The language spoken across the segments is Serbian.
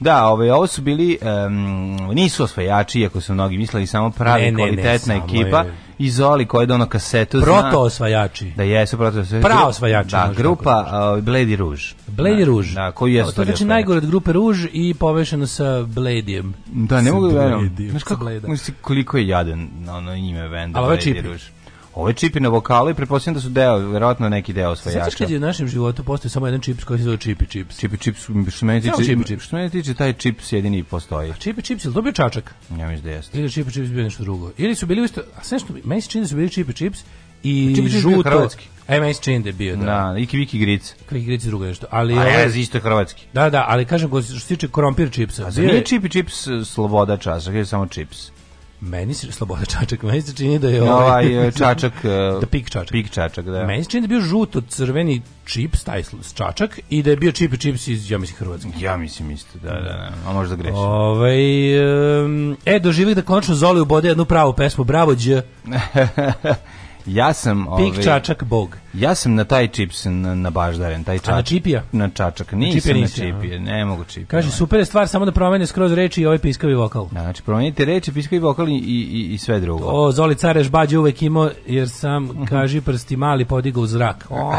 Da, ovaj, ovo su bili, em, nisu osvajači, iako su mnogi mislili, samo pravi Ne, ne, ne, kvalitetna samo ekipa. je- I Zoli koji je dono kasetu. zna- Proto osvajači. Da jesu proto osvajači. Pravo osvajači, Da, grupa uh, Blady Rouge. Blade da, Rouge. Da, koji je To je znači najgore od grupe Rouge i povešeno sa Bladijem. Da, ne mogu da verujem. Znaš kako, koliko je jadan na ono ime Čipi. Rouge. Ovo je čipi na vokalu i pretpostavljam da su deo, verovatno neki deo Sećaš osvajača. kad je u našem životu postoji samo jedan čips koji se zove Chippy Chips? Čipi čips, što meni tiče, Čipi Čips. što meni tiče, taj čips jedini i postoji. Chippy Chips, ili to bio čačak? Ja mislim da jeste. Ili je Chippy Chips bio nešto drugo? Ili su bili isto, a sve što, meni se čini da su bili Chippy Chips i Chips bio žuto. hrvatski. E, meni se čini da je bio, da. Da, Iki Viki Gric. Kvi igrici drugo nešto. Ali, A ovaj- ja isto je hrvatski. da, da, ali kažem, što se tiče krompir čipsa, A nije je- čipi čips uh, sloboda časak, je samo čips. Meni se, sloboda čačak, meni se čini da je Ovaj uh, čačak, da pik čačak. pik čačak, da. Meni se čini da je bio žuto crveni čips, taj čačak, i da je bio Chippy Chips iz, ja mislim, Hrvatske. Ja mislim isto, da, da, da. A možda grešim. Ovaj em, e, doživih da konačno Zoli ubode jednu pravu pesmu, bravo Đ, Ja sam... pik ovaj, čačak bog. Ja sam na taj čips na, na baždaren, taj čačak. na čipija? Na čačak, nisam čipija na nisi, čipije, ne mogu čipije. Kaže, super je stvar, samo da promene skroz reči i ovaj piskavi vokal. Da, znači, promijenite reči, piskavi vokal i, i, i sve drugo. O, Zoli Careš Bađe uvek imao, jer sam, kaži prsti mali podigao u zrak. O,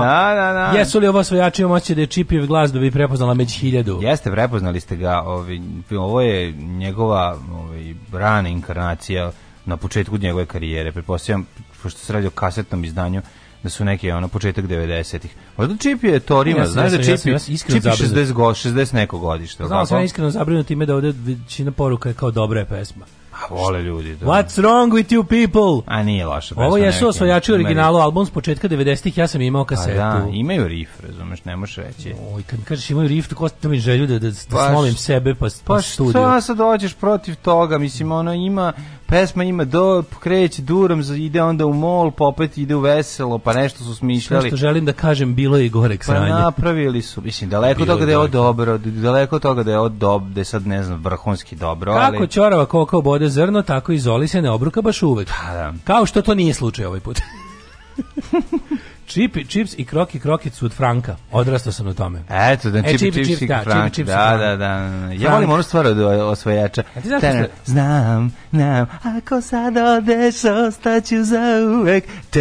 da, da, da. Jesu li ovo osvojači imam osjećaj da je Čipijev glas da bi prepoznala među hiljadu? Jeste, prepoznali ste ga, ovaj, ovo je njegova ovaj, rana inkarnacija na početku njegove karijere. Pretpostavljam, pošto se radi o kasetnom izdanju, da su neke ono početak 90-ih. Možda Čip je Torima, Ja znaš da ja Čip sam- ja sam iskreno Čip je zabrinut. 60, go, 60 neko godište. Znao sam ja iskreno zabrinut time da ovde većina poruka je kao dobra je pesma. A vole ljudi. Da. What's wrong with you people? A nije loša pesma. Ovo jesu ima originalu, album s početka 90-ih, ja sam imao Pa kasetu. da, imaju riff, razumeš, ne možeš reći. Oj, kad kažeš imaju riff, tako da mi želju da, da, da Pa smolim sebe pa, pa, Pa studiju. šta sad dođeš protiv toga, mislim, ono ima pesma ima do, kreće durom, ide onda u mol, pa opet ide u veselo, pa nešto su Sve smišljali. što želim da kažem, bilo je i goreg Pa sranja. napravili su, mislim, daleko od Bilo toga da je ovo dobro. daleko od toga da je ovo dobro, da je sad, ne znam, vrhunski dobro, ali... Kako ćorava koka obode zrno, tako i Zoli se ne obruka baš uvek. Pa da. Kao što to nije slučaj ovaj put. Čipi, čips i kroki krokit su od Franka. Odrastao sam na tome. Eto, da E, čipi, čipi, čipi, čips, čipi, da, Frank, čipi, čips, da, Frank. da, da. Ja Frank. volim onu stvar od osvojača. A ti znaš kako Tener, Znam, znam, ako sad odeš, ostaću za uvek. To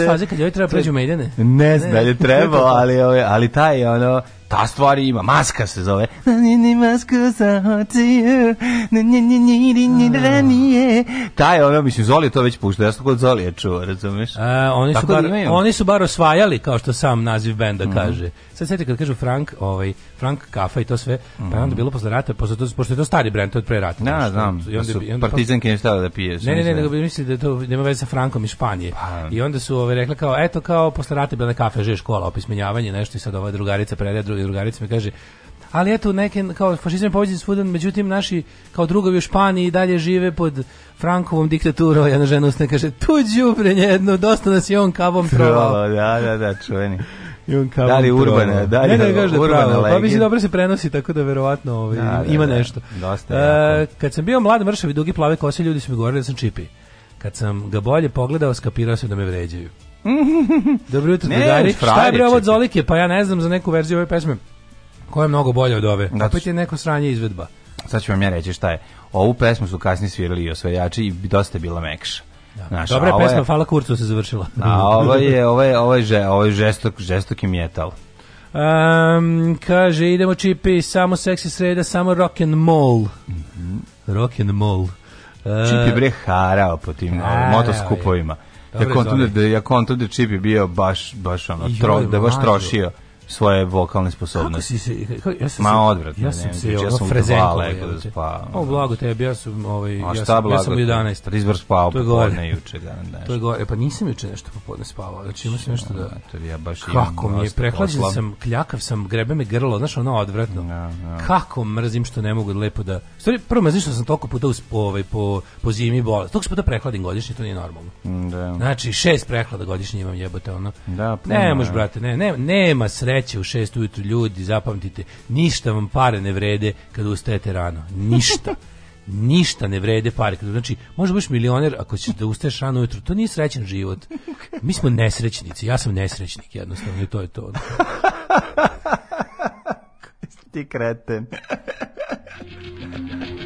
je faze kad joj treba pređu Maidene. Ne znam da li je trebao, ali, ali taj ono, Ta stvar ima, maska se zove. Ta je ono, mislim, Zoli to već pušta, ja sam kod Zoli je čuo, razumeš? E, oni, Tako su bar, oni su bar osvajali, kao što sam naziv benda mm -hmm. kaže. Sad sjeti kad kažu Frank, ovaj, Frank kafa i to sve, pa je onda bilo posle rata, pošto, to, pošto je to stari brend, to je od pre rata. Da, znaš, znam, I da onda, su i onda, partizanke ne stavili da pije. Ne, ne, ne, mislili. nego bi mislili da to nema veze sa Frankom iz Španije. Pa. I onda su ove rekla kao, eto kao posle rata je bila neka kafe, že škola, opismenjavanje, nešto i sad ova drugarica predaje drugi drugarica mi kaže, ali eto neke kao fašizam je povezan svuda, međutim naši kao drugovi u Španiji i dalje žive pod Frankovom diktaturom, jedna žena usne kaže, tu đubre jedno, dosta nas je on kavom trovao. Da, da, da, čuveni. I on kavom Da li urbana, da li ne, ne, da urbana pravo. Pa mislim, legenda? dobro se prenosi, tako da verovatno ovaj, Da, da, ima da. nešto. Dosta E, kad sam bio mlad, mršav i dugi plave kose, ljudi su mi govorili da sam čipi. Kad sam ga bolje pogledao, skapirao sam da me vređaju. Dobro jutro, drugari. Šta je bre ovo od. Zolike? Pa ja ne znam za neku verziju ove pesme koja je mnogo bolja od ove. Da, Opet je neko sranje izvedba. Sad ću vam ja reći šta je. Ovu pesmu su kasnije svirali i osvajači i dosta je bila mekša. Znaš, Dobra a je pesma, hvala kurcu se završila. A ovo je, ovo je, ovo je, že, ovo je žestok, žestoki metal. Um, kaže, idemo čipi, samo seksi sreda, samo rock and roll. Rock and roll. E, Čip je bre harao po tim harao uh, motoskupovima. Ja kontam da, da, ja kontam da Čip je bio baš, baš ono, tro, da baš trošio svoje vokalne Kako sposobnosti. si se, kako, ja sam Ma, se- odvratno, Ja ne, sam ne, se ja sam lego da spavam. O, blago tebi, ja sam, ovaj, A ja sam, ja blago? sam u 11. Tad izbor spavao popodne juče. Da, da, To je gore, e, pa nisam juče nešto popodne spavao, znači imao sam nešto da... To ja baš Kako mi je, prehlađen sam, kljakav sam, grebe me grlo, znaš, ono odvratno. Ja, ja. Kako mrzim što ne mogu lepo da... Stvari, prvo mrzim što sam toliko puta us, po, ovaj, po, po zimi bola. Toliko puta prehladim godišnje, to nije normalno. Da. Znači, šest prehlada godišnje imam jebote, ono. Da, ne možeš, brate, ne, ne, nema sreće u šest ujutru, ljudi, zapamtite, ništa vam pare ne vrede kada ustajete rano. Ništa. Ništa ne vrede pare. Znači, možda budeš milioner ako ćeš da ustaješ rano ujutru. To nije srećan život. Mi smo nesrećnici. Ja sam nesrećnik jednostavno i to je to. Ti kreten.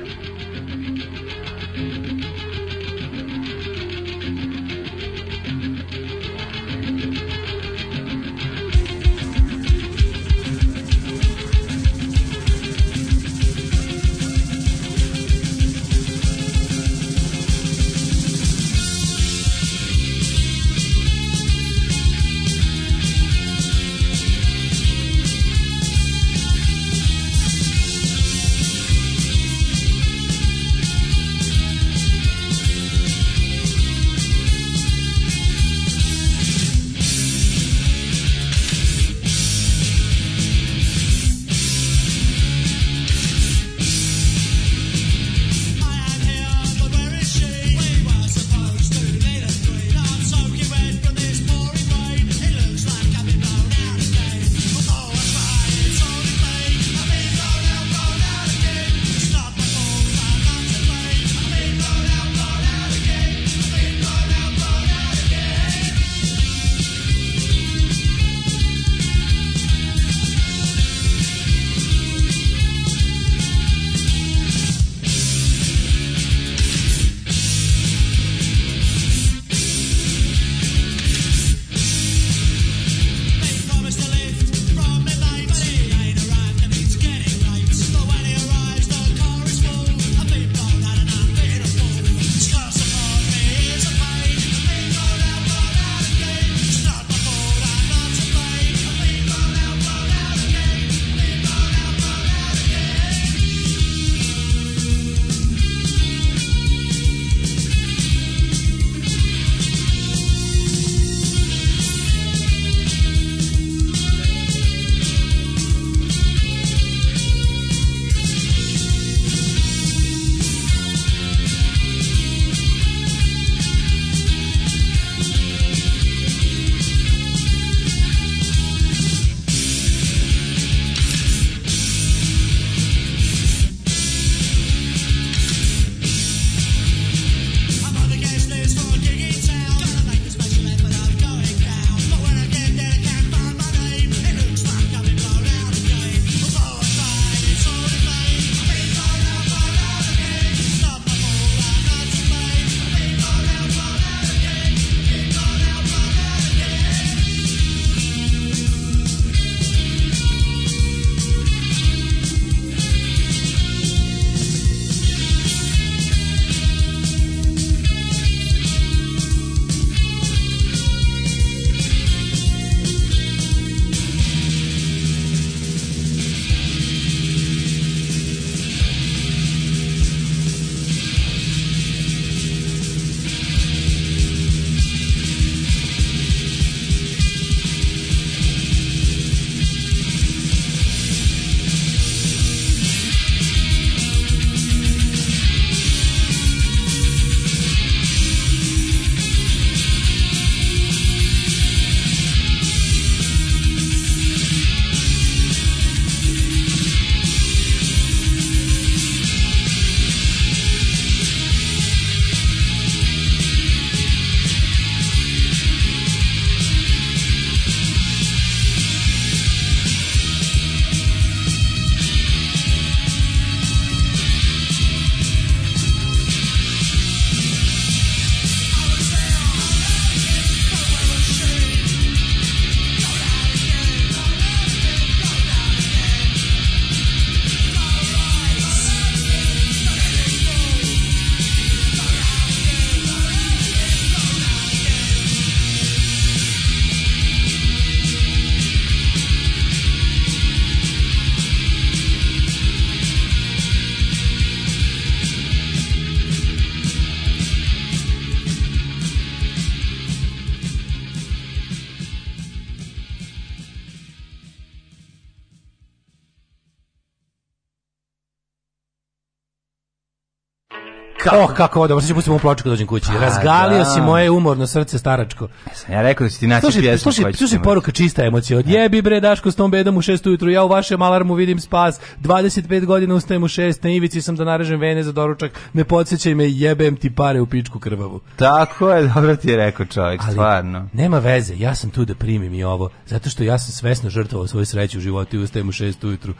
Kako? Oh, kako ovo, dobro, sad ću pustiti kad dođem kući. Razgalio da. si moje umorno srce staračko. Ja rekao da će ti naći Slušaj, pjesmu slušaj, koju slušaj poruka čista emocija. Odjebi bre Daško s tom bedom u 6 ujutru. Ja u vašem alarmu vidim spas. 25 godina ustajem u 6, na ivici sam da narežem vene za doručak. Ne podsjećaj me, jebem ti pare u pičku krvavu. Tako je, dobro ti je rekao čovjek, Ali stvarno. nema veze, ja sam tu da primim i ovo, zato što ja sam svesno žrtvovao svoju sreću u životu i ustajem u 6 ujutru,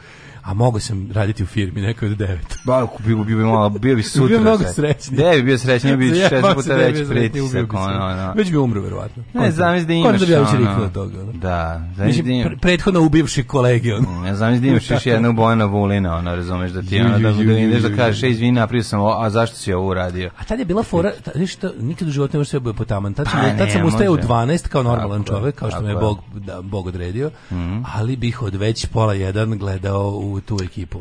a mogu sam raditi u firmi nekoj od 9. Ba, bio, bio bi malo, bio bi sutra. Bio mnogo sve. srećniji. Ne bi bio srećniji, bio bi šest puta da veći pritisak. Ono, ono. Već bi umro, verovatno. Ne, zamisli da imaš Kontra da bi ja riknuo od toga. ono. Da, zamisli da imaš... pre- prethodno ubivši kolegi, ono. Ne znam da imaš još jednog Bojana Vulina, ono, razumeš, da ti ono, da, da ideš da kažeš, ej, izvini, napravio sam ovo, a zašto si ovo uradio? A tad je bila fora, viš što, nikad u životu ne može sve bude potaman. Tad sam, Pa tad sam ne ustajao u može. 12 kao normalan čovek, kao što me je. Mhm. Bog, da, Bog odredio, ali bih od već pola jedan gledao u tu ekipu.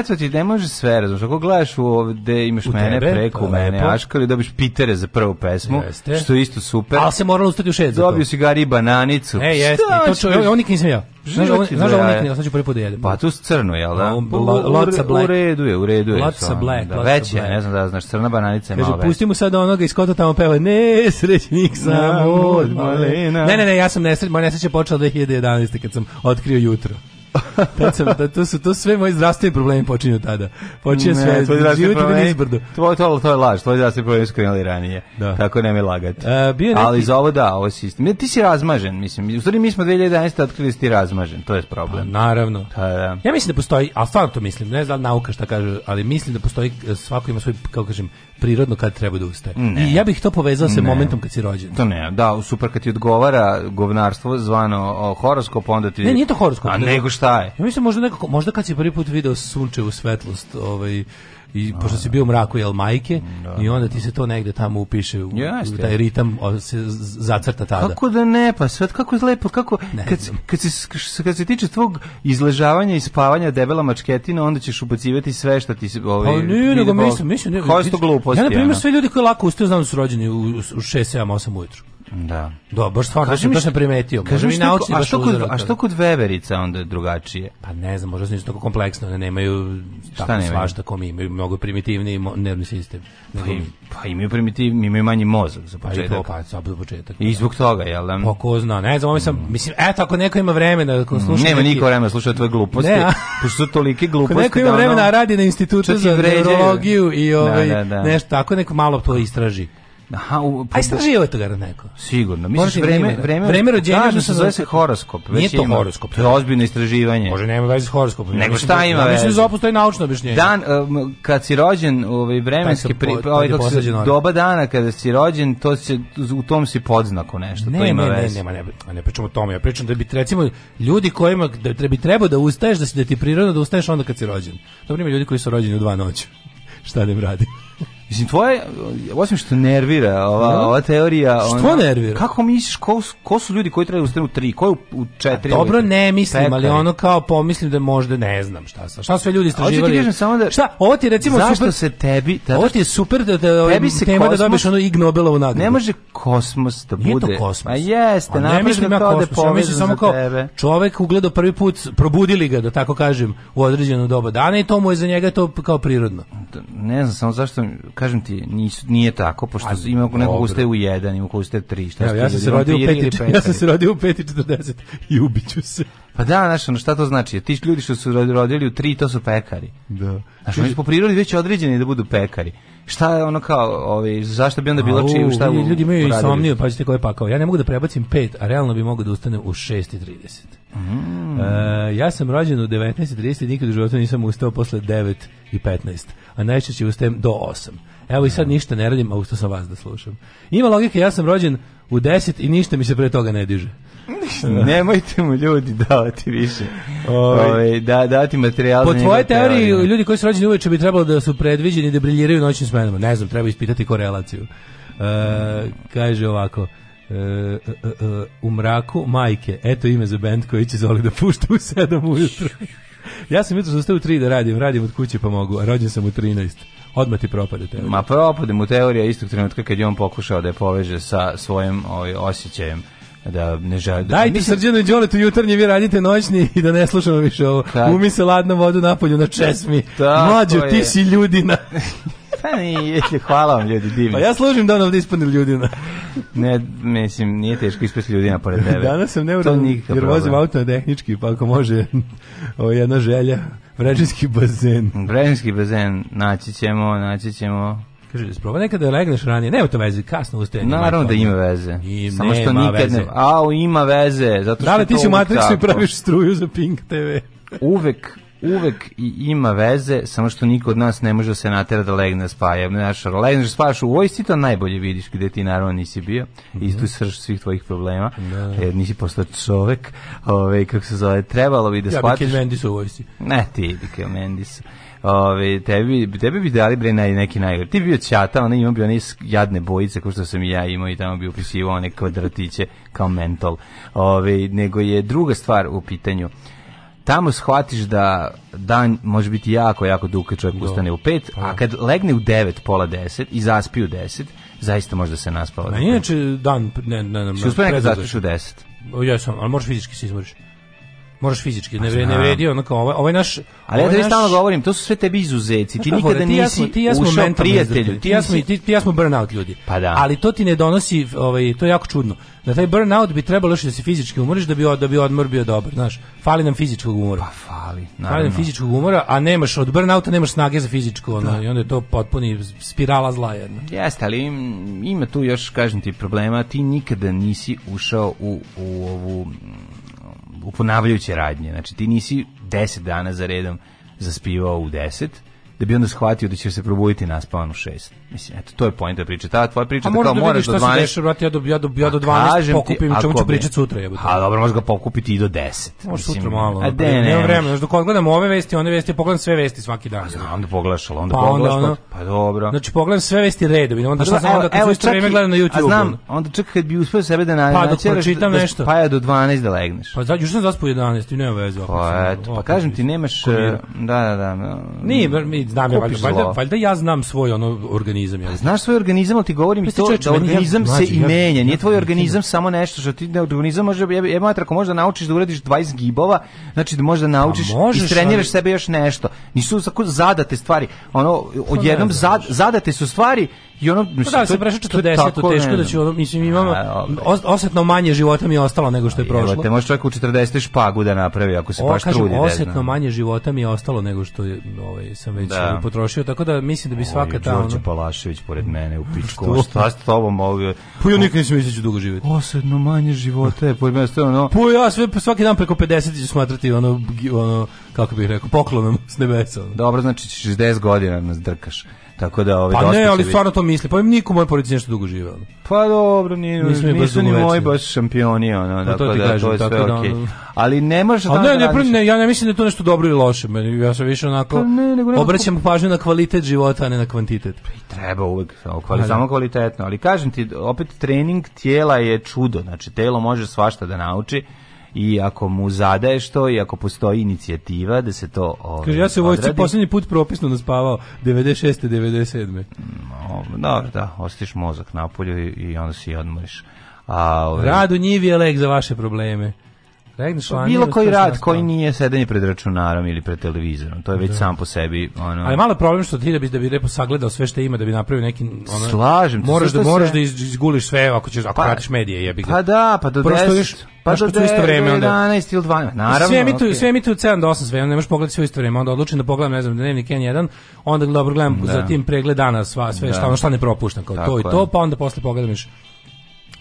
Eto ti, ne može sve, razumeš, ako gledaš u ovde, imaš U mene tebe, preko je mene. Aškali, dobiš Pitere za prvu pesmu, Jeste. što je isto super. Ali se moralo ustati u 6 za to. Dobio si gari bananicu. E, jeste, to čo, ovo nikad nisam ja. Znaš da nikad nisam, sad ću prvi put da jedem. Pa tu s crno, jel da? A, U, lo- lots of u, black. u redu je, u redu je. Stvarno, black, Da, već je, ne znam da znaš, crna bananica je malo veća. pusti mu sad onoga iz kota tamo peva Nesrećnik sam od malena. Ne, ne, ne, ja sam nesreć, moja nesreća je počela 2011. kad sam otkrio jutro. Tad sam, da, to su to sve moji zdravstveni problemi počinju tada. Počinje sve, život problemi- nizbrdo. To, to, to je laž, tvoj zdravstveni problemi su krenuli ranije. Da. Tako ne me lagati. E, bio je neki- Ali za ovo da, ovo si istim. Ti si razmažen, mislim. U stvari mi smo 2011. otkrili da si ti razmažen, to je problem. Naravno. Pa da. Ja mislim da postoji, a stvarno to mislim, ne znam nauka šta kaže, ali mislim da postoji, e, svako ima svoj, kako kažem, prirodno kad treba da ustaje. Ne. I ja bih to povezao sa Ne. momentom kad si rođen. To ne, da, super kad ti odgovara govnarstvo zvano o, horoskop, onda ti... Ne, nije to horoskop, A nego- nego šta je? Ja mislim možda nekako, možda kad si prvi put video sunčevu svetlost, ovaj i pošto si bio u mraku jel majke i onda ti se to negde tamo upiše u, Jeste. u taj ritam o, se zacrta tada. Kako da ne, pa sve kako je lepo, kako Ne kad, kad, se, kad se tiče tvog izležavanja i spavanja debela mačketina, onda ćeš ubacivati sve što ti se ovaj Pa nije, nego mislim, mislim, ne, gluposti? Ja na primjer sve ljudi koji lako ustaju znam da su rođeni u, u 6, 7, 8 ujutru. Da. Da, baš stvarno, to sam- šta- primetio. Možda mi šta, naučni baš što kod, uzorak, a što kod veverica onda je drugačije? Pa ne znam, možda nisu tako kompleksno, ne nemaju tako nemaju? svašta mi, imaju mnogo primitivniji nervni sistem. Pa, im- pa imaju primitiv, imaju manji mozak za Pa i početak. to, pa za početak. I zbog toga, jel da? Pa ko zna, ne znam, ovo sam, mislim, eto, ako neko ima vremena, ako sluša Mm. Nema niko vremena da sluša tvoje gluposti. Ne, a? Pošto su tolike Ako gluposti. neko ima da ono- vremena, radi na institutu za neurologiju i ovaj, Da, da, da. nešto tako, neko malo to istraži. Aha, u, A istražio je to garant neko. Sigurno. Misliš vreme, vreme- vreme, rođenja Kažem da se se zove se horoskop. Nije to horoskop. To je ozbiljno istraživanje. Može nema veze s horoskopom. Nego šta da- ima ja Mislim veze? da postoji naučno objašnjenje. Dan, um, kad si rođen, ovaj vremenski se pri, ovaj, kako se, doba dana kada si rođen, to se u tom si podznaku nešto, Ne, to ima ne, ne, veze. nema, ne, ne, ne pričamo o tome. Ja pričam da bi recimo ljudi kojima da treba treba da ustaješ da si da ti prirodno da ustaješ onda kad si rođen. Dobro ima ljudi koji su rođeni u dva noći. Šta da im radi? Mislim, tvoje, osim što nervira ova, Da. ova teorija... Što ona- nervira? Kako misliš, ko, ko su ljudi koji trebaju ustanu u tri, ko je u, četiri? Dobro ujutru? ne mislim, ali Pekari. ono kao pomislim da možda ne znam šta sa. Šta sve ljudi Hoću ti istraživali? samo da... Šta? Ovo ti je recimo zašto super. se tebi... Da, Ovo ti je super da da Tebi se tema da kosmos- dobiješ ono Ig Nobelovu nagradu. Ne može kosmos da Nije bude... to kosmos. Ma jeste, A ne mislim ja da kosmos, ja mislim samo kao tebe. čovek ugledao prvi put, probudili ga, da tako kažem, u određeno doba dana i to mu je za njega to kao prirodno. Ne znam samo zašto, kažem ti, nisu, nije tako, pošto A, ima neko dobro. ustaje u jedan, ima ustaje u tri. Šta Evo, ja sam se ljudi, rodio u vampiri ili 5 ja sam se rodio u 5:40 i ubiću se. Pa da, znaš, ono, šta to znači? Ti ljudi što su rodi- rodili u tri, to su pekari. Da. Znaš, oni su po prirodi već određeni da budu pekari. Šta je ono kao, ovaj, zašto bi onda bilo čiju, šta u- ljudi imaju insomniju, pa ćete ko je pakao. Ja ne mogu da prebacim 5, a realno bi mogao da ustanem u 6:30. Mm. E, ja sam rođen u 19:30, nikad u životu nisam ustao posle 9 i 15, a najčešće ustajem do 8. Evo i sad ništa ne radim, a ustao sam vas da slušam. Ima logike, ja sam rođen u 10 i ništa mi se pre toga ne diže. Nemojte mu ljudi davati više. Ovaj. Ovaj, da, dati materijal. Po tvojoj teoriji, ljudi koji su rođeni uveče bi trebalo da su predviđeni da briljiraju noćnim smenama. Ne znam, treba ispitati korelaciju. E, kaže ovako, e, e, e, u mraku majke, eto ime za bend koji će zoli da pušta u 7 ujutru. ja sam jutro ustao u 3 da radim, radim od kuće pa mogu, a rođen sam u 13. Odmah ti propade teorija. Ma propade mu teorija istog trenutka kad je on pokušao da je poveže sa svojim ovaj, osjećajem da ne želi... Da, Dajte Srđanu i Đoletu jutarnji, vi radite noćni i da ne slušamo više ovo. Kad- Umi se ladno vodu napolju na česmi. Tako Mlađo, ti je. si ljudina. Pa nije, hvala vam ljudi, divni. Pa ja služim da on ovdje ispane ljudina. Ne, mislim, nije teško ispesti ljudina pored tebe. Danas sam neuran jer vozim auto na tehnički, pa ako može, ovo je jedna želja, vređinski bazen. Brežinski bazen, naći ćemo, naći ćemo. Kaže, sprobaj nekada da legneš ranije. Nema to veze, kasno ustajanje. Naravno da ima veze. I Samo što nikad veze. ne... Au, ima veze. Zato što Da li ti si u Matrixu i praviš struju za Pink TV? uvek uvek i ima veze, samo što niko od nas ne može da se natera da legne da spaja. Znaš, legneš da spajaš u vojsci, to najbolje vidiš gde ti naravno nisi bio. Mhm. I tu srž svih tvojih problema. Jer nisi postao čovek. Ove, kako se zove, trebalo bi da Ja bi shvatiš... Kid Mendy u vojsci. Ne, ti kao Mendis. Ove, tebi, tebi bi dali bre naj, neki najgore. Ti bi bio ćata, ona ima bi one jadne bojice, kao što sam i ja imao i tamo bi upisivao one kvadratiće kao mentol. Ove, nego je druga stvar u pitanju. Tamo shvatiš da dan može biti jako, jako dug kad čovjek ustane u pet, a kad legne u devet, pola deset i zaspi u deset, zaista može da se naspava. A inače dan, ne, ne, ne, uspio nekad predugo zaspiš u deset? je. Ja sam, ali možeš fizički se izmoriš. Moraš fizički, ne, vre, ne vredi onako, ovaj, ovaj naš... Ali ja ovaj naš- stalno govorim, to su sve tebi izuzeci. Ti nikada ti ja nisi ti ja smo ušao prijatelju. Ti ja smo, ti, ti ja smo burnout ljudi. Pa da. Ali to ti ne donosi, ovaj, to je jako čudno. Da taj burnout bi trebalo još da se fizički umoriš da bi, da bi odmor bio dobar, znaš. Fali nam fizičkog umora. Pa fali, Fali naravno. nam fizičkog umora, a nemaš od burnouta nemaš snage za fizičko, ono, i onda je to potpuni spirala zla jedna. Jeste, ali im- ima tu još, kažem ti, problema. Ti nikada nisi ušao u, u ovu ponavljajuće radnje. Znači, ti nisi 10 dana za redom zaspivao u 10, da bi onda shvatio da će se probuditi naspavan u 6. Mislim, eto, to je poenta priče. Ta tvoja priča A da kao da moraš do šta se 12... dešava, brate, ja do, ja do, ja do Pa 12 kažem ti, pokupim, čemu ću pričati sutra, jebote. A dobro, možeš ga pokupiti i do 10. Može Mislim, sutra malo. A A de, nema ne, vremena, znaš, dok odgledam ove vesti, one vesti, pogledam sve vesti svaki dan. Znam da pogledaš, ali onda Pa onda pogledaš, ono- pa, pa dobro. Znači pogledam sve vesti redom i onda Pa šta znam onda kad su isto čak vreme gledam na A YouTube. znam, ono. onda čak kad bi uspeo sebe da na, Pa dok pročitam da, da nešto. spaja do 12 da legneš. Pa znači, sam zaspo 11 i nema veze. Pa eto, pa kažem ti nemaš... Da, da, da. Nije, mi znam ja, valjda, valjda, valjda ja znam svoj ono organizam. Ja. Znaš svoj organizam, ali ti govorim ti to čoveče, da meni ja- organizam se i ja- menja. Nije ja- tvoj ja- organizam samo nešto što ti da organizam može je, je ako možda naučiš da uradiš 20 gibova, znači da možda naučiš Pa možeš, i treniraš ali- sebe još nešto. Nisu zadate stvari. Ono Pa ne odjednom zadate su stvari i ono Pa mislim, da, to je- prešao to je 40, tako, teško ne da ću, ono, mislim, imam A, dobro. os- osetno manje života mi je ostalo nego što je prošlo. Evo, te može čovjek u 40 špagu da napravi ako se O, baš kažem, trudi. osetno manje života mi je ostalo nego što je, ovaj, sam već Da. ovaj, potrošio, tako da mislim da bi svaka ta... Ono, Palašević pored mene u pičku. Što? Šta s tobom ovdje? pa ja nikad nisam mislio da dugo živjeti. Osedno manje života je pored mene. to ono, Pa ja sve, svaki dan preko 50 ću smatrati ono, ono kako bih rekao, poklonom s nebesa. Dobro, znači 60 godina nas drkaš. Tako da ovaj Pa ne, ali stvarno to misli. Pa im niko u mojoj porodici nešto dugo žive. Ono. Pa dobro, nije, baš nisu ni moji baš šampioni, ono, Pa to tako ti da kažem, to je sve tako da, okej. ono- Ali ne možeš A da ne, ne, ne, ja ne mislim da je to nešto dobro ili loše. Ja sam više onako Pa ne, nego obraćam pažnju na kvalitet života, a ne na kvantitet. Treba uvek, samo kvali, samo kvalitetno, ali kažem ti, opet trening tijela je čudo, znači telo može svašta da nauči i ako mu zadaješ to i ako postoji inicijativa da se to ovaj, Kaže, ja se u odradi, posljednji put propisno naspavao 96. 97. o, Dobro, da, ostiš mozak napolju i, i onda si odmoriš. A, ovaj, Rad u njivi je lek za vaše probleme. Regneš Pa lanije, bilo koji rad koji nije sedenje pred računarom ili pred televizorom, to je već sam po sebi ono. Ali malo problem što ti da bi da bi lepo sagledao sve što ima da bi napravio neki ono Slažem se, Moraš sve da moraš se- da iz- izguliš sve ako ćeš ako Pa- pratiš medije, jebi ga. Pa da, pa do Prvo 10, stojiš, pa do isto 10, vreme, onda- 11 ili 12, naravno. sve emituju, okej. sve emituju od 7 do 8 sve, ne možeš pogledati sve isto vreme, onda odlučim da pogledam, ne znam, dnevnik N1, onda dobro gledam Da. za tim pregled dana sva, sve Da. šta, ono šta ne propuštam, kao to i to, pa onda posle pogledam još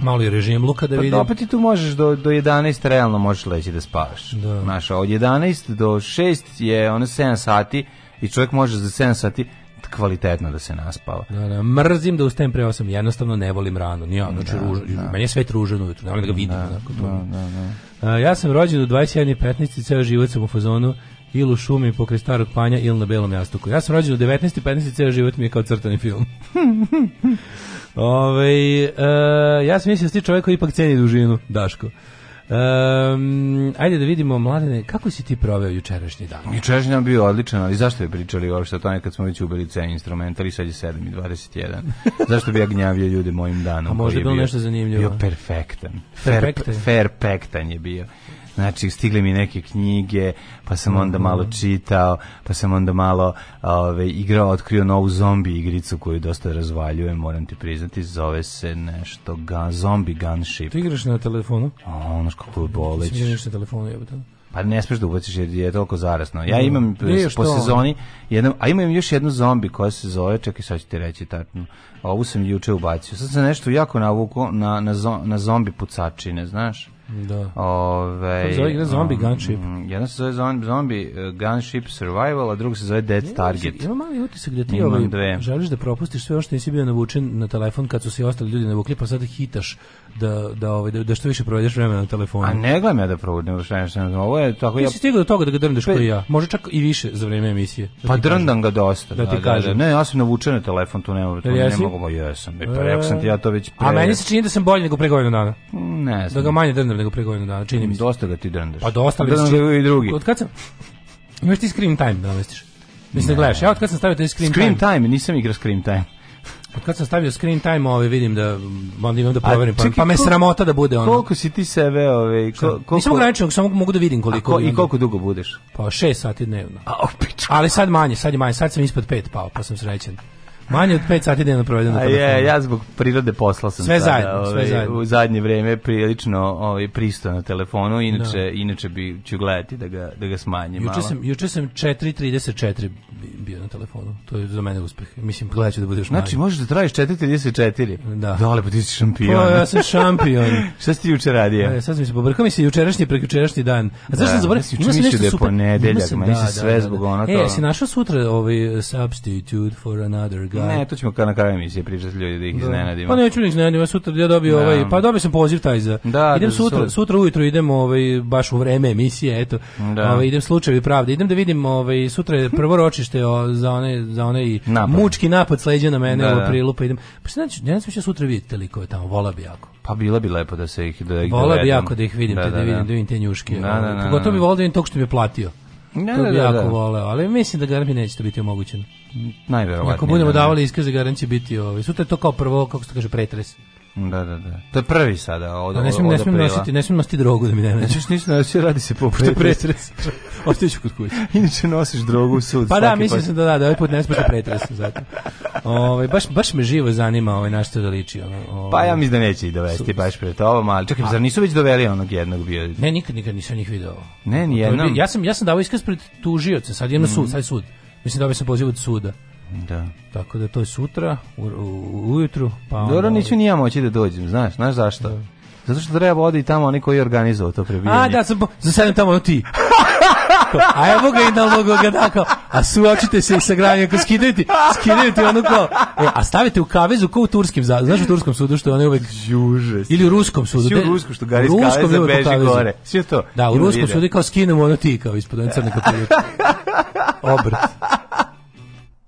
malo i režim luka da Pa vidim. opet ti tu možeš do, do 11 realno možeš leći da spavaš. Da. Znaš, od 11 do 6 je ono 7 sati i čovjek može za 7 sati kvalitetno da se naspava. Da, da, mrzim da ustajem pre 8, jednostavno ne volim rano. Nije, znači, ružan, meni je svet ružan ne volim da ga vidim. onako, to. A, ja sam rođen u 21. 15. ceo život sam u fazonu ili u šumi pokraj starog panja ili na belom jastuku. Ja sam rođen u 19. 15. ceo život mi je kao crtani film. Ove, e, ja sam mislio da ti čovjek koji ipak ceni dužinu, Daško. Um, ajde da vidimo, mladene, kako si ti proveo jučerašnji dan? Jučerašnji dan bio odličan, ali zašto bi pričali uopšte o tome kad smo već ubili C instrumental i sad je 7 i 21? zašto bi ja gnjavio ljude mojim danom? A možda je bilo bio- nešto zanimljivo. Bio perfektan. Perfektan. Fair, perfektan je bio. Znači, stigle mi neke knjige, pa sam onda malo čitao, pa sam onda malo ove, igrao, otkrio novu zombi igricu koju dosta razvaljujem, moram ti priznati, zove se nešto gun, Zombie Gunship. Ti igraš na telefonu? A, ono kako je boleć. Ti igraš na telefonu, jebote. Pa ne smeš da ubaciš jer je toliko zarasno. Ja imam Nije, po sezoni, jednom, a imam još jednu zombi koja se zove, čekaj sad ću ti reći tačno, ovu sam juče ubacio. Sad sam nešto jako navuko na, na, zo- na zombi pucačine, znaš? Da. Ove, zove igra Zombie Gunship? mm, Jedna se zove Zombie, zombie uh, Gunship Survival, a druga se zove Dead Target. Ima mali utisak da ti ovaj, želiš da propustiš sve ono što nisi bio navučen na telefon kad su se ostali ljudi navukli, pa sad hitaš da, da, ovaj, da, da što više provedeš vremena na telefonu. A ne gledam ja da provodim, ovo je tako, Ti ja si stigao do toga da ga drndeš Pe- koji ja. Može čak i više za vreme emisije. Da Pa ti drndam ga dosta. Da ti kažem. Ne, ja sam navučen na telefon, tu nema, tu Jel ne mogu, jesam. E, pa rekao sam ti ja to već pre... A meni se čini da sam bolji nego pre godinu dana. Ne Da znam. ga manje drndam nego pre godinu dana, čini mi se. Dosta ga ti drndaš. Pa dosta, ali Drndam ga i drugi. Od kad sam... Imaš ti screen time da namestiš? Mislim da gledaš, ja od kad sam stavio taj screen, Screen time, time, nisam igrao screen time. Kad sam stavio screen time, ovaj vidim da onda imam da proverim, pa, čekaj, pa me kol- sramota da bude ono. Koliko si ti sebe, ove, ko, koliko... Nisam ograničen, samo mogu da vidim A koliko. ko, I koliko dugo budeš? Pa 6 sati dnevno. A, o, pičku. Ali sad manje, sad je manje, sad sam ispod 5 pao, pa sam srećan. Manje od 5 sati dnevno provedem na telefonu. je, ja zbog prirode posla sam Sve sada, zajedno, sve ovaj, zajedno. U zadnje vreme prilično ovaj, pristo na telefonu, inače, inače bi, ću gledati da ga, da ga smanjim Juče malo. sam, juče sam 4.34 bi- bio na telefonu. To je za mene uspeh. Mislim, gledat ću da bude još Znači, manje. možeš da trajiš 4.34? Da. Dole, pa ti si šampion. Pa, ja sam šampion. Šta si ti juče radio? E, sad mi se pobrkao mi se jučerašnji prekjučerašnji dan. A zašto Da, zaboravio? ja sam juče mislio nešto da je ponedeljak, meni se sve zbog ono E, si našao sutra ovaj substitute for another guy? Ne, to ćemo na kraju emisije pričati ljudi da ih iznenadimo. Pa neću ni iznenadimo, sutra ja dobio Da. ovaj, pa dobio sam poziv taj za. Da, idem da, sutra, sud. sutra ujutro idem ovaj baš u vreme emisije, eto. Da. Ovaj idem slučajevi pravde. Idem da vidim ovaj sutra je prvo ročište o, za one za onaj Napad. mučki napad s leđa na mene Da, u da. aprilu, pa idem. Pa se znači, ne znam će sutra vidjeti likove tamo, vola bi jako. Pa bilo bi lepo da se ih da ih Vola bi jako da ih vidim, da, da, vidim, da vidim te njuške. Da, ovaj. da, da, Pogotovo bi da. volio da vidim tog što mi je platio. Da, to da, bi da, jako da. voleo, ali mislim da garant mi neće to biti omogućeno. Najverovatnije. Ako budemo da, da. davali iskaze, garant će biti ovaj. Sutra je to kao prvo, kako se kaže, pretres. Da, da, da. To je prvi sada od, ne smijem, ne smijem nositi, ne smijem nositi drogu da mi ne nađe. Nećeš ništa nositi, radi se po je pretres. Ostaću kod kuće. Inače nosiš drogu u sud. Pa da, mislim sam da da, da ovaj put ne smeta pretres zato. Ovaj baš baš me živo zanima ovaj na što da liči ono. Ovaj. Pa ja mislim da neće ih dovesti baš pred tobom, ali čekaj, zar nisu već doveli onog jednog bio? ne nikad nikad nisam njih video. Ne, ni To je jednom. bio- Ja sam ja sam dao iskaz pred tužioca, sad idem na sud, sad je sud. Mislim da sam poziv od suda. Da. Tako da to je sutra u, u, ujutru, pa onda- Dobro, neću ni ja moći da dođem, znaš, znaš zašto? Zato što treba odi tamo oni koji je organizovao to prebijanje. A, da, sam, za sedam tamo ti. A evo ga i na ga da kao, a suočite se i sa granjem, ako skidaju ti, skidaju ti ono kao, e, a stavite u kavezu kao u turskim, znaš u turskom sudu što je ono uvek, Užas. ili u ruskom sudu. Svi u ruskom što gari iz kaveza beži kavezu. gore. Svi to. Da, u ruskom sudu kao skinemo ono ti, kao ispod one crne kapulje. Obrt.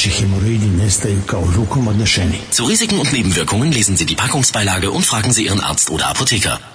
Vaši hemoroidi nestaju kao rukom odnešeni. Zu Risiken und Nebenwirkungen lesen Sie die Packungsbeilage und fragen Sie Ihren Arzt oder Apotheker.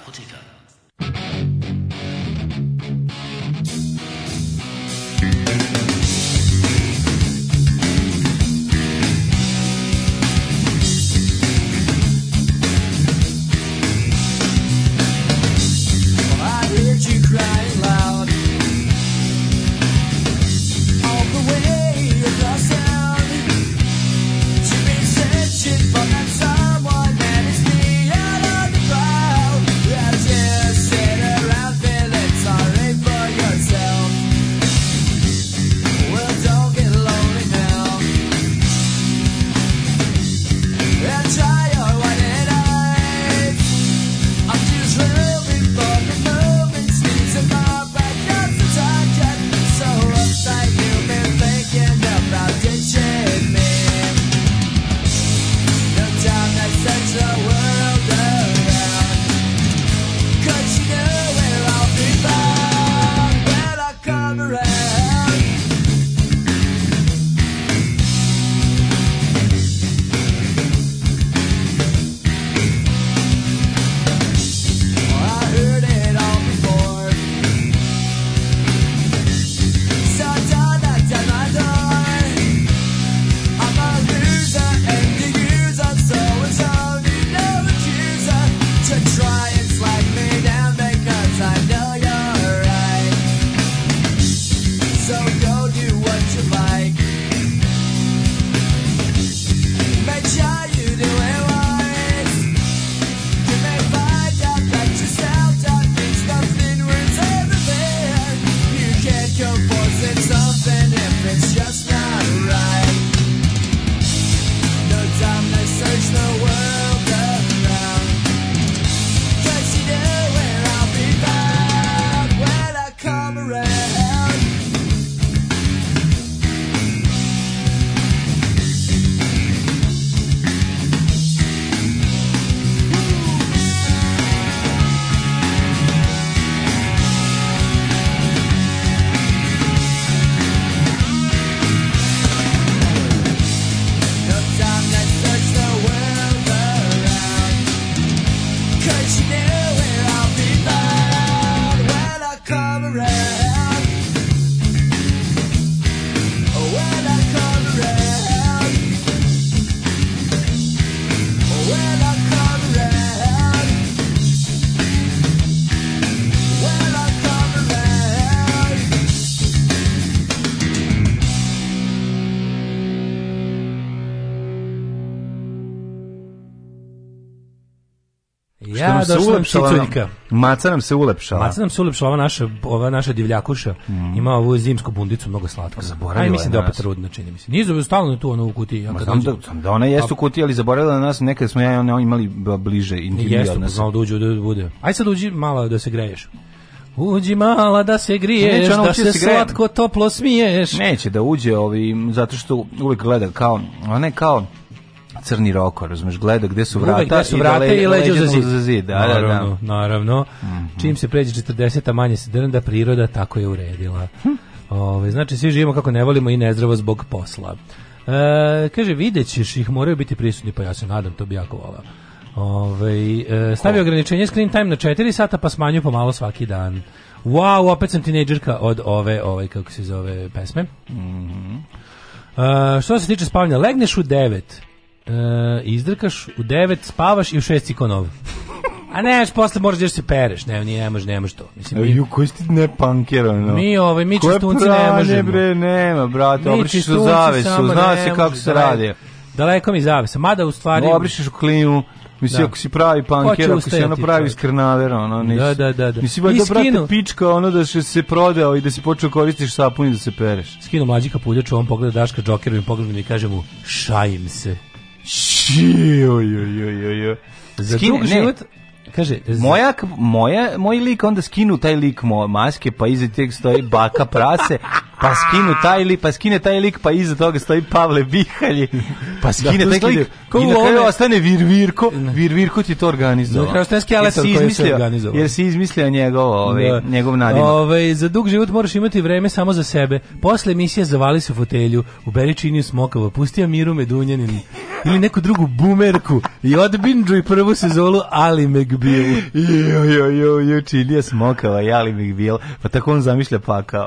Se ulepšala. Maca nam se ulepšala. Maca nam se ulepšala, ova naša, ova naša divljakuša ima ovu zimsku bundicu, mnogo slatko. Mm. Zaboravila Aj, mislim da je opet nas. trudna, čini mi se. Nije stalno tu ono u kutiji. Ja kad znam da, znam da ona jeste u kutiji, ali zaboravila na nas, nekad smo ja i ona imali bliže intimnije Jeste, pa odnose. znao da uđe da bude. Aj sad uđi malo da se greješ. Uđi mala da se griješ, ona da se da se greje. slatko toplo smiješ. Neće da uđe ovi, zato što uvek gleda kao, ona je kao crni roko, razumeš, gleda gde su vrata, gde su vrata da le- i leđa leđa za zid. za zid. Da, da, da. naravno, naravno. Čim se pređe 40, a manje se drnda, priroda tako je uredila. Ove, znači, svi živimo kako ne volimo i nezdravo zbog posla. E, kaže, vidjet ćeš ih, moraju biti prisutni, pa ja se nadam, to bi jako volao. Ove, e, stavi ograničenje screen time na 4 sata, pa smanju pomalo svaki dan. Wow, opet sam tinejdžerka od ove, ove, kako se zove, pesme. E, što se tiče spavanja, legneš u 9, e, izdrkaš u 9, spavaš i u 6 si ko nov. A ne, posle moraš da još se pereš, ne, nije, nemaš, nemaš to. Mislim, mi, Ju, koji si ti ne panker, ono? mi, ovaj, mi čistunci ne možemo. bre, nema, brate, obrišiš u čistunci zavesu, zna ne se kako se daleko- radi. Daleko mi zavesa, mada u stvari... Obrišiš u klimu, Mislim, Da. ako si pravi panker, ako si ono pravi skrnaver, ono, nisi, Da, da, da, da. Nisi I valjda, brate, pička, ono da se, se prodao i da si počeo koristiš sapun i da se pereš. Skinu mlađi kapuljaču, on pogleda Daška pogleda mi i kaže mu, šajim se. Šio, jo, jo, jo, jo. Za Skine- ne. život, kaže, Moja, moja, moj lik onda skinu taj lik mo, maske, pa iza tek stoji baka prase, pa skinu taj lik, pa skine taj lik, pa iza toga stoji Pavle Bihalji, pa skine tu taj lik, Ko i u na kraju ostane Vir Virko, Vir Virko ti to organizovao. Na kraju ostane skeletor koji izmislio- organizovao. Jer si izmislio njegov, ovaj, Da. njegov nadimak. Ovaj, za dug život moraš imati vreme samo za sebe. Posle emisije zavali se u fotelju, uberi činiju smokava, pusti Miru Medunjanin ili neku drugu bumerku i odbinđuj prvu sezonu Ali McBeal. Jo, jo, jo, jo, čilija smokava, jali mi bil, pa tako on zamišlja pakao.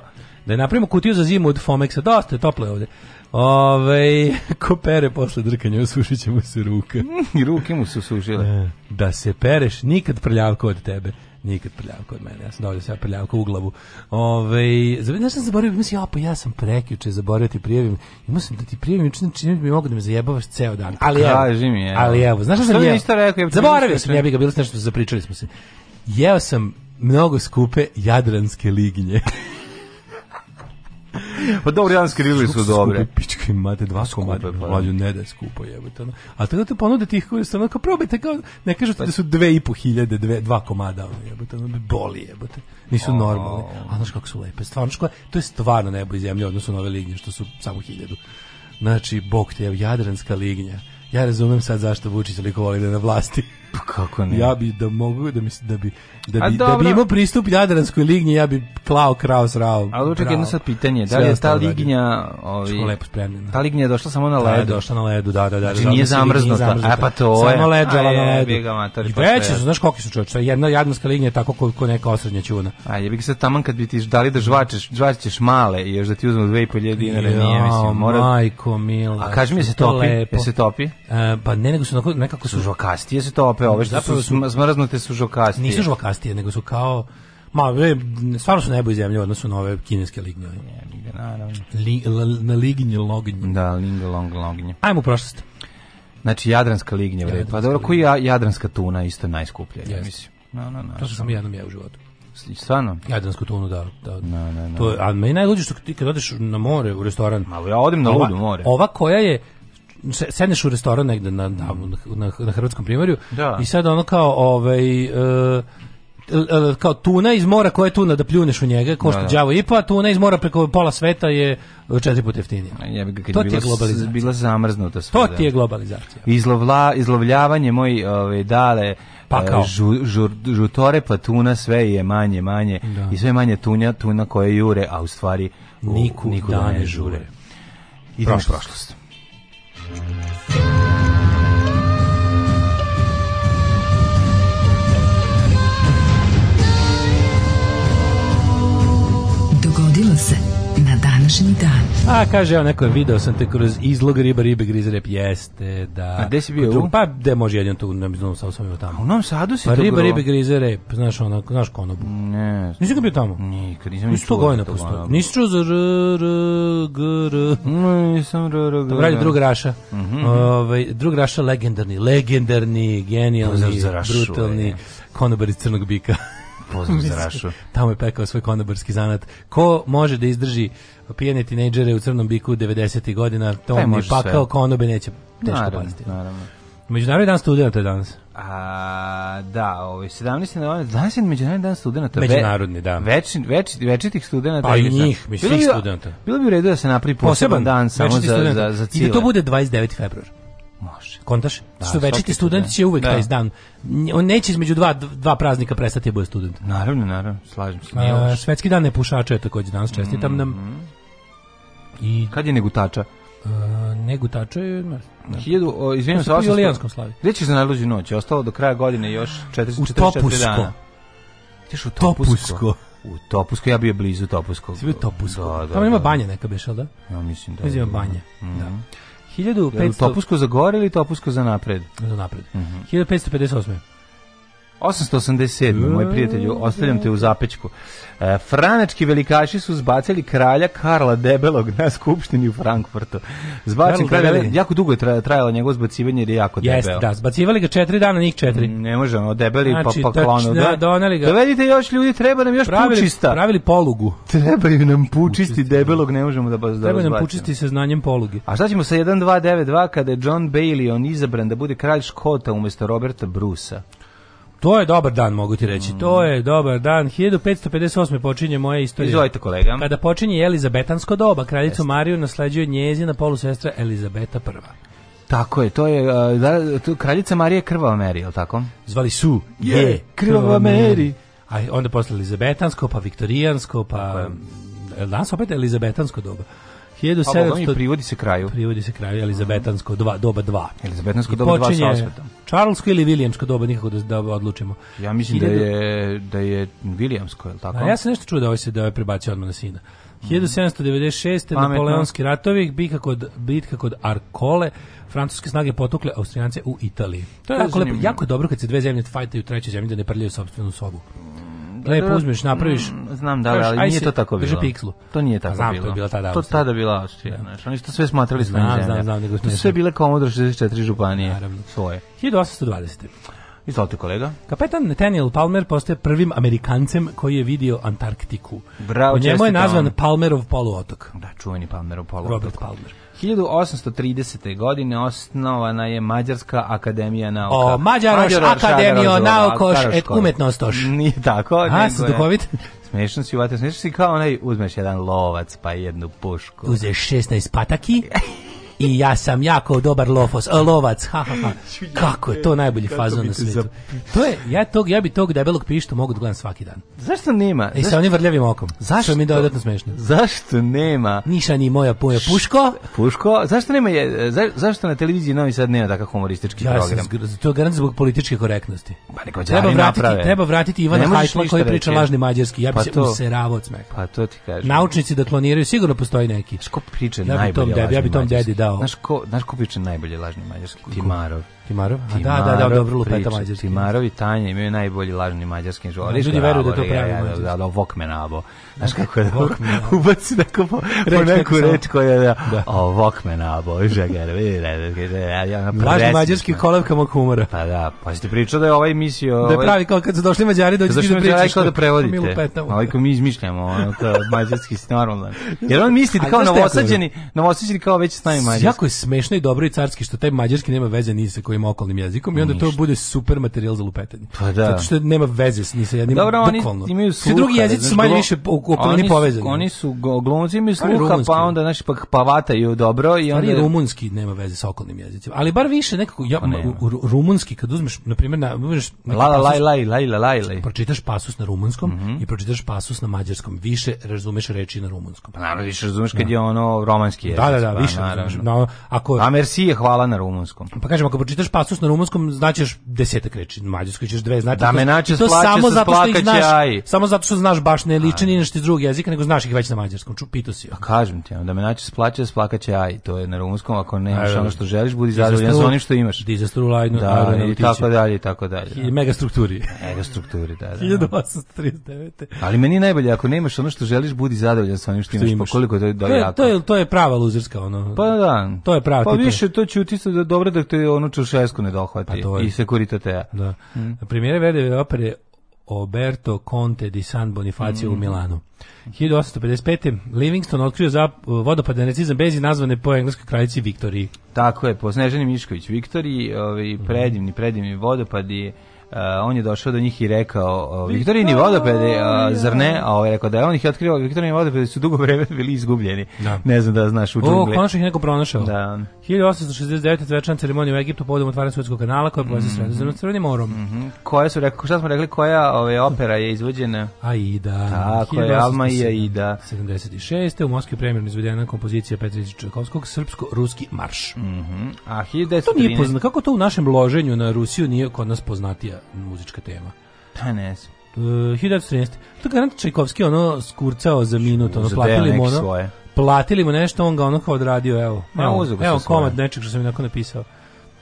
Da je napravimo kutiju za zimu od Fomexa, dosta je toplo je ovde. Ove, ko pere posle drkanja, osušit će mu se ruka. I ruke mu su sušile. Da se pereš, nikad prljavko od tebe. Nikad prljavko od mene. Ja sam dovoljno sve prljavko u glavu. Ove, znaš sam zaboravio, mislim, ja, pa ja sam prekjuče zaboravio ti prijavim. Imao sam da ti prijavim, juče znači ne bi mogu da me zajebavaš ceo dan. Ali evo, Kaži mi, evo. ali evo, znaš Što sam mi ja bi Zaboravio sam, ja bi ga bilo nešto, zapričali smo se. Jeo sam mnogo skupe jadranske lignje. Pa dobro, janske ribe su dobre. Pičke im mate, dva komada, pa da. mlađu ne da je skupo jebote. ono. A tako da te ponude tih koji stvarno kao probajte kao ne kažu ti da su dve i po hiljade, dve, dva komada, ono jebote, ono me boli jebote. Nisu normalni. A znaš kako su lepe, stvarno ško, to je stvarno nebo i zemlja odnosno na ove lignje što su samo hiljadu. Znači, bog te, jadranska lignja. Ja razumem sad zašto Vučić toliko voli da je na vlasti. Pa kako ne? Ja bi da mogu da mi da bi da bi, da bi imao pristup Jadranskoj lignji, ja bi klao krao srao. Ali čekaj jedno sad pitanje, da li je ta lignja, ovi, lepo spremljena. ta lignja je došla samo na Da, je ledu? došla na ledu, da, da, da. Znači da, nije da, da, zamrznuta. A pa to je. Samo leđala A na ledu. I pa veće su, znaš koliki su čovječe, jedna jadranska lignja je tako ko, ko neka osrednja čuna. A jebi ga sad taman kad bi ti dali da žvačeš, žvačeš male i još da ti uzmu 2.500 dinara, nije Jao, mislim, mora... majko mila. A kaži mi, je se to topi? Je se topi? E, pa ne, nego su nekako su... Žvakastije se tope, ove što Zapravo su su- sm- smrznute su žvakastije. Nisu žvakastije, nego su kao... Ma, bre, stvarno su nebo i zemlje u odnosu na ove kineske lignje. Naravno. Li, na lignje, lognje. Da, linga long lognje. Ajmo u prošlost. Znači jadranska lignja, bre. Pa dobro, koji ja, jadranska tuna isto najskuplja, ja mislim. No, no, no. To sam samo jednom jeo u životu. Stvarno? Jadransku tunu, da. da. No, no, no. To je, a meni najluđe što ti kad odeš na more, u restoran, Malo ja odem na ludu more. Ova koja je sedneš u restoran negde na, na, na, na hrvatskom primjerju Da. i sad ono kao ovaj e, kao tuna iz mora koja je tuna da pljuneš u njega košta Da, da. đavo i pa tuna iz mora preko pola sveta je četiri puta jeftinija. To ti je globalizacija. bila zamrznuta sve. To da. ti je globalizacija. Izlovla, izlovljavanje moj ove dale Pa e, kao? žu, žur, žutore pa tuna sve je manje manje Da. i sve manje tunja tuna koje jure a u stvari u- Niku nikuda dane ne žure. idemo Prošlost. prošlost Soon. Današnji dan. A kaže, evo neko je video sam te kroz izlog riba, ribe grize rep, jeste, da. A gde si bio? Pa, gde može jedan tu, ne znam, samo sam imao tamo. u Novom Sadu si Pa to riba, ribe grize rep, znaš ono, znaš konobu. ne Nisi ga bio tamo? nikad nisam ni čuo godina postoji. Nisi čuo za r, r, g, r. nisam r, r, g, r. drug Raša. Mhm. Ovaj, drug Raša legendarni, legendarni, genijalni, brutalni konobar iz Crnog bika. Pozdrav za Rašu. Tamo je pekao svoj konobarski zanat. Ko može da izdrži pijene tinejdžere u Crnom biku 90. godina, to Taj mi može pakao sve. konobe neće teško naravno, pasti. naravno Međunarodni dan studenta je danas. A, da, ovaj 17. novembar, danas je međunarodni dan studenata. Međunarodni, da. Veči, veči, večitih studenata. Pa i njih, mislim, Bilo svih studenata. Bilo bi u redu da se napravi poseban dan samo za, student. za, za I da to bude 29. februar. Može. Kontaš? Da, što večiti student će uvek Da. taj dan. On neće između dva, dva praznika prestati da bude student. Naravno, naravno, slažem se. A, loše. svetski dan nepušača je takođe danas, čestitam nam. Mhm. I Kad je negutača? uh, negutača je... Ne, ne. Hiljadu, o, izvinim se, se po 800. julijanskom slavi. Gde ćeš za najluđu noć? Je Ostalo do kraja godine još 44 U Topusko. dana. U Topusko. Topusko. U Topusko, ja bio blizu Topuskog. Si bio Topusko. Da, da, Tamo ima da. banja neka jel da? Ja mislim da. Mislim je. ima banja. Mhm. Da. Je li 1500... Topusko za gore ili Topusko za napred? Do napred. Mhm. 1558. 887. moj prijatelju, ostavljam te u zapečku. E, franački velikaši su zbacili kralja Karla Debelog na skupštini u Frankfurtu. Zbačen Karl kralj, Debeli. jako dugo je tra- trajalo njegovo zbacivanje jer je jako Jeste, debel. da, zbacivali ga četiri dana, njih četiri. Ne može ono, debeli Znači, pa, pa klonu. da, doneli ga. Dovedite još ljudi, treba nam još Pravili, pučista. pravili polugu. Trebaju nam pučisti, debelog ne možemo da ba- da Treba nam pučisti sa znanjem poluge. A šta ćemo sa 1292 kada je John Bailey on izabran da bude kralj Škota umjesto Roberta Brusa? To je dobar dan, mogu ti reći. To je dobar dan. 1558. počinje moja istorija. Izvolite kolega. Kada počinje Elizabetansko doba, kraljicu Mariju nasleđuje njezina polusestra Elizabeta I. Tako je, to je uh, da, tu, kraljica Marija Krvava Meri, je li tako? Zvali su Je, je Krvava Meri. A onda posle Elizabetansko, pa Viktorijansko, pa danas opet Elizabetansko doba. Pa boga mi 1700 privodi se kraju. privodi se kraju Elizabetansko dva, doba 2. Elizabetansko doba dva sa počinje osvetom. Charlesko ili Vilijamsko doba, nikako da, da odlučimo. Ja mislim da Hiljadu- je, da je Williamsko, je li tako? A ja sam nešto čuo da ovaj se da ovaj prebacio odmah na sina. 1796. Pametno. Napoleonski ratovi, bitka kod, bitka kod Arkole, francuske snage potukle Austrijance u Italiji. To je jako, lepo, jako je dobro kad se dve zemlje fajtaju u trećoj zemlji da ne prljaju sopstvenu sobu. Lepo uzmeš, napraviš... Mm, Znam da, ali nije to tako bilo. pikslu. To nije Pa tako znam, bilo. to je bila tada To tada bila Austrija, znaš. Oni su to sve smatrali Znam, svojim znam, zemljama. znam, nego To sve znam. bile Commodore 64 županije. Naravno. Svoje. 1820. Izvolite kolega. Kapetan Nathaniel Palmer postaje prvim Amerikancem koji je vidio Antarktiku. Bravo, U njemu je nazvan. Palmerov poluotok. Da, čuveni Palmerov poluotok. Robert Palmer. 1830. godine osnovana je Mađarska akademija nauka. O, Mađaroš Akademio naukoš et umetnostoš. Nije tako. A, je- duhovit? Smešno si, uvate, smešno si kao onaj, uzmeš jedan lovac, pa jednu pušku. Uzeš 16 pataki i ja sam jako dobar lofos, a, lovac, ha, ha, ha. Kako je to najbolji fazon na svijetu. To je, ja, tog, ja bi tog debelog pišta mogu da gledam svaki dan. Zašto nema? I sa onim vrljavim okom. Zašto? Što mi je dodatno smešno. zašto nema Niša ni moja puja puško. Puško? Zašto nema je, za, zašto na televiziji Novi Sad nema takav humoristički Ja sam, program? zgr- to je garant zbog političke korektnosti. Pa neko Treba vratiti, naprave. treba vratiti Ivana Hajtla koji priča lažni mađarski. Ja bi Pa se to. useravao od smeha. Pa to ti kažem. Naučnici da kloniraju, sigurno postoji neki. Znaš ko priča Ja najbolje tom ja bi tom dedi mađarski? Dao. Znaš ko, znaš ko priča najbolje lažni mađarski? Timarov. Timarov? A da, da, da, dobro lupeta mađarski. Timarov i Tanja imaju najbolji lažni mađarski. Da, ljudi veruju da to pravi mađarski. Da, da, vokmenabo. Znaš kako je Vokmenabo. ubaci neko po, po neku reč koja je da, Da. o, vokmenabo, žegar, vidi, da, da, da, ja, ja, Lažni mađarski kolevka mog humora. Pa da, pa ste pričao da je ovaj mislio... Da je ovaj- pravi kao kad su došli Mađari Zato ti da pričaš. da prevodite. Ali mi izmišljamo, ono, kao mađarski normalan. Jer on misli da kao novosađeni, novosađeni kao već znaju mađarski. Jako je smešno i dobro i carski što taj mađarski nema veze ni sa kojim okolnim jezikom i onda to bude super materijal za lupetanje. Pa da. Zato što nema veze s ni sa jednim Dobro, oni bukvalno. imaju Svi sluha. drugi jezici su manje više su- povezani. Oni su glumci imaju sluha, pa onda naši pa pavataju dobro i onda... rumunski nema veze sa okolnim jezicima. Ali bar više nekako, ja, Pa rumunski, kad uzmeš, na primjer, na, La la laj laj laj laj laj. pročitaš pasus na rumunskom Mhm. i pročitaš pasus na mađarskom. Više razumeš reči na rumunskom. Pa naravno više razumeš kad je ono romanski jezik. Da, da, da, pa više naravno. No, ako, A merci je hvala na rumunskom. Pa kažem, ako pročitaš pasus na rumunskom, znaćeš desetak reči, na mađarskoj ćeš dve znati. Da me nače i to splače samo sa zato što ih znaš, aj. samo zato što znaš baš ne liči ni na što iz drugog jezika, nego znaš ih već na mađarskom. Ču, pitao si. Kažem ti, da me naći splaće, splakaće aj. To je na rumunskom, ako nemaš ono što želiš, budi zadovoljan sa onim što imaš. Dizastru lajnu, Da, i tako dalje, i tako dalje. I mega strukturi. Mega strukturi, da, da. 1839. Ali meni je najbolje, ako nemaš ono što želiš, budi zadovoljan sa onim što imaš. imaš. Pa koliko to, da To je, jako. to, je, to je prava luzerska, ono. Pa da. To je prava Pa više to ćuti se da dobro da te ono čušesku ne dohvati. Pa. I sekuritatea. Da. Premijera Verdeve opere Oberto Conte di San Bonifacio u Mhm. Milanu. 1855. Livingston otkrio za vodopad venecizam bez nazvane po engleskoj kraljici Viktoriji. Tako je, po Snežani Mišković Viktoriji, ovaj, predivni, predivni vodopadi, Uh, on je došao do njih i rekao uh, Viktorini vodopede, uh, zar ne? A ovaj rekao da je on ih je otkrio Viktorini vodopede su dugo vreme bili izgubljeni. Da. Ne znam da znaš u O, džungli. konačno ih neko pronašao. Da. 1869. svečana ceremonija u Egiptu povodom otvaranja Svetskog kanala koja povezuje Sredozemno s Crvenim morom. Mhm. Koja su rekao, šta smo rekli, koja ove, opera je izvođena? Aida. Tako je, Alma i Aida. 76. U Moskvi premjerno izvedena kompozicija Petra Čajkovskog, srpsko-ruski marš. Mhm. A To nije 1913... poznato. Kako to u našem loženju na Rusiju nije kod nas poznatija muzička tema? Pa ne znam. Uh, 1913. To je garant Čajkovski ono skurcao za minut, ono platili mu ono, svoje. platili mu nešto, on ga ono kao odradio, evo. Ma, Evo, evo komad nečeg što sam inako napisao.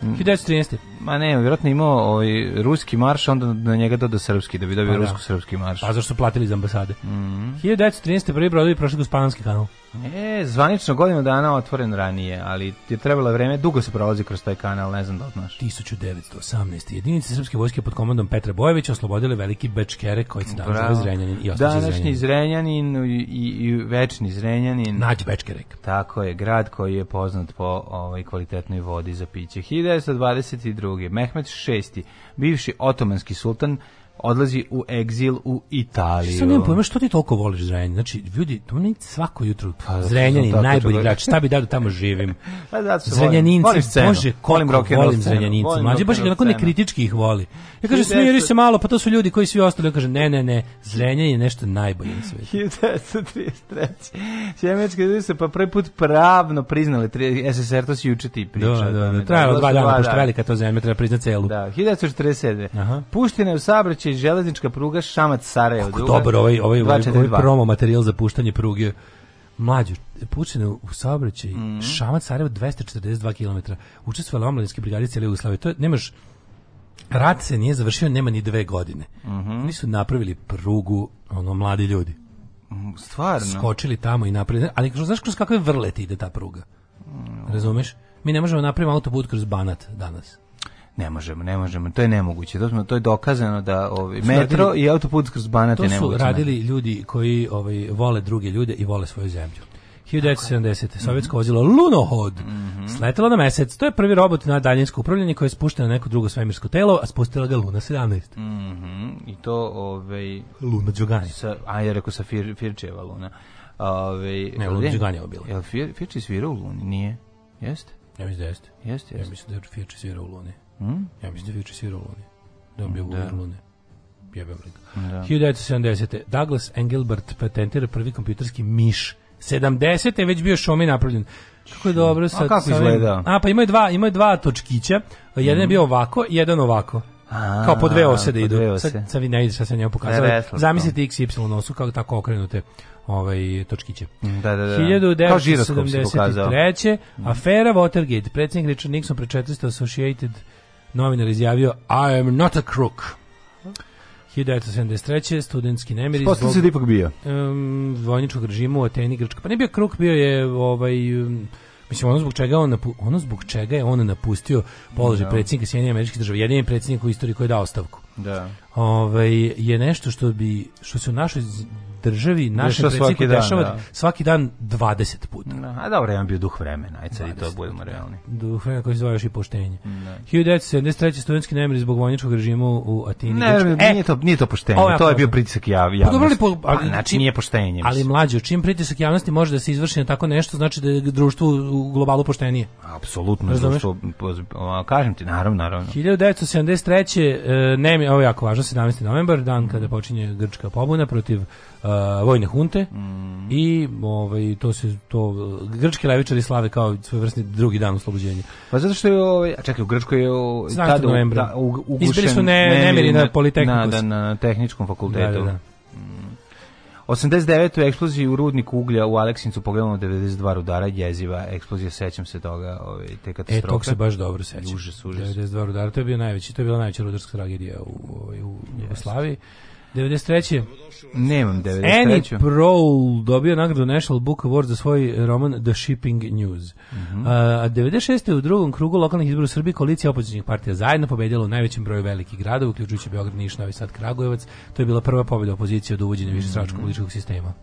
1913. Ma ne, vjerojatno je imao ovaj ruski marš, onda na njega doda srpski, da bi dobio Pa da. rusko-srpski marš. Pa zašto su platili iz ambasade? Mhm. 1913. prvi brodovi prošli kroz Panamski kanal. E, zvanično godinu dana otvoren ranije, ali je trebalo vreme, dugo se prolazi kroz taj kanal, ne znam da li znaš. 1918. Jedinice srpske vojske pod komandom Petra Bojevića oslobodile veliki Bečkere koji se danas zove Zrenjanin i ostaće Današnji Zrenjanin. Zrenjanin i, i, i večni Zrenjanin. Nađi Bečkerek. Tako je, grad koji je poznat po ovaj kvalitetnoj vodi za piće. 1922. Mehmed VI, bivši otomanski sultan, odlazi u egzil u Italiju. Sam nemam pojma što ti toliko voliš Zrenjanin. Znači, ljudi, to meni svako jutro Pa, Zrenjanin, najbolji igrač, šta bi da tamo živim. Pa volim- Zrenjaninci, Volim koliko volim. Zrenjaninci. Mlađe baš onako nekritički ih voli. Ja kažem, 1900 smiri se malo, pa to su ljudi koji svi ostali. Ja kažem, ne, ne, ne, Zrenjanin je nešto najbolje na svetu. 1933. Sjemečke ljudi su pa prvi put pravno priznali SSR, to si juče ti. Da, da, o tome, da, trajalo dva su dana, pošto dana. velika to zemlja, treba priznati celu. Da, 1947. Aha. Puština je u saobraćaj železnička pruga Šamac-Sarajevo. Kako dobar ovaj, ovaj, ovaj, 242. ovaj promo materijal za puštanje pruge. Mlađu, pučene u saobraćaj, Mhm. Šamac Sarajevo 242 km. Učestvovala omladinske brigade cijele Jugoslavije. To je, nemaš, rat se nije završio, nema ni dve godine. Mhm. Oni su napravili prugu, ono, mladi ljudi. Stvarno? Skočili tamo i napravili, ali znaš kroz kakve vrleti ide ta pruga? Razumeš? Mi ne možemo napraviti autoput kroz Banat danas. Ne možemo, ne možemo, to je nemoguće. To, smo, to je dokazano da su metro radili- i autoput kroz Banat To je su nemoguće. radili ljudi koji ovaj, vole druge ljude i vole svoju zemlju. 1970. Sovjetsko vozilo Lunohod sletelo na mesec. To je prvi robot na daljinsko upravljanje koje je spušteno na neko drugo svemirsko telo, a spustila ga Luna 17. Mhm, I to, ovaj... Luna Đugani. Sa, a ja rekao sa Fir, Firčeva Luna. Ove, Ne, Luna Đuganjeva bila. Jel Fir, Firči svirao u Luni? Nije. Jeste? Ja mislim da jeste. Jeste, Ja jeste. mislim da je Firči svirao u Luni. Mm? Ja mislim da je Firči svirao u Luni. Da je bio Da. da. Lune. Jebem li ga. Da. 1970. Douglas Engelbart patentira prvi kompjuterski miš. 70. je već bio šomi napravljen. Kako je dobro sa, kako sa ovim- izgledao? A pa imaju dva, imaju dva točkića. Jedan je bio ovako, jedan ovako. A, kao po dve ose da idu. dve ose. Sad, sad vi ne vidite šta sam njemu pokazao. Veselko. Zamislite x i y nosu kako tako okrenute ovaj točkiće. Da, da, da. Pokazao. 1973. Afera Watergate. Predsjednik Richard Nixon pre 400 Associated novinar izjavio I am not a crook. 1973. studentski nemiri Poslije se ipak bio. um, vojničkog režima u Ateni Grčka. Pa ne bio kruk, bio je ovaj um, Mislim, ono zbog čega on, napu, ono zbog čega je on napustio položaj Da. predsjednika Sjedinjenih američkih država. Jedini predsjednik u istoriji koji je dao ostavku. Da. Ovaj je nešto što bi što se u našoj državi našem Dešava svaki dan, dešava da. svaki dan 20 puta. Da, a dobro, ja bio duh vremena, ajde sad i to 20, budemo realni. Duh vremena koji se zove još i poštenje. Da. 1973. studentski nemiri zbog vojničkog režima u Atini. Ne, Grčka. nije, to, nije to poštenje, ovo je to je bio pritisak jav, Pa javnosti. po- ali Pa, znači nije poštenje. Ali mlađo, čim pritisak javnosti može da se izvrši na tako nešto, znači da je društvo u globalu poštenije. Apsolutno, društvo, kažem ti, naravno, naravno. 1973. E, ne, ovo je jako važno, 17. novembar, dan kada počinje grčka pobuna protiv e, vojne hunte Mm. i ovaj, to se to grčki levičari slave kao svojevrsni drugi dan oslobođenja. Pa zato što je ovaj, a čekaj, u Grčkoj je o, 17. tada u- novembra. da, u- ugušen Izbili su ne- nemiri na Politehnikus. Na, da, na tehničkom fakultetu. Da, da, da. 89. u eksploziji u rudniku uglja u Aleksincu poginulo 92 rudara, jeziva eksplozija, sećam se toga, ovaj, te E, katastrofe. tog se baš dobro sećam. Užas, užas. 92 rudara, to je bio najveći, to je bila najveća rudarska tragedija u, ovaj, u Jugoslaviji. 93. Nemam Annie 93. Proul dobio nagradu National Book Award za svoj roman The Shipping News. Mhm. A 96. u drugom krugu lokalnih izbora u Srbiji koalicija opozicijnih partija zajedno pobedila u najvećem broju velikih gradova, uključujući Beograd, Niš, Novi Sad, Kragujevac. To je bila prva pobjeda opozicije od uvođenja Mhm. višestranačkog političkog sistema.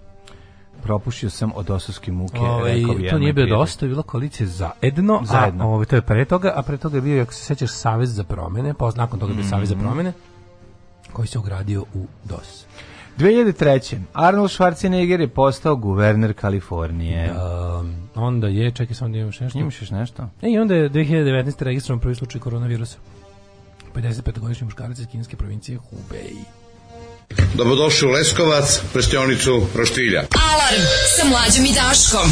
Propušio sam od osovske muke. Ovaj, rekao to nije prijatelj. dosta, je bila koalicija zajedno, Zajedno. a ovaj, to je pre toga, a pre toga je bio, ako se sećaš, Savez za promene, pa nakon toga je bio Savez za Mhm. promene, koji se ugradio u DOS. 2003. Arnold Schwarzenegger je postao guverner Kalifornije. Um, onda je, čekaj samo da imaš nešto. Imaš još nešto? E, i onda je 2019. registrovan prvi slučaj koronavirusa. 55-godišnji muškarac iz kineske provincije Hubei. Dobrodošli u Leskovac, prštionicu Roštilja. Alarm sa mlađom i Daškom.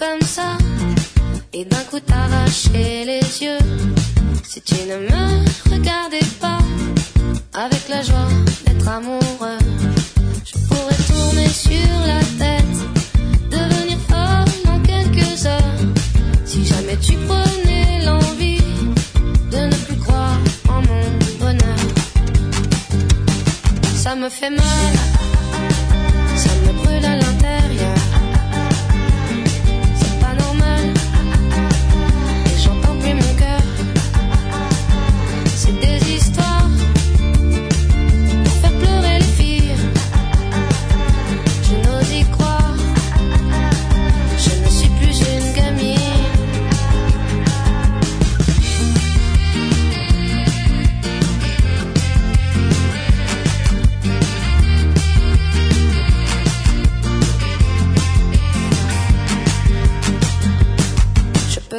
Comme ça et d'un coup t'arracher les yeux. Si tu ne me regardais pas avec la joie d'être amoureux, je pourrais tourner sur la tête, devenir folle en quelques heures. Si jamais tu prenais l'envie de ne plus croire en mon bonheur, ça me fait mal, ça me brûle à l'intérieur.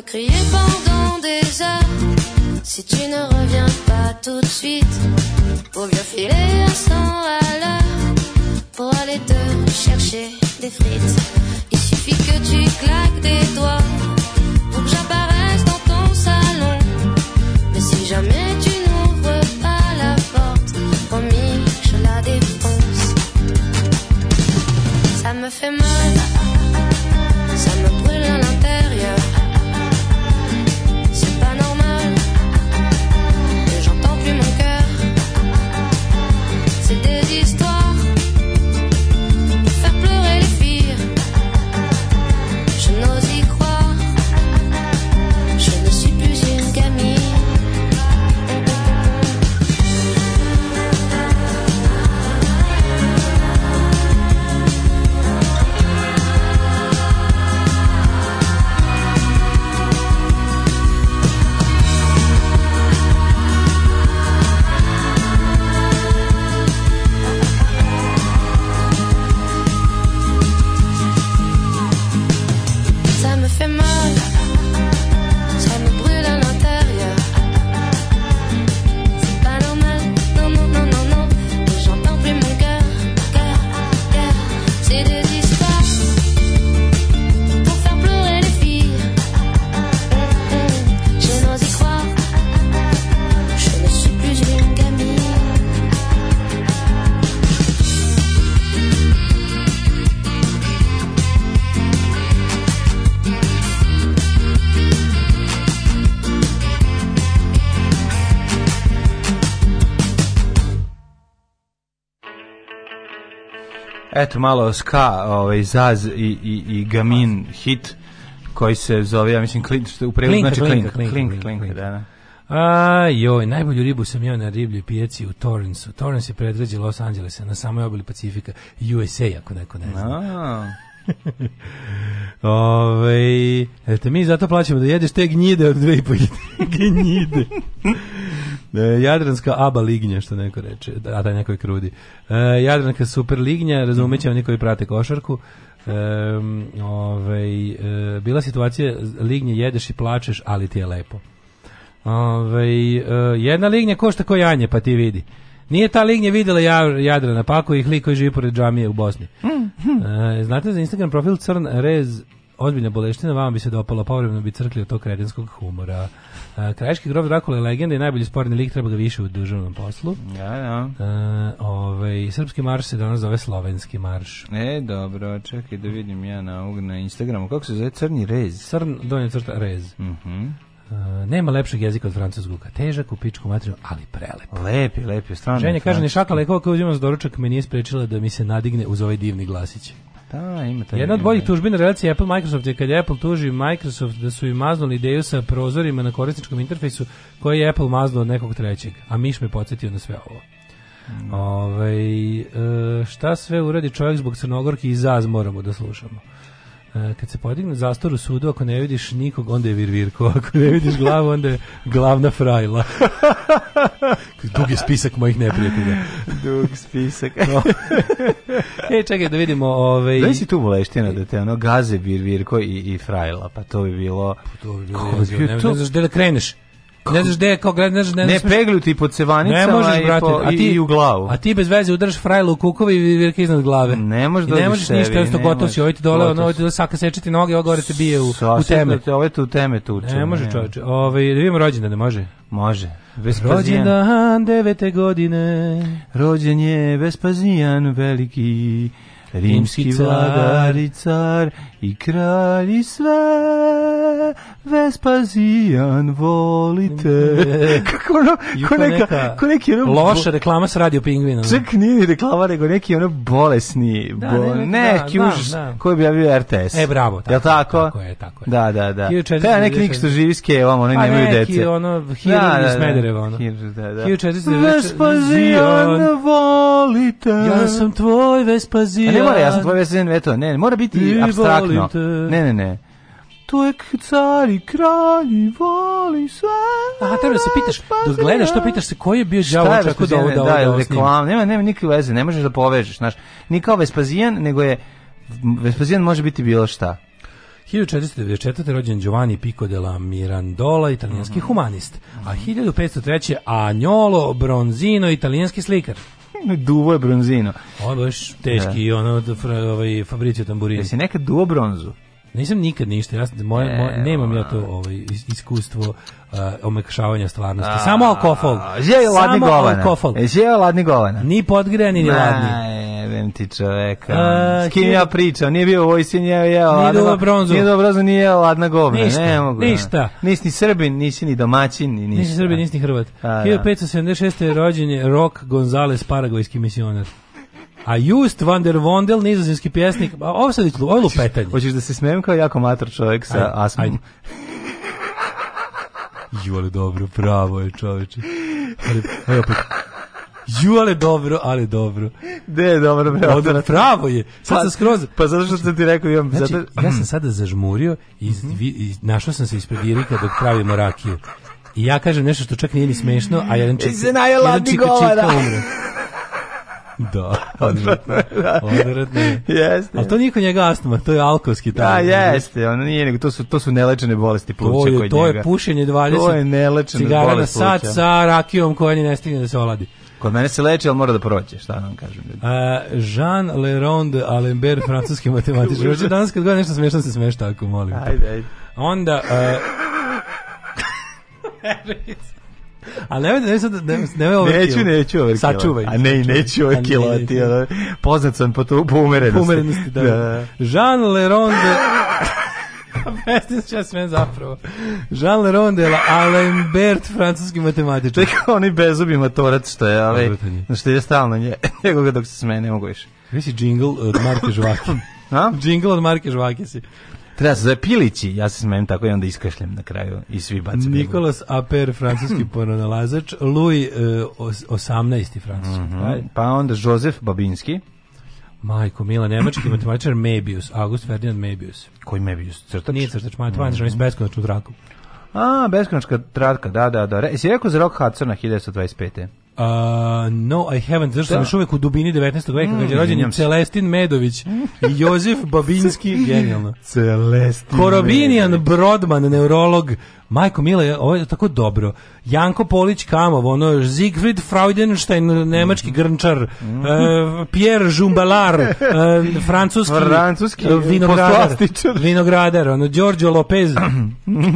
Crier pendant des heures si tu ne reviens pas tout de suite pour bien filer à 100 à l'heure pour aller te chercher des frites. Il suffit que tu claques des doigts pour que j'apparaisse dans ton salon. Mais si jamais tu n'ouvres pas la porte, promis, je la défonce. Ça me fait mal, Eto malo ska, ovaj Zaz i, i, i Gamin hit koji se zove, ja mislim, klin, što u prevodu znači klinka, klink, klinka, klink, klinka, klink, da, da. A, joj, najbolju ribu sam jeo na ribljoj pijaci u Torransu. Torrance je predgrađe Los Angelesa, na samoj obali Pacifika, USA, ako neko ne zna. A, Ove, eto, mi zato plaćamo da jedeš te gnjide od dve i po gnjide. E, Jadranska aba lignja, što neko reče, a da neko je krudi. E, Jadranka super lignja, razumeće oni koji prate košarku. E, ovaj, e, bila situacija, lignje jedeš i plačeš, ali ti je lepo. Ove, jedna lignja košta ko janje, pa ti vidi. Nije ta lignja videla ja- Jadrana, pa ako ih lik koji živi pored džamije u Bosni. E, znate za Instagram profil Crn Rez ozbiljna boleština, vama bi se dopalo, povremeno bi crkli od tog humora. E, krajiški grob Drakula je legenda i najbolji sporni lik, treba ga više u državnom poslu. da, da. E, ovaj, srpski marš se danas zove slovenski marš. E, dobro, čekaj da vidim ja na na Instagramu. Kako se zove Crni rez? Crn, donja crta, rez. Mhm. E, nema lepšeg jezika od francuskog. Težak u pičku materiju, ali prelep. Lepi, lepi, stvarno. Ženja kaže, ni šaka lekova koju uzimam za doručak me nije sprečila da mi se nadigne uz ovaj divni glasić. Da, ima taj. Jedna od boljih tužbi na relaciji Apple Microsoft je kad je Apple tuži Microsoft da su im maznuli ideju sa prozorima na korisničkom interfejsu koji je Apple maznuo od nekog trećeg, a Miš me podsjetio na sve ovo. Ovaj, e, šta sve uradi čovjek zbog crnogorki i zaz moramo da slušamo. E, kad se podigne zastor u sudu, ako ne vidiš nikog, onda je virvirko. Ako ne vidiš glavu, onda je glavna frajla. Dug je spisak mojih neprijatelja. Dug spisak. e, čekaj da vidimo... Ovaj... Gde si tu boleština da te ono gaze vir, virko i, i frajla, pa to bi bilo... To bi bilo Kako jezivo. bi ne, to- ne znaš gde da kreneš. Ne znaš gde je, kao gled, ne znaš, ne, Ne znaš- peglu ti po cevanicama ne možeš, i, brate, po, a ti, i, i u glavu. A ti bez veze udaraš frajlu u kukovi i virke iznad glave. Ne možeš I da ne možeš sebi, ništa, jednostavno ne gotov si, ovaj ti dole, ono, ovaj ti dole saka sečeti noge, ovo gore te bije u, u teme. Sasvim, Ovo te u teme tuče. Ne može čovječe. Ovaj, da vidimo rođendane, može? Može. Vespazijan. Rođendan devete godine. Rođen je Vespazijan veliki, rimski vladar i car i kralj i sve. Vespazijan volite. Kako ono, ko, neka, ko neki ono... Loša reklama sa radio pingvina. Čak nije ni reklama, nego neki ono bolesni, Da, bo, ne, ne, neki da, užas da. koji bi javio RTS. E, bravo, tako, tako? tako je, tako je. Da, da, da. 1496. Da, neki lik što živi s kevom, oni Pa nemaju neki, dece. ono, iz Smedereva, ono. Da, da. 1490. Vespazijan volite. Ja sam tvoj Vespazijan. A ne mora, ja sam tvoj Vespazijan, ne, mora biti I abstraktno. Volim te. Ne, ne, ne. To je car i kralj i voli sve. Aha, treba da se pitaš, dok gledaš to pitaš se koji je bio đavo čako da ovo da, Da, da, snimi. reklam, nema, nema nikakve veze, ne možeš da povežeš, znaš. Ni kao Vespazijan, nego je Vespazijan može biti bilo šta. 1494. rođen Giovanni Pico della Mirandola, italijanski Mhm. humanist. A 1503. Agnolo Bronzino, italijanski slikar. Duvo je bronzino. Ovo je baš teški, ono, od fra- ovaj, Fabricio Tamburini. Jesi nekad duo bronzu? Nisam nikad ništa, ja sam, moje, moje, nemam ja to ovaj, is- iskustvo uh, omekšavanja stvarnosti. Samo alkohol. Žije ladni govana. alkohol. Jesi jeo ladni govana? Ni podgrejani, ni ladni. Ne, vem ti čoveka. A, S kim ja hiljadu- pričam? Nije bio u vojsci, nije jeo Nije ladna duo go- bronzu. Nije duo bronzu, nije jeo ladna govna. Ništa, ne mogu. ništa. Nisi ni Srbin, nisi ni domaćin, ni ništa. Nisi Srbin, nisi ni Hrvat. A, da. 1576. je rođen je Rock Gonzales, paragvajski misionar. A Just van der Wondel, nizozemski pjesnik, a ovo sad ovo je lupetanje. Hoćeš da se smijem kao jako mator čovjek sa Ajde, asmom? ajde. Ju, ali dobro, pravo je čoveče. Ali, evo opet. Ju, ali dobro, ali dobro. De, je dobro, bre, Od, pravo je. Sad sam skroz... Pa zato što sam ti rekao, imam... Znači, zato, ja sam sada zažmurio i, Mhm. vi- i našao sam se ispred Irika dok pravimo rakiju. I ja kažem nešto što čak nije ni smešno, a jedan čika, I se najeo jedan ladni umre. Da, odvratno. Odvratno je. Jeste. Ali to niko njega astma, to je alkoholski Da, jeste, ono nije nego to su to su nelečene bolesti pluća To kod to njega. je pušenje 20 To je nelečene cigara na sat pluća. sa rakijom koja ni ne stigne da se oladi. Kod mene se leči, ali mora da prođe, šta da vam kažem. A, Jean Leronde Alembert, francuski matematičar. Hoće danas kad god nešto smešno se smeš tako, molim. Ajde, ajde. Onda... Uh, Ali nemoj, nemoj sad, nemoj, nemoj overkill. Neću, neću overkill. Sačuvaj. A ne, neću A ne, ne. ono, Poznat sam po, tu, po umerenosti. Umerenosti, da. Jean Leronde... Pestim se ja sve zapravo. Jean Leronde Alembert, francuski matematičar. To kao onaj bezubi matorac što je, je. što je stalno nje, nego ga dok se sme, ne mogu više. Kako si džingl od Marke Žvake? A? džingl od Marke Žvake si. Treba se zove Pilići, ja se smejem tako i onda iskašljem na kraju i svi bacim. Nikolas Aper, francuski pronalazač. Louis, uh, os- 18. francuski. Mhm. Pa onda Jozef Babinski, Majko Mila, nemački matematičar Mebius, August Ferdinand Mebius. koji me bio crtač. Nije crtač matematičar, mm. beskonačnu traku. A, beskonačka tratka, da, da, da. Re, si rekao za Rock Hudsona 1925. Uh, no, I haven't, zašto sam Da. još uvek u dubini 19. veka, kad je rođen izvinjam se. Celestin Medović i Jozef Babinski, genijalno. Celestin. Korobinijan Brodman, neurolog, Majko Mila, je- ovo je tako dobro. Janko Polić Kamov, ono, Siegfried Freudenstein, nemački grnčar, e, Pierre Jumbalar, e, francuski, Francuski, e, vinogradar, vinogradar, ono, Giorgio Lopez,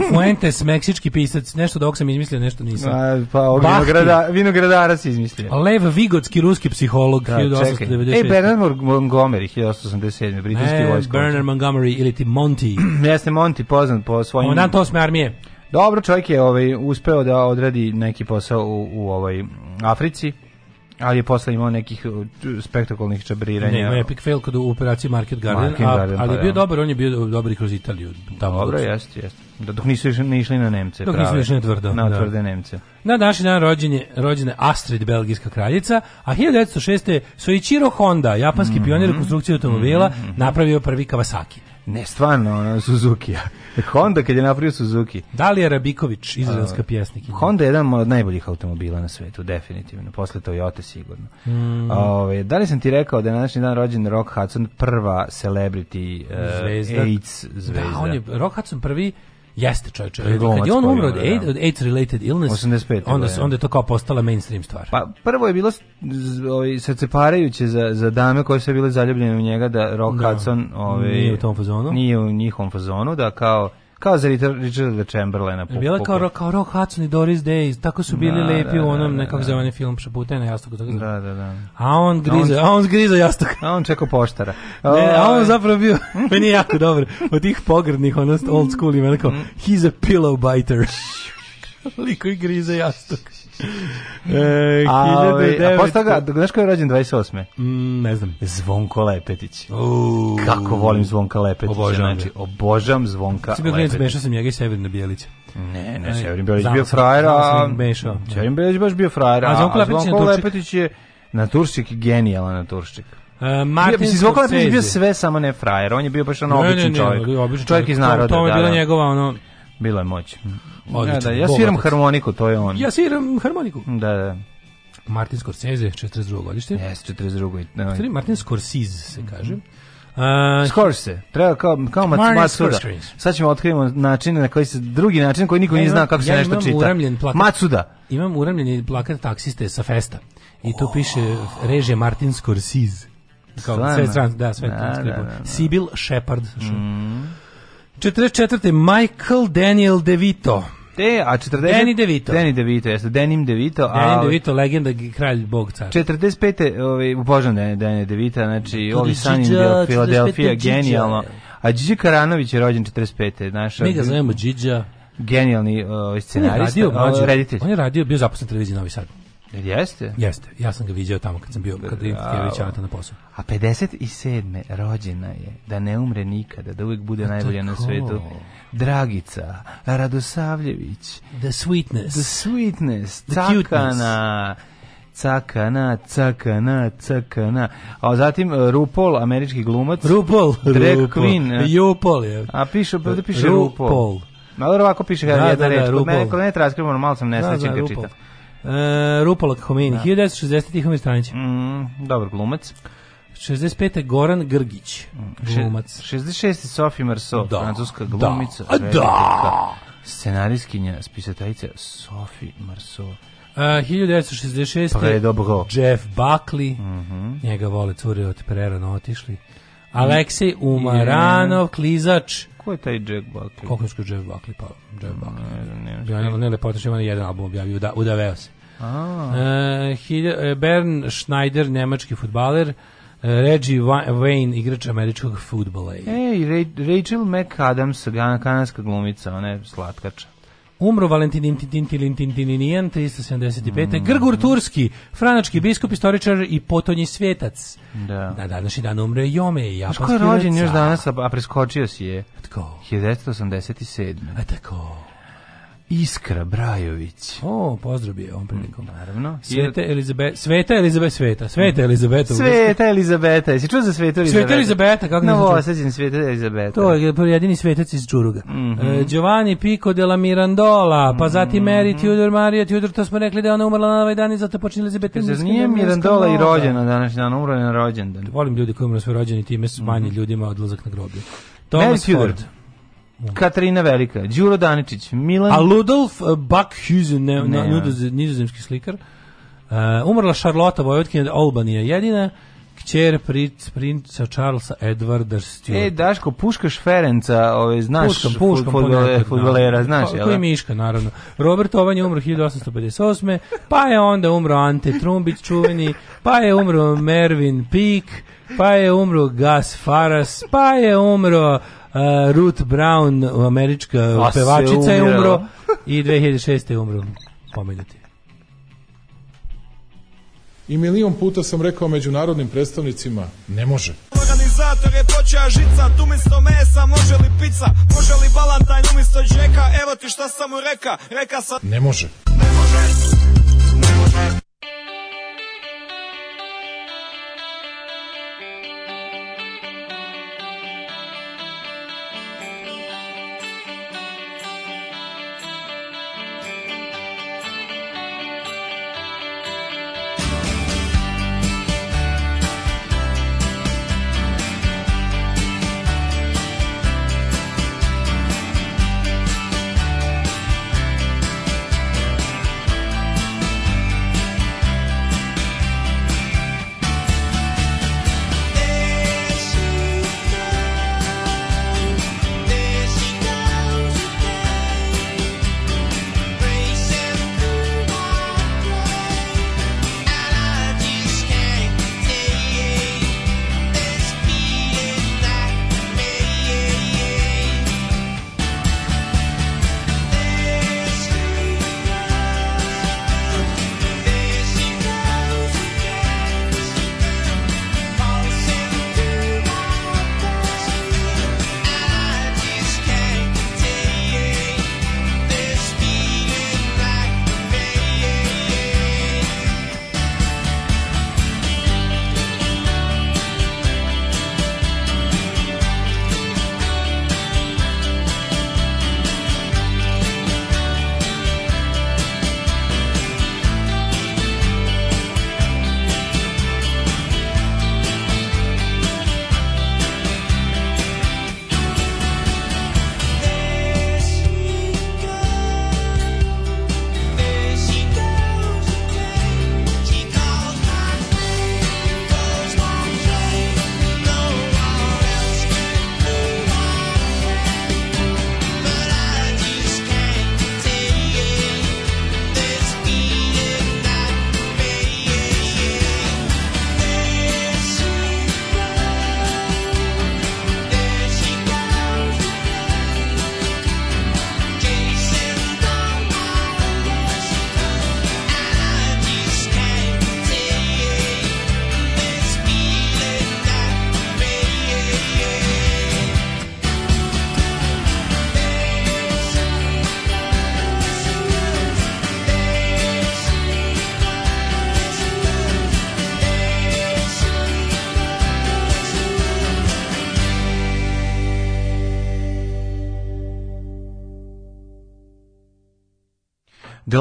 Fuentes, meksički pisac, nešto da ovog sam izmislio, nešto nisam. A, pa vinograda, vinogradara si izmislio. Lev Vigotski, ruski psiholog, Da, čekaj. 1896. E, Bernard Montgomery, 1887. Britanski vojsko. Bernard Montgomery ili ti Monty. Jeste Monty poznat po svojim... Komandant osme armije. Dobro, čovjek je ovaj, uspeo da odradi neki posao u, u ovoj Africi, ali je posle imao nekih uh, spektakularnih Ne, čabriranja. ima epic fail kod u operaciji Market Garden, Market a, Garden, ali pa je bio da. dobar, on je bio dobar i kroz Italiju. Tamo Dobro, jeste, jeste. Da, dok nisu išli, ne išli na Nemce. Dok nisu prave. išli na tvrdo, Na da. tvrde Nemce. Na današnji dan rođen je, rođena je Astrid, belgijska kraljica, a 1906. Soichiro Honda, japanski Mhm. pionir konstrukcije automobila, napravio prvi Kawasaki. Ne, stvarno, ono, Suzuki. Honda kad je napravio Suzuki. Dalija Rabiković, izraelska pjesnikinja. Honda je jedan od najboljih automobila na svetu, definitivno. Posle Toyota sigurno. Mm. Ove, da li sam ti rekao da je na današnji dan rođen Rock Hudson, prva celebrity uh, Zvezda. AIDS zvezda? Da, on je Rock Hudson prvi Jeste čovječe. Je Kad je on umro od, je, AIDS, da. od AIDS related illness, 85. onda, godine. onda je to kao postala mainstream stvar. Pa prvo je bilo ovaj, srceparajuće za, za dame koje su bile zaljubljene u njega da Rock Da. Hudson ovaj, Nije u tom fazonu. Nije u njihovom fazonu, da kao kao za Richard- Richarda Chamberlaina. po- Bila kao, kao Rock Hudson i Doris Day, tako su bili Da, lepi da, u onom da, nekako da. onaj film Šapute na jastuku. Tako Da, da, da. A on griza, a on zgriza jastuk. A on čekao poštara. Ne, a on Ovaj, zapravo bio, meni je jako dobro, od tih pogrdnih, ono old school ima, kao, he's a pillow biter. Liko i grize jastuk. E, A, ovaj, a 1900 posle toga, znaš ko je rođen 28. Mm, ne znam. Zvonko Lepetić. Uuu. Kako volim Zvonka Lepetića. Obožavam znači, ga. obožam Zvonka Si bio klinac, Lepetića. mešao sam njega i Severina Bijelića. Ne, ne, Severin znao bio frajer, znao sam a ih mešao. Severin Belić baš bio frajer, A Zvonko Lepetić Zvonko. Lepetić je naturščik genijalan naturščik. Uh, Martin Zvonko Lepetić je bio sve samo ne frajer, on je bio baš ono običan čovjek. običan čovjek iz naroda. To, je da, bila da. njegova ono... Bilo je moć. Odličan, Da, da, ja sviram harmoniku, to je on. Ja sviram harmoniku. Da, da. Martin Scorsese, 42. godište. Jes, 42. Stvari, Martin Scorsese se kaže. Uh, Scorsese, treba kao, kao Matsuda. Sad ćemo otkrivimo način na koji se, drugi način koji niko nije znao kako se ja nešto čita. plakat. Matsuda. Imam uramljeni plakat taksiste sa festa. I tu piše režije Martin Scorsese. Kao sve stran, da, sve Da, da, da, da. Sibyl Shepard. Mm. 44. Michael Daniel DeVito. E, a 40... Danny DeVito. Danny DeVito, jeste. Denim DeVito. a Danny DeVito, legenda, kralj, bog car. 45. Ovaj, upoznam Danny, Danny DeVito, znači To ovi Sunny Điđa, in Philadelphia, 45. Điđa. genijalno. A Điđi Karanović je rođen 45. Naša, Mi ga zovemo Điđa. Genijalni ovaj, On je scenarista, radio, ovaj, reditelj. on je radio, bio zaposlen televiziji Novi Sad. Jeste? Jeste, ja sam ga viđao tamo kad sam bio, kad je Kević na poslu. A 57. rođena je, da ne umre nikada, da uvijek bude najbolja na svetu. Dragica Radosavljević. The Sweetness. The Sweetness. The cuteness. Cakana. Cakana, cakana, cakana. A zatim uh, RuPaul, američki glumac. RuPaul. Drag RuPaul. queen. eh. Jupol je. A piše, ovde piše RuPaul. RuPaul. Malo ovako piše Da, jedna da, da, reč. Kod RuPaul. mene, kod mene transkribovano, malo sam Da, nesrećen da, kad RuPaul. čitam. E, Rupola Homini, Da. 1960. Tihomir Stranić. Mm, dobar glumac. 65. Goran Grgić, glumac. 66. Sophie Marceau, Da, francuska da, glumica, da. rediteljka, scenarijskinja, spisateljica Sophie Marceau. Uh, 1966. Pa je dobro. Jeff Buckley, Mhm. njega vole cure od prerano otišli. Aleksej Umaranov, klizač. Ko je taj Jack Buckley? Koliko je Jeff Buckley? Pa, Jeff Buckley. Ne znam, ne znam. Ja ne, ne lepotaš, ima jedan album objavio, uda, udaveo se. A. E, Bern Schneider, nemački futbaler, e, Reggie Wa- Wayne, igrač američkog futbola. Ej, Ra- Rachel McAdams, kanadska glumica, ona je slatkača. Umro Valentin Tintininijan, 375. Mm. Grgur Turski, franački biskup, istoričar i potonji svetac. Da. Na današnji dan umre Jome, japanski ko je rođen još danas, a, preskočio si je? Tko? 1987. A tako. Iskra Brajović. O, pozdrav je ovom prilikom. Naravno. Sveta Elizabeta, Sveta Elizabeta, Sveta, Sveta Elizabeta. Sveta Elizabeta, jesi čuo za Svetu Elizabeta? Sveta Elizabeta, kako nisam čuo? Novosađen Sveta Elizabeta. To je jedini svetac iz Čuruga. Mhm. E, Giovanni Pico della Mirandola, pa zatim Mary Tudor, Maria Tudor, to smo rekli da je ona umrla na ovaj dan i zato počinje Elizabeta. Zar nije Mirandola i rođena današnji dan, umro je na rođendan. Volim ljudi koji umru svoj rođeni, time smanji ljudima odlazak na groblje. Mary Thomas Tudor. Ford. Katarina Velika, Đuro Daničić, Milan... A Ludolf uh, Buckhuizen, ne, Ne. ne. nizozemski slikar. Uh, umrla Charlotte Vojvodkinja Albanija jedina, kćer princ, princa Charlesa Edwarda Stuart. E, Daško, puškaš Ferenca, ove, znaš Puškam, puškam, fudbalera, ponekad, fudbalera, da. znaš, Ko- jel? Koji da? Miška, naravno. Robert Ovan je umro 1858. Pa je onda umro Ante Trumbić čuveni, pa je umro Mervin Peak, pa je umro Gus Faras, pa je umro uh, Ruth Brown, američka A pevačica je umro i 2006. je umro pomenuti. I milion puta sam rekao međunarodnim predstavnicima, ne može. Organizator je počeo žicat umjesto mesa, može li pizza, može li balantajn umjesto džeka, evo ti šta sam mu reka, reka sam... Ne može.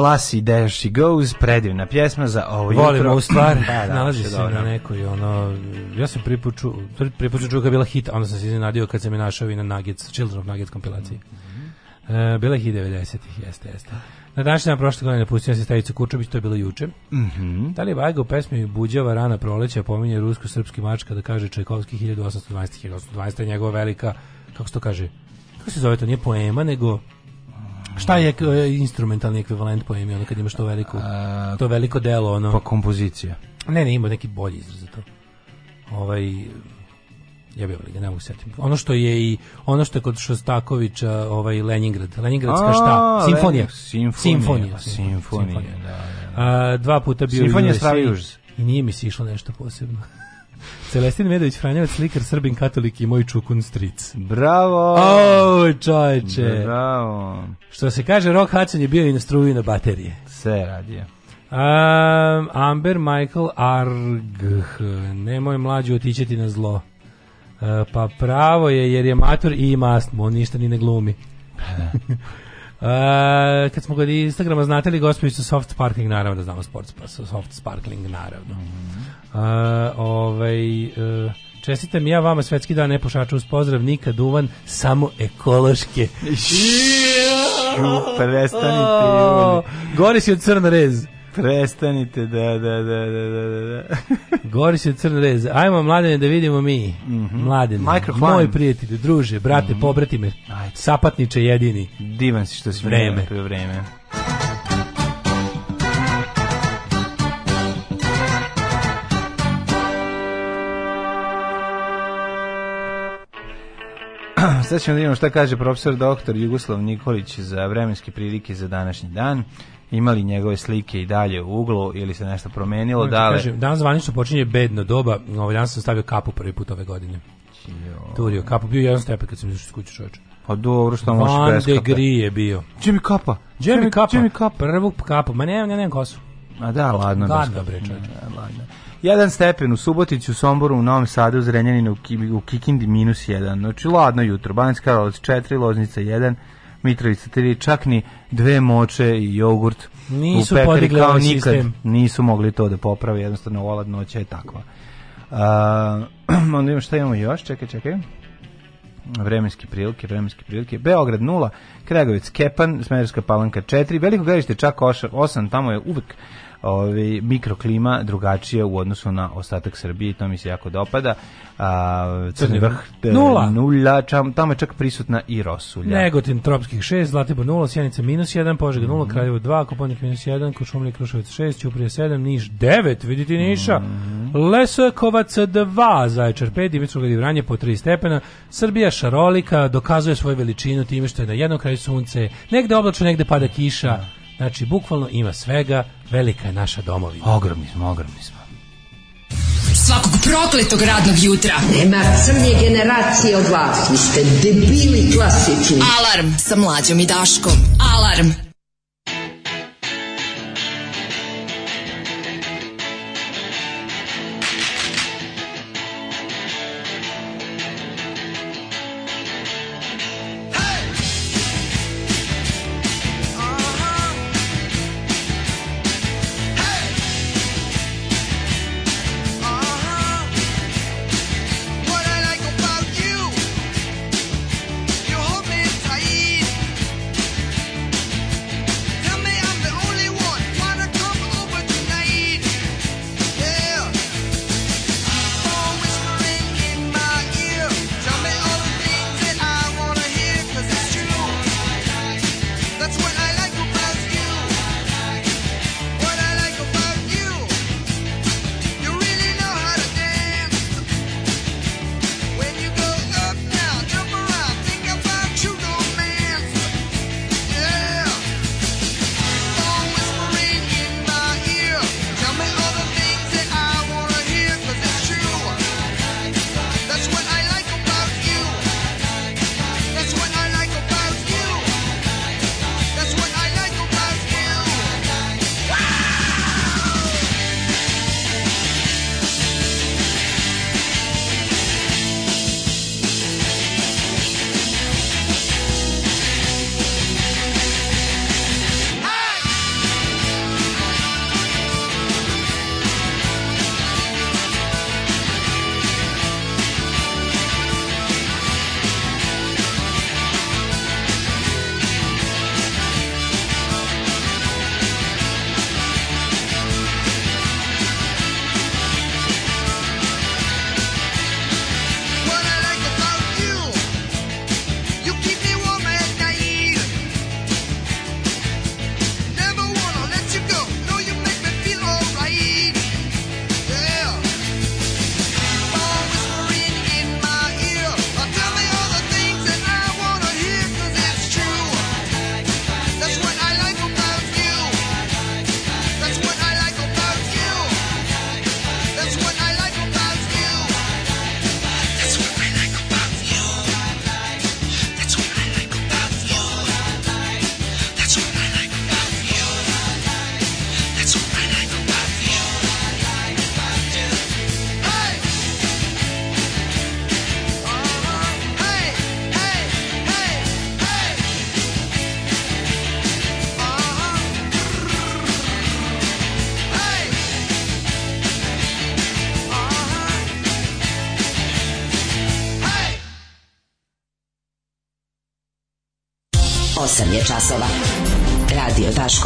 Glasi There She Goes, predivna pjesma za ovo jutro. Volimo ovu stvar, Da, da, nalazi se dobro. na nekoj, ono, ja sam prvi put čuo, kad je bila hit, onda sam se iznenadio kad sam je našao i na Nuggets, Children of Nuggets kompilaciji. E, bila je hit 90-ih, jeste, jeste. Na današnji dan prošle godine napustio se Stavica Kurčević, to je bilo juče. Mhm. Da li je Vajga u pesmi Buđava rana proleća pominje rusko-srpski mač kada kaže Čajkovski 1812 1812 je njegova velika, kako se to kaže, kako se zove to, nije poema, nego šta je e, instrumentalni ekvivalent poemi, ono kad imaš to veliko, to veliko delo, ono. Pa kompozicija. Ne, ne, ima neki bolji izraz za to. Ovaj ja bih ga ne mogu se setiti. Ono što je i ono što je kod Šostakovića, ovaj Leningrad, Leningradska A, šta? Simfonija. Lenin- simfonija, Simfonija. simfonija, da, A, dva puta bio Simfonija u USA Stravi užas. I nije mi se išlo nešto posebno. Celestin Medović Franjevac, slikar, srbin, katolik i moj čukun stric. Bravo! O, čovječe. Bravo! Što se kaže, Rock Hudson je bio i na struju i na baterije. Sve radio. Um, Amber Michael Arg nemoj mlađu otićeti na zlo Uh, pa pravo je jer je mator i ima astmu on ništa ni ne glumi Uh, kad smo kod Instagrama znate li gospođicu soft sparkling naravno da znamo sport pa soft sparkling naravno uh, ovaj, uh, čestitam ja vama svetski dan nepušača uz pozdrav Nika Duvan samo ekološke Prestanite. Gori si od crna rez Prestanite, da, da, da, da, da, da, da. Gori se crn rez. Ajmo mladene da vidimo mi. Mhm. Mladene. Microclimb. Moj prijatelj, druže, brate, Mhm. pobrati me. Sapatniče jedini. Divan si što si Vreme. vreme. Sad ćemo da vidimo šta kaže profesor doktor Jugoslav Nikolić za vremenske prilike za današnji dan. Imali njegove slike i dalje u uglu ili se nešto promenilo? Dale, Kažem, danas zvanično počinje bedno doba. Ovaj dan sam stavio kapu prvi put ove godine. Turio kapu. Bio jedan stepen kad sam izašao iz kuće čoveče. pa dobro što možeš Van bez kape. degree je bio. Jimmy Kapa. Jimmy Kapa. Jimmy Kapa. Prvu kapu. Ma ne, ne, ne, kosu. A da, ladno. Ladno, kape. bre, čoveče. Da, ladno. Jedan stepen u Subotici, u Somboru, u Novom Sadu, u Zrenjaninu, u, Ki- u Kikindi minus jedan. Znači, ladno jutro. Banjska Karlovac 4, Loznica 1, Mitrovica 3, čak ni dve moče i jogurt Nisu u pekari kao ovaj nikad sistem. nisu mogli to da poprave, jednostavno ova ladnoća je takva. A, onda imamo šta imamo još, čekaj, čekaj vremenske prilike, vremenske prilike. Beograd 0, Kragovec Kepan, Smederska palanka 4, Veliko gradište čak 8, tamo je uvek ovaj mikroklima drugačija u odnosu na ostatak Srbije i to mi se jako dopada. A, Crni vrh Nula. nulja, čam, tamo je čak prisutna i rosulja. Negotin tropskih 6, Zlatibor 0, Sjenica minus 1, Požega Mhm. 0, Kraljevo 2, Koponik minus 1, Košumlje Kruševac 6, Ćuprije 7, Niš 9, vidite Niša, Mhm. Lesokovac 2, Zaječar 5, Dimitrovgrad i Vranje po 3 stepena, Srbija šarolika, dokazuje svoju veličinu time što je na jednom kraju sunce, negde oblačno, negde pada kiša, znači bukvalno ima svega, velika je naša domovina. Ogromni smo, ogromni smo. Svakog prokletog radnog jutra. Nema crnje generacije od vas. Vi ste debili klasični. Alarm sa mlađom i Daškom. Alarm.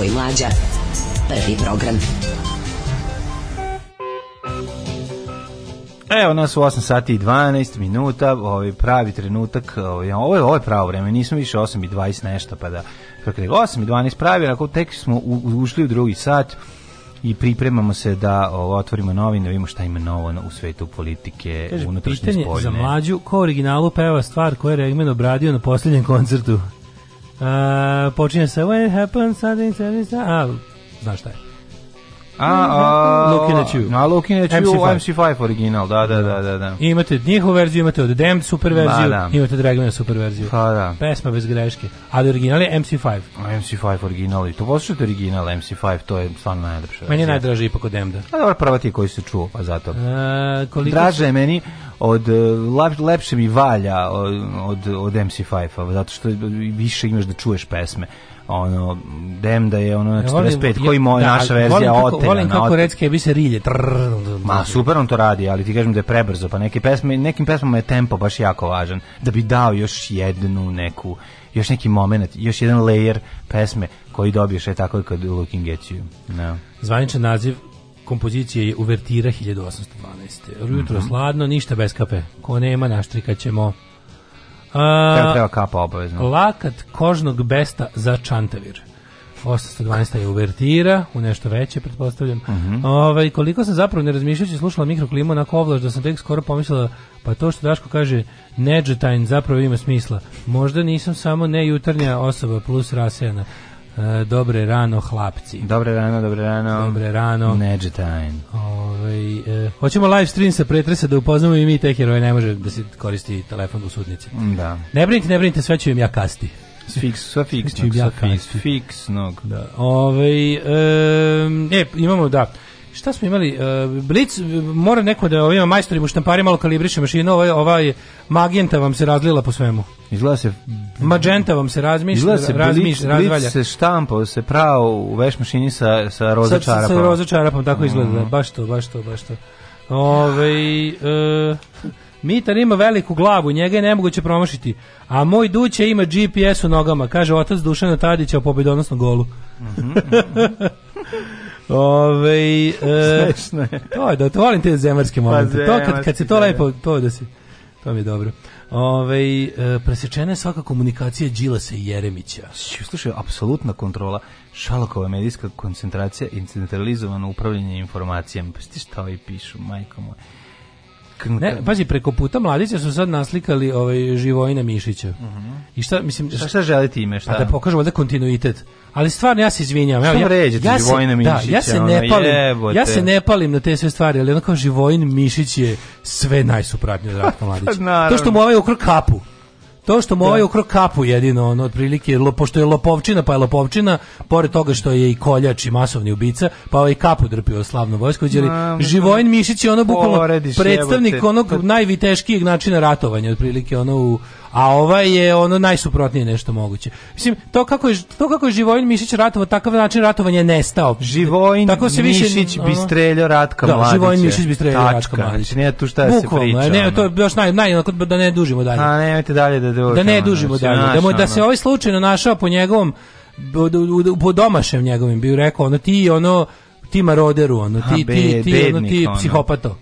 I Mlađa. Prvi program. Evo nas u 8 sati i 12 minuta, ovaj pravi trenutak, ovaj, ovo je, ovo je pravo vreme, nismo više 8 i 20 nešto, pa da, kako nego, 8 i 12 pravi, ako tek smo u, ušli u drugi sat i pripremamo se da ovo, otvorimo novine, da vidimo šta ima novo u svetu politike, Kaže, unutrašnje pitanje spoljne. za mlađu, ko u originalu peva stvar koju je Regman obradio na posljednjem koncertu? Uh, počinje se When happens something, something, something. A, znaš šta je? A, a, Looking at you. A, Looking at you, MC5. MC5 original, da, da, da, da. da. Imate njihovu verziju, imate od Damned super verziju, da. imate Dragmana super verziju. Pa da. Pesma bez greške. Ali original je MC5. MC5 original i to poslušajte original MC5, to je stvarno najlepše. Meni je najdraži ipak od Damneda. A dobro, prva ti koji se čuo, pa zato. E, koliko Draže je meni od lep- lepše mi valja od, od, od MC5-a, zato što više imaš da čuješ pesme. Ono, Dem da je ono na Ja volim- 45, ja- koji moja da, naša verzija oteljana. Volim kako ote- Redske bi se rilje. Ma super on to radi, ali ti kažem da je prebrzo, pa neke pesme, nekim pesmama je tempo baš jako važan, da bi dao još jednu neku, još neki moment, još jedan layer pesme koji dobiješ je tako kad Looking at You. No. Zvaničan naziv kompozicije je Uvertira 1812. Ujutro Mhm. sladno, ništa bez kape. Ko nema, naštrikat ćemo. A, treba kapa obavezno. lakat kožnog besta za čantavir. 812. je uvertira, u nešto veće, pretpostavljam. Mhm. Ovaj, koliko sam zapravo ne razmišljajući slušala mikroklimu na ovlaš da sam tek skoro pomislila, pa to što Daško kaže Nedžetajn zapravo ima smisla. Možda nisam samo ne jutarnja osoba plus rasejana. E, dobre rano, hlapci. Dobre rano, dobre rano. Dobre rano. Nedžetajn. Ovaj, e, hoćemo live stream sa pretresa da upoznamo i mi te heroje, ne može da se koristi telefon u sudnici. Da. Ne brinite, ne brinite, sve ću im ja kasti. Fiks, Ću fiksnog, kasti. fiksnog. Da. Ovaj em, e, imamo da Šta smo imali? E, Blic, mora neko da ovima majstorima štampari malo kalibriše mašinu, ovaj, ovaj magenta vam se razlila po svemu. Izgleda se Magenta vam se razmišlja, Izgleda se razmiš, Blitz, razvalja. Blitz se štampao, se prao u veš mašini sa, sa roza Sa- sa- čarapom. Sa roza čarapom, tako izgleda, da, Mm. baš to, baš to, baš to. Ove, e, Mitar ima veliku glavu, njega je nemoguće promašiti, a moj duće ima GPS u nogama, kaže otac Dušana Tadića o pobedonosnom golu. Mhm, Ove, e, Smešno je. to je da to volim te zemarske momente. to kad, kad se to Pa, da, lepo, to da si, to mi je dobro. Ove, e, presečena je svaka komunikacija Đilasa i Jeremića. Slušaj, apsolutna kontrola, šalokova medijska koncentracija i centralizovano upravljanje informacijama. Pa ti šta ovi pišu, majko moja. Ne, pazi, preko puta mladića su sad naslikali ovaj Živojina Mišića. I šta, mislim, Mhm. Šta, šta želi time, šta? A da pokažemo da kontinuitet. Ali stvarno ja se izvinjavam. Šta ja, vređate ja se, Živojina da, Mišića, ja se ne palim. jebote. Ja se ne palim na te sve stvari, ali ono kao Živojin Mišić je sve najsuprotnije od Ratka Mladića. Pa to što mu ovaj ukrok kapu. To što mu ovaj ukrok kapu jedino, ono, otprilike, pošto je lopovčina, pa je lopovčina, pored toga što je i koljač i masovni ubica, pa ovaj kapu drpio slavno Vojsković, ali Ma, Živojin Mišić je ono bukvalno predstavnik onog najviteškijeg načina ratovanja, otprilike ono u a ovaj je ono najsuprotnije nešto moguće. Mislim, to kako je, to kako je Živojin Mišić ratovao, takav način ratovanja je nestao. Živojin Tako se više, Mišić bi ono- streljao Ratka da, Mladića. Živojin Mišić bi streljao. Ratka Mladića. Nije tu šta da se Bukvalno, priča. Ne, ono. to je još naj, naj, da ne dužimo dalje. A nemojte dalje da dužimo. da ne dužimo znači, dalje. Da, mu, da se ono. ovaj slučajno našao po njegovom po, domašem njegovim bi rekao ono ti ono ti maroderu ono ti ti be- ti ono bednik, ti ono. psihopato.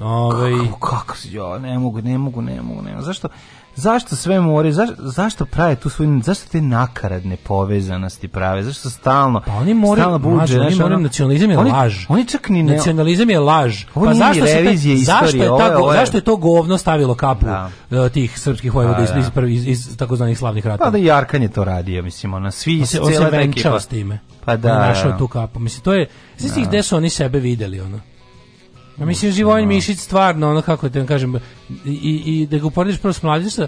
Ovaj Kako, kako ja, ne mogu, ne mogu, ne mogu, ne mogu. Zašto, zašto sve more, zašto, zašto prave tu svoju, zašto te nakaradne povezanosti prave, zašto stalno, Pa oni moraju, stalno buđe, oni ono- nacionalizam je oni, laž. Oni čak ni ne, Nacionalizam je laž. Ovo pa zašto se revizija zašto je, ta, ovo zašto je to govno stavilo kapu Da. e, tih srpskih vojvoda Pa, iz, da. iz, iz, iz takozvanih slavnih ratova? pa da i Jarkan je to radio, mislim, ona, svi, on se, on se ta venčao s time. Pa da, našao da. tu kapu. Mislim, to je, znači gde su oni sebe videli, ono. Ja mislim, Živojin Mišić stvarno, ono, kako vam kažem, i, i, da ga uporediš prvo s mlađišta,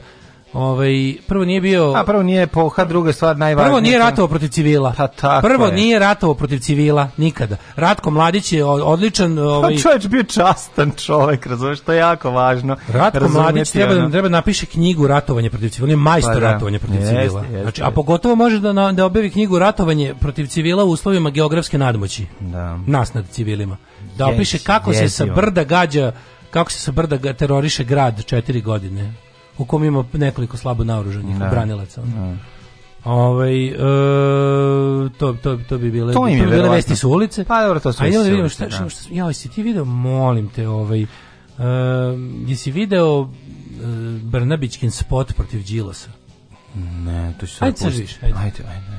ovaj, prvo nije bio... A prvo nije epoha, druga stvar najvažnija. Prvo nije ratovao protiv civila. Pa tako Prvo je. nije ratovao protiv civila nikada. Ratko Mladić je odličan, ovaj Pa čovječ bio častan čovjek, razumiješ, to je jako važno. Ratko razumjeti, Mladić treba da treba da napiše knjigu ratovanje protiv civila, on je majstor Pa da. ratovanja protiv Jeste, civila. jeste, znači, a pogotovo može da na- da objavi knjigu ratovanje protiv civila u uslovima geografske nadmoći. Da. Nas nad civilima da opiše kako se sa brda gađa, kako se sa brda teroriše grad četiri godine u kom ima nekoliko slabo naoružanih da. branilaca. Da. Ovaj e, to to to bi bile to, to bi bile vesti su ulice. Pa dobro, to su. Ajde da vidimo da. šta, šta, šta, ja, jesi ti video, molim te, ovaj e, jesi video e, Brnabićkin spot protiv Đilasa? Ne, to se Ajde. Ajde, ajde. ajde.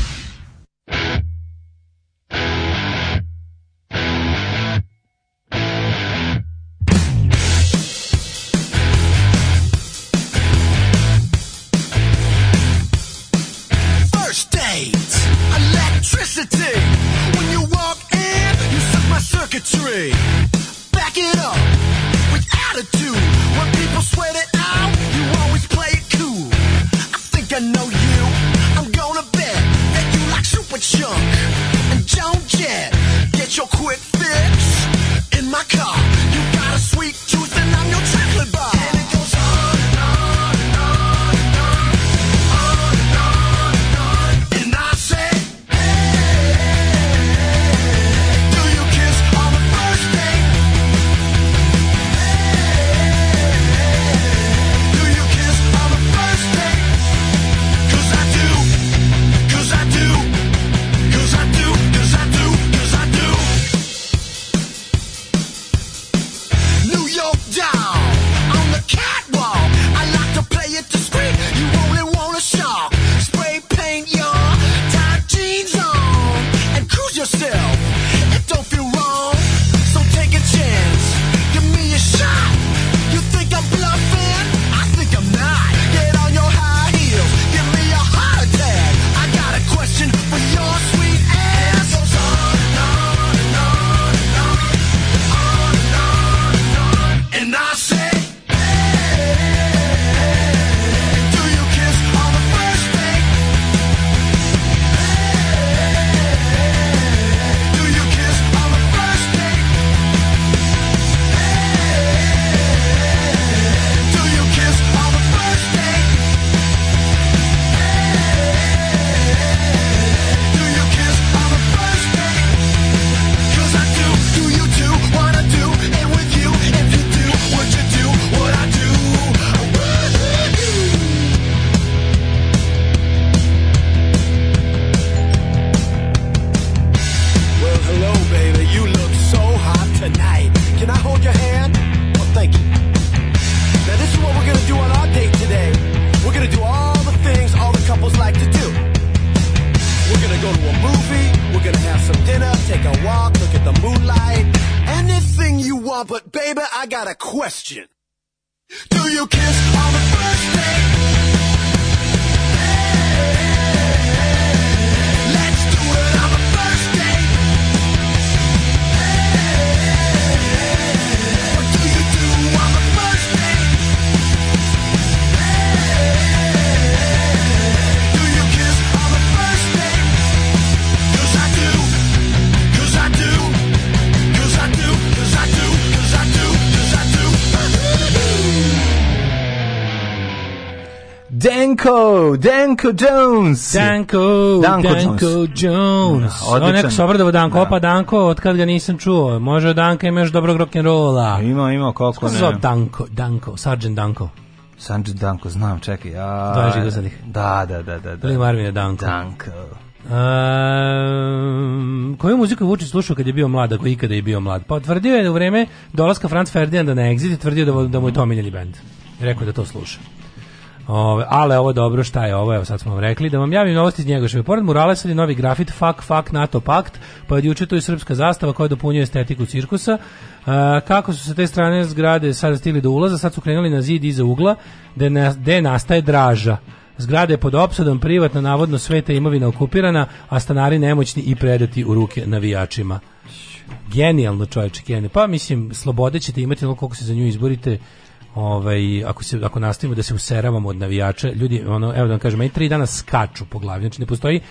Got a question. Do you kiss on the first date? Danko, Danko Jones. Danko, Danko Danko, Jones. Jones. Da, odličan. On neko se obrdovo Danko, Da. opa Danko, od kad ga nisam čuo. Može Danka ima još dobrog rock'n'rolla. Ima, ima, kako ne. zove Danko, Danko, Sergeant Danko. Sanđe Danko, znam, čekaj. Ja... Dva žigosadih. Da, da, da, da. da. Ili Marvin Danko. Danko. Um, koju muziku je Vučić slušao kad je bio mlad, ako ikada je bio mlad? Pa tvrdio je da u vreme dolaska Franz Ferdinanda na Exit, je tvrdio da, da mu je to omiljeni bend. Rekao da to sluša. Ove, ale ovo dobro, šta je ovo, evo sad smo vam rekli, da vam javim novosti iz Njegoševe. Pored murala sad je novi grafit, fuck, fuck, NATO pakt, pa od juče je srpska zastava koja dopunjuje estetiku cirkusa. A, kako su se te strane zgrade sada stigli do ulaza, sad su krenuli na zid iza ugla, gde, na, gde nastaje draža. Zgrada je pod opsadom, privatno, navodno sveta imovina okupirana, a stanari nemoćni i predati u ruke navijačima. Genijalno čovječe, genijalno. Pa mislim, slobode ćete imati koliko se za nju izborite, ovaj, ako, se, ako nastavimo da se useravamo od navijača, ljudi, ono, evo da vam kažem, meni tri dana skaču po glavi, znači ne postoji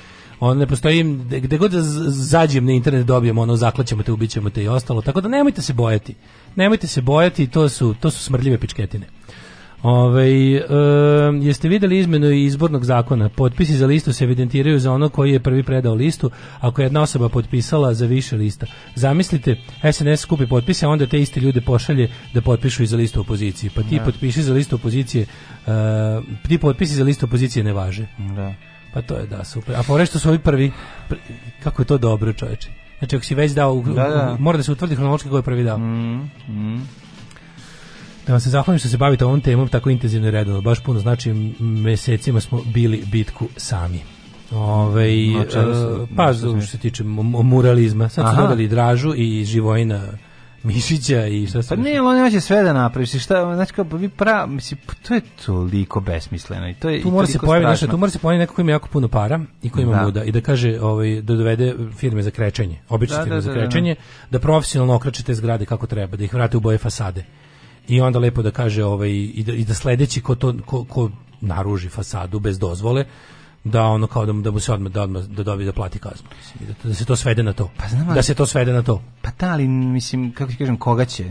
on ne postoji, gde god da zađem na internet dobijem ono, zaklaćemo te, ubićemo te i ostalo, tako da nemojte se bojati. Nemojte se bojati, to su, to su smrdljive pičketine. Ove, jeste videli izmenu izbornog zakona? Potpisi za listu se evidentiraju za ono koji je prvi predao listu, ako je jedna osoba potpisala za više lista. Zamislite, SNS skupi potpise, a onda te iste ljude pošalje da potpišu i za listu opozicije. Pa ti Da. potpiši za listu opozicije, uh, ti potpisi za listu opozicije ne važe. Da. Pa to je da, super. A što su ovi prvi, pr- kako je to dobro čoveče. Znači ako si već dao, Da, da. mora da se utvrdi hronološki ko je prvi dao. Mm, mm. Da vam se zahvalim što se bavite ovom temom tako intenzivno i redovno. Baš puno znači mesecima smo bili bitku sami. Ove, čemu se- pa što se tiče mu- mu- muralizma. Sad su Aha. dodali Dražu i Živojina mišića i šta Pa ne, on neće sve da napraviš. Šta, znači kao, vi pra, mislim, pa to je toliko besmisleno i to je tu mora se strašno. nešto, tu mora se pojaviti neko ko ima jako puno para i ko ima Da. muda i da kaže ovaj da dovede firme za krečenje, obične Da, firme da, za da, da. krečenje, da profesionalno okrače te zgrade kako treba, da ih vrate u boje fasade. I onda lepo da kaže ovaj i da, i da sledeći ko to ko, ko naruži fasadu bez dozvole da ono kao da mu, da mu se odmah da, odmah, da dobije da plati kaznu. Mislim, da, da se to svede na to. Pa znam, ali- da se to svede na to. Pa da, ali mislim, kako ti kažem, koga će?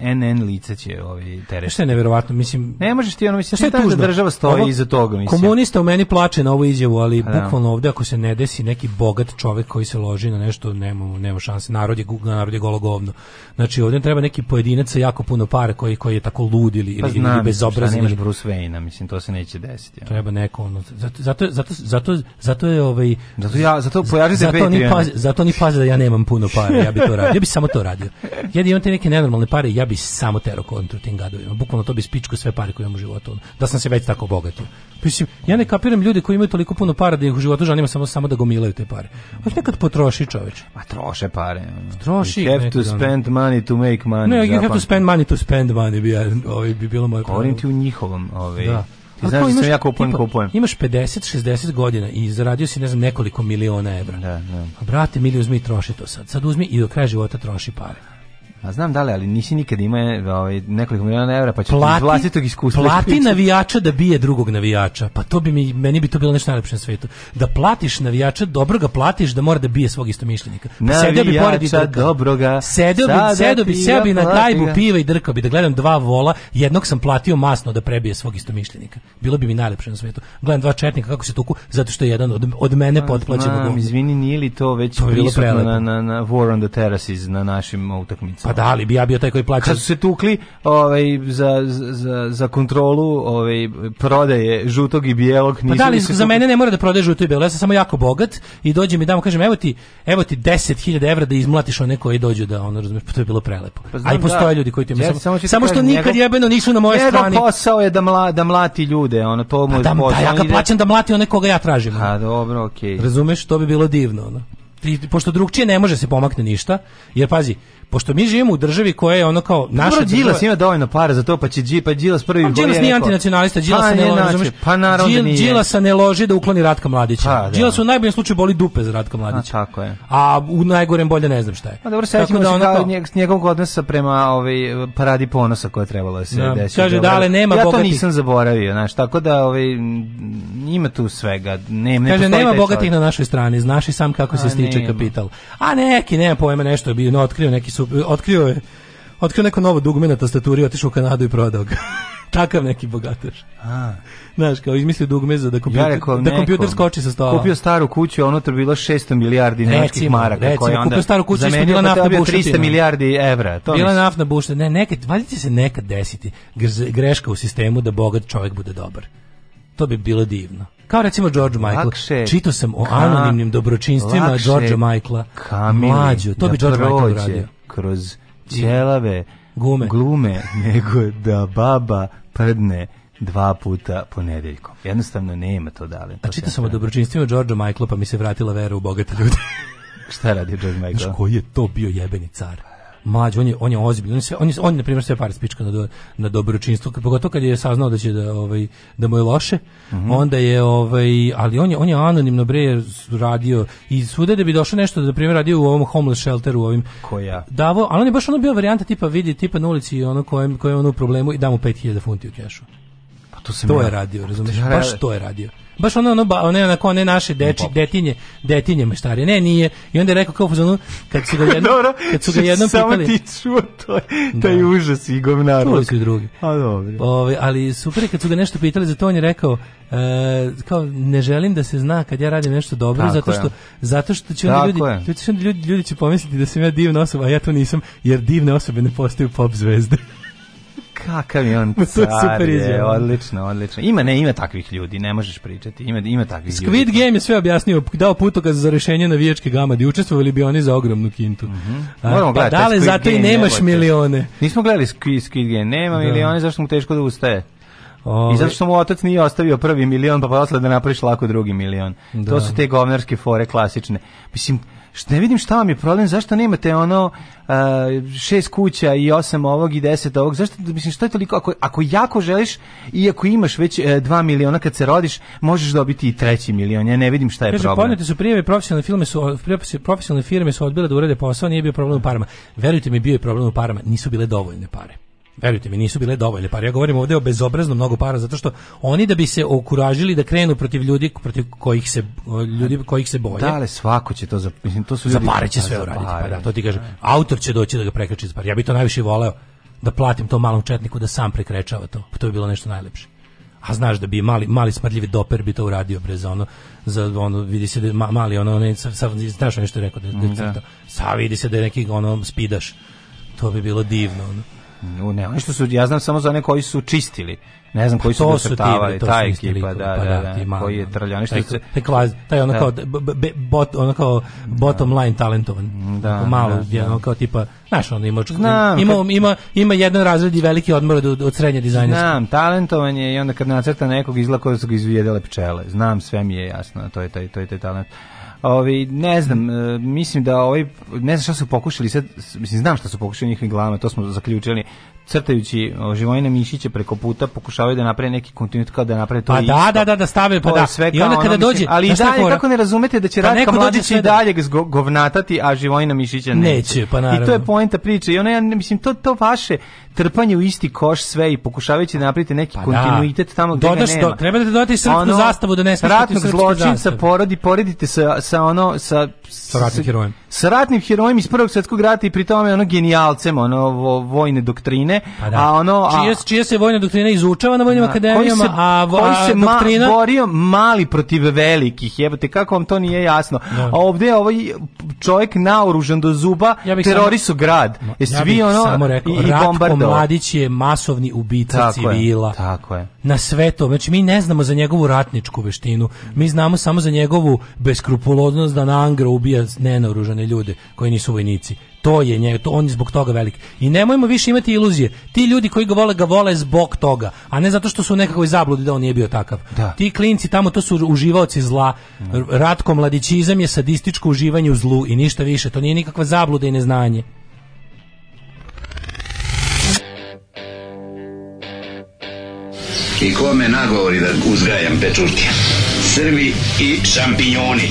NN lice će ovaj teret. Što je neverovatno, mislim, Ne možeš ti ono, mislim, Šta je šta da tužno? država stoji Ovo- iza toga, mislim. Komunista u meni plače na ovu izjavu, ali Pa da. bukvalno ovde ako se ne desi neki bogat čovek koji se loži na nešto, nema, nema šanse. Narod je, narod je golo govno. Znači ovde treba neki pojedinac sa jako puno para koji, koji je tako lud ili, Pa ili, ili znam, šta bezobrazan. nemaš Bruce Wayne-a, mislim, to se neće desiti. ono. Treba neko ono, zato, zato, zato, zato, zato je ovaj Zato ja, zato pojažite zato Patreon. paze, zato oni paze da ja nemam puno para, ja bi to radio. Ja bi samo to radio. Ja da imam te neke nenormalne pare, ja bi samo tero kontru tim gadovima. Bukvalno to bi spičko sve pare koje imam u životu. Da sam se već tako obogatio. Mislim, ja ne kapiram ljude koji imaju toliko puno para da ih u životu žanima samo samo da gomilaju te pare. Hoće nekad potroši čoveče. Ma troše pare. Troši You have to spend money to make money. Ne, you have to spend money to spend money bi, ja, ovaj, bi bilo moje Govorim ti u njihovom, ovaj, Da. Ti znaš da sam ja kupujem, tipa, kupujem. Imaš 50-60 godina i zaradio si, ne znam, nekoliko miliona evra. Da, da. A brate, mili uzmi i troši to sad. Sad uzmi i do kraja života troši pare. A znam da li, ali nisi nikad imao ovaj, nekoliko miliona evra, pa ćeš iz vlastitog iskustva. plati ispričati. navijača da bije drugog navijača. Pa to bi mi, meni bi to bilo nešto najlepše na svetu. Da platiš navijača, dobro ga platiš da mora da bije svog istomišljenika. Pa sedeo bi pored i dobroga, Sedeo bi, sedeo bi, sedeo bi na ga. piva i drkao bi da gledam dva vola, jednog sam platio masno da prebije svog istomišljenika. Bilo bi mi najlepše na svetu. Gledam dva četnika kako se tuku, zato što je jedan od, od mene potplaćen izvini, nije li to već To bi bilo na, na, na War on the Terraces na našim utakmicama? Pa da, ali bi ja bio taj koji plaća. Kad su se tukli ovaj, za, za, za kontrolu ovaj, prodaje žutog i bijelog, Pa da, ali za mene ne mora da prodaje žuto i belo. Ja sam samo jako bogat i dođem i dam, kažem, evo ti, evo ti 10.000 evra da izmlatiš one koji dođu da ono, razumeš, pa to je bilo prelepo. Pa znam, A i postoje da. ljudi koji ti Ja samo, samo samo što nikad njegov- jebeno nisu na moje Njegov strani. posao je da, mla, da mlati ljude, ono, to mu Pa je da, posao. da, ja ga ide- plaćam da mlati one koga ja tražim. A dobro, okej. Razumeš, to bi bilo divno, ono. Ti, pošto drugčije ne može se pomakne ništa, jer pazi, pošto mi živimo u državi koja je ono kao naša Dobro, Đilas država- ima dovoljno para za to, pa će Dži, pa Đilas prvi Pa Đilas je nije antinacionalista, Đilasa Pa, ne, nije loži? Pa naravno da Đil- nije. Đilasa ne loži da ukloni Ratka Mladića. Pa, da. Đilas u najboljem slučaju boli dupe za Ratka A, Mladića. tako je. A u najgorem bolje ne znam šta je. Pa dobro, sećamo da ono kao kao- njeg- njegovog odnosa prema ovaj paradi ponosa koja je trebala da se Da. desi. Kaže, Beogradu. dale, nema Ja to bogatih. nisam zaboravio, znaš, tako da ovaj, ima tu svega. Ne, ne Kaže, nema bogatih na našoj strani, znaš i sam kako se A, stiče kapital. A neki, nema pojma, nešto je bio, no, otkrio neki su, otkrio je, otkrio neko novo dugme na tastaturi, otišao u Kanadu i prodao ga. Takav neki bogataš. A. Znaš, kao izmislio dugme za da kompjuter, Ja rekao, da kompjuter skoči sa stola. Kupio staru kuću, a unutra bilo 600 milijardi nemačkih maraka. recimo, koje onda kupio staru kuću, isto bila pa naftna dobio bušotina. 300 milijardi evra. To Bila naftna buština. Ne, nekad, valjda će se nekad desiti greška u sistemu da bogat čovjek bude dobar. To bi bilo divno. Kao recimo George Michael. Lakše Čitao sam o anonimnim dobročinstvima George Michaela. Mlađo, to da bi George Michael uradio. Kroz ćelave Gume. glume nego da baba prdne dva puta ponedeljkom. Jednostavno nema to dale. A čitao sam o dobročinstvima George Michaela pa mi se vratila vera u bogate ljude. Šta radi George Michael? Znaš koji je to bio jebeni car? Mlađ, on je, on je ozbiljan, on je, on je, on je na primjer sve pare spička na, do, na dobročinstvo, pogotovo kad je saznao da će da, ovaj, da mu je loše, Mhm. onda je, ovaj, ali on je, on je anonimno bre radio i svuda da bi došlo nešto, da na primjer radio u ovom homeless shelteru, u ovim, Koja? davo, ali on je baš ono bio varijanta tipa vidi tipa na ulici ono kojem koje je ono u problemu i da mu 5000 funti u kešu. Pa to sam To ja. je radio, razumiješ? Ja Baš to je radio. Baš ono, ono, ba- one, onako, one naše deči, detinje, detinje meštare. Ne, nije. I onda je rekao kao u fazonu, kad su ga jednom, Dobro, kad su ga jednom samo pitali... ti čuo to, taj užas i govnar. Čuli su i drugi. A dobro. Ove, ali super je kad su ga nešto pitali za to, on je rekao e, kao ne želim da se zna kad ja radim nešto dobro Tako zato je. što zato što će onda ljudi, je. ljudi, ljudi, ljudi će pomisliti da sam ja divna osoba, a ja to nisam, jer divne osobe ne postaju pop zvezde. Kakav je on car, je, odlično, odlično. Ima, ne, ima takvih ljudi, ne možeš pričati, ima, ima takvih ljudi. Squid Game je sve objasnio, dao putokaz za rešenje navijačke gamade. Učestvovali bi oni za ogromnu kintu. A, Mhm. Moramo pa gledati taj dale, Squid zato i Game, nemaš jebote. milione. Nismo gledali Squid, Squid Game, nema Da. milione, zašto mu teško da ustaje? Ovaj- I zato što mu otac nije ostavio prvi milion, pa posle da napraviš lako drugi milion. Da. To su te govnarske fore klasične. Mislim, što ne vidim šta vam je problem, zašto nemate ono a, šest kuća i osam ovog i deset ovog, zašto, mislim, što je toliko, ako, ako jako želiš i ako imaš već e, dva miliona kad se rodiš, možeš dobiti i treći milion, ja ne vidim šta je Kaže, problem. podnete su prijeve, profesionalne firme su profesionalne firme su odbile da urede posao, nije bio problem u parama. Verujte mi, bio je problem u parama, nisu bile dovoljne pare. Verujte mi, nisu bile dovoljne pare. Ja govorim ovdje o bezobrazno mnogo para zato što oni da bi se okuražili da krenu protiv ljudi protiv kojih se ljudi kojih se boje. Da, ali svako će to za, mislim, to su Za ljudi- pare će Pa, sve za uraditi. pare. Pa da, to ti kažem. Autor će doći da ga prekreči za pare. Ja bih to najviše voleo da platim tom malom četniku da sam prekrečava to. To bi bilo nešto najlepše. A znaš da bi mali mali smrdljivi doper bi to uradio bre za ono za ono vidi se da mali ono ne sa, sa, znaš nešto je rekao da, da, da. da. Vidi se da je neki ono spidaš. To bi bilo divno. Ono. U, ne, oni što su, ja znam samo za one koji su čistili. Ne znam koji su to su docrtavali, ta ekipa, da, pa da, da, ti mali, koji je što taj, se... taj, kvazi, taj ono Da. kao b- b- bot, ono kao bottom line talentovan. Da, malo, da, je da. ono kao tipa, znaš, ono ima, Znam, ima, kad- ima, ima jedan razred i veliki odmor od, od srednje dizajnerske. Znam, talentovan je i onda kad nacrta nekog izgleda kao da su ga izvijedele pčele. Znam, sve mi je jasno, to je taj, to je taj talent. Ovi, ne znam, e, mislim da ovaj, ne znam šta su pokušali sad, mislim, znam šta su pokušali njihovim glavama, to smo zaključili, crtajući o, Živojina Mišića preko puta, pokušavaju da naprave neki kontinuitet kao da naprave to Pa isto. da, da, da, da stave, pa da. sve I onda kada ono, dođe, mislim, ali znaš šta je dalje kako ne razumete da će Pa Ratka Mladić i da- dalje zgo- govnatati, a Živojina Mišića neće. Neće, pa I to je naravno. poenta priče. I ono, ja mislim, to, to vaše trpanje u isti koš sve i pokušavajući da napravite neki Pa da. kontinuitet tamo gdje Dodaš ga nema. treba da dodate srpsku zastavu, da ne smiješ ratnog zločinca porodi, poredite sa, sa ono, sa, Sa ratnim herojem. Sa ratnim herojem iz Prvog svjetskog rata i pri tome ono genijalcem, ono vo- vojne doktrine, Pa da. a ono... a- čija, čija se vojna doktrina izučava na vojnim Da, akademijama, se, a, vo- koji se ma- doktrina... borio mali protiv velikih, jebote, kako vam to nije jasno. Da. A ovdje je ovaj čovjek naoružan do zuba, Ja terorisu grad. Je Ja svi ono samo rekao, i, i. Mladić je masovni ubica Tako je, civila. tako je. Na sve to. Znači, mi ne znamo za njegovu ratničku veštinu. Mi znamo samo za njegovu beskrupuloznost da na Angra ubija nenaoružane ljude koji nisu vojnici. To je nje, to on je zbog toga velik. I nemojmo više imati iluzije. Ti ljudi koji ga vole, ga vole zbog toga, a ne zato što su u nekakvoj zabludi da on nije bio takav. Da. Ti klinci tamo, to su uživaoci zla. Ratko mladićizam je sadističko uživanje u zlu i ništa više. To nije nikakva zabluda i neznanje. I kome nagovori da uzgajam pečurke? Srbi i šampinjoni.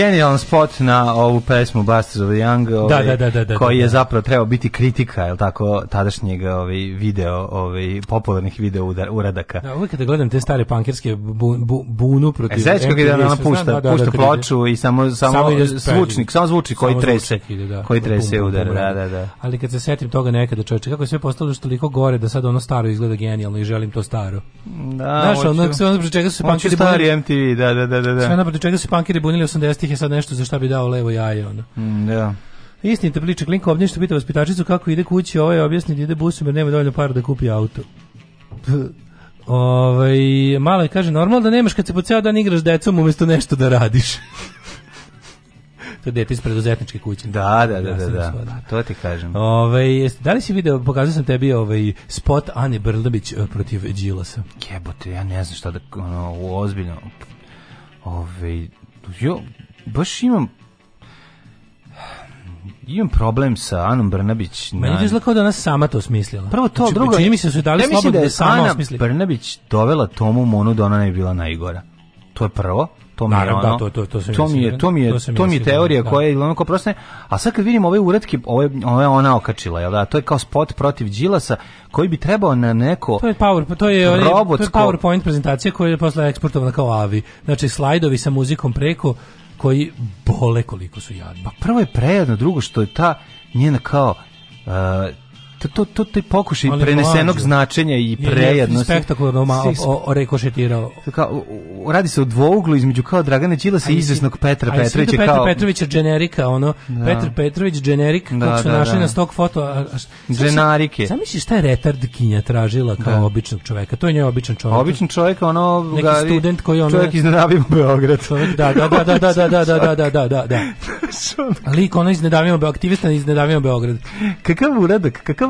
Genijalan spot na ovu pesmu Busters of the Young, ovaj, da, da, da, da, koji je da. zapravo trebao biti kritika, je tako, tadašnjeg ovaj, video, ovaj, popularnih video uradaka. Da, uvijek kada gledam te stare pankerske bu, bu, bunu protiv E, ide MTV, ona pušta, da, da, pušta da, ploču i samo, samo, zvučnik, samo zvučnik koji trese, da. koji trese udar, da, da, da. Ali kad se setim toga nekada čoveče, kako je sve postalo još toliko gore da sad ono staro izgleda genijalno i želim to staro. Da, Znaš, ono, sve ono čega su se hoću punkiri stari bunili- MTV, da, da, da, da. da. Sve ono čega su se punkiri bunili 80-ih je sad nešto za šta bi dao levo jaje, ono. Mm, da. Istinita priča, Klinko obnješto pita vaspitačicu kako ide kući, ovaj objasni da ide busom jer nema dovoljno para da kupi auto. Ovaj malo je kaže normalno da nemaš kad se po ceo dan igraš decom umesto nešto da radiš. to je dete iz preduzetničke kuće. Da, da, da, da, da. To ti kažem. Ovaj jeste da li si video, pokazao sam tebi ovaj spot Ane Brnabić eh, protiv Đilasa. Jebote, ja ne znam šta da, ono, ozbiljno, ove, jo, baš imam, imam problem sa Anom Brnabić. Meni to izgleda kao da ona sama to smislila. Prvo to, Znači, drugo, čini mi se da su dali slobodno da da, je sama Ana osmisli. Brnabić dovela Tomu Monu da ona ne bi bila najgora. To je prvo. To mi je Naravno, ono, da, to- to- to to mi je, to mi je, To mi je teorija da. koja je ono kao prosto ne, a sad kad vidim ove uretke, ove, ove ona okačila, jel da, to je kao spot protiv Đilasa, koji bi trebao na neko To je power, to je, onaj- to je robotsko- PowerPoint prezentacija koja je posle eksportovana kao AVI. Znači slajdovi sa muzikom preko koji bole koliko su jadni. Pa prvo je prejedno, drugo što je ta njena kao uh, to, to, to, taj pokušaj Ali prenesenog mlađo. značenja i Je prejednosti. spektakularno ma- Si- o- o- rekošetirao. Kao, radi se o dvouglu između kao Dragane Đilasa i izvesnog Petra Petrovića Petra kao Petrovića generika, ono, Da. Petar Petrović generik, Da, kako su da, našli da. na stok foto. A, a, zamisli- Dženarike. Zamisli šta je retardkinja tražila kao Da. običnog čoveka. To je njoj običan čovek. običan čovjek, ono Neki gari- student koji ono- čovjek iznenavimo Beograd. Čovjek, da, da, da, da, da, da, da, da, da, da, da, da. Lik ono iznedavimo, Be- aktivista iznedavimo Beograd. Kakav uradak, kakav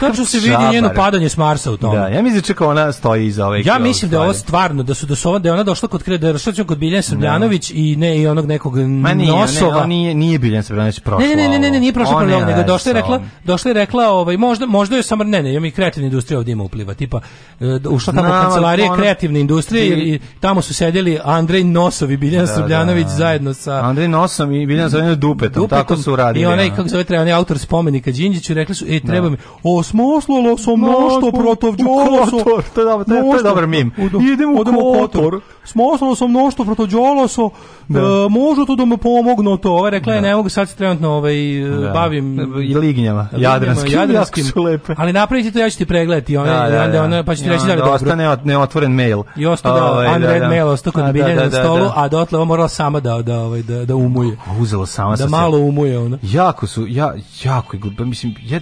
Tačno se vidi njeno padanje s Marsa u tome. Da, ja mislim da čeka ona stoji iza ove Ja mislim da je ovo stvarno da su da su da je ona došla kod kre- da je kod Biljana Srbljanović i ne i onog nekog Ma nije, nosova. ne, nije, nije Biljan Srbljanović prošlo. Ne, ne, ne, ne, ne, nije prošla ovog, nego došla je rekla, došla je rekla, ovaj možda možda je samo ne, ne, ja mi kreativna industrija ovdje ima upliva, tipa e, ušla tamo kancelarije kreativne industrije i, i tamo su sedjeli Andrej Nosov i Biljana Da, Srbljanović da. zajedno sa Andrej Nosom i Biljan Srbljanović dupetom, tako su radili. I onaj, kako se zove, treba, onaj autor spomenika Đinđiću, rekli su, e, treba mi, osmoslalo sam nešto protiv Đolasa. Kotor, to je dobar- to je- to je dobar mim. Idemo u Kotor. Smoslalo sam nešto protiv Đolasa, Da. e, možete da me pomognete. Ova rekla je, ne mogu, sad se trenutno ovaj, e, Da. bavim... I lignjama, jadranskim, jako su lepe. Ali napraviti to, ja ću ti pregledati, ona, Da, da, da. ona, pa ću ti reći da li dobro. ostane ot- neotvoren mail. I ostao da, Ovaj, unread da. mail ostao kod da, da, na da, stolu, da. a dotle ova morala sama da, da, ovaj, da, da umuje. Uzelo sama Da malo umuje ona. Jako su, ja, jako. Pa mislim, ja,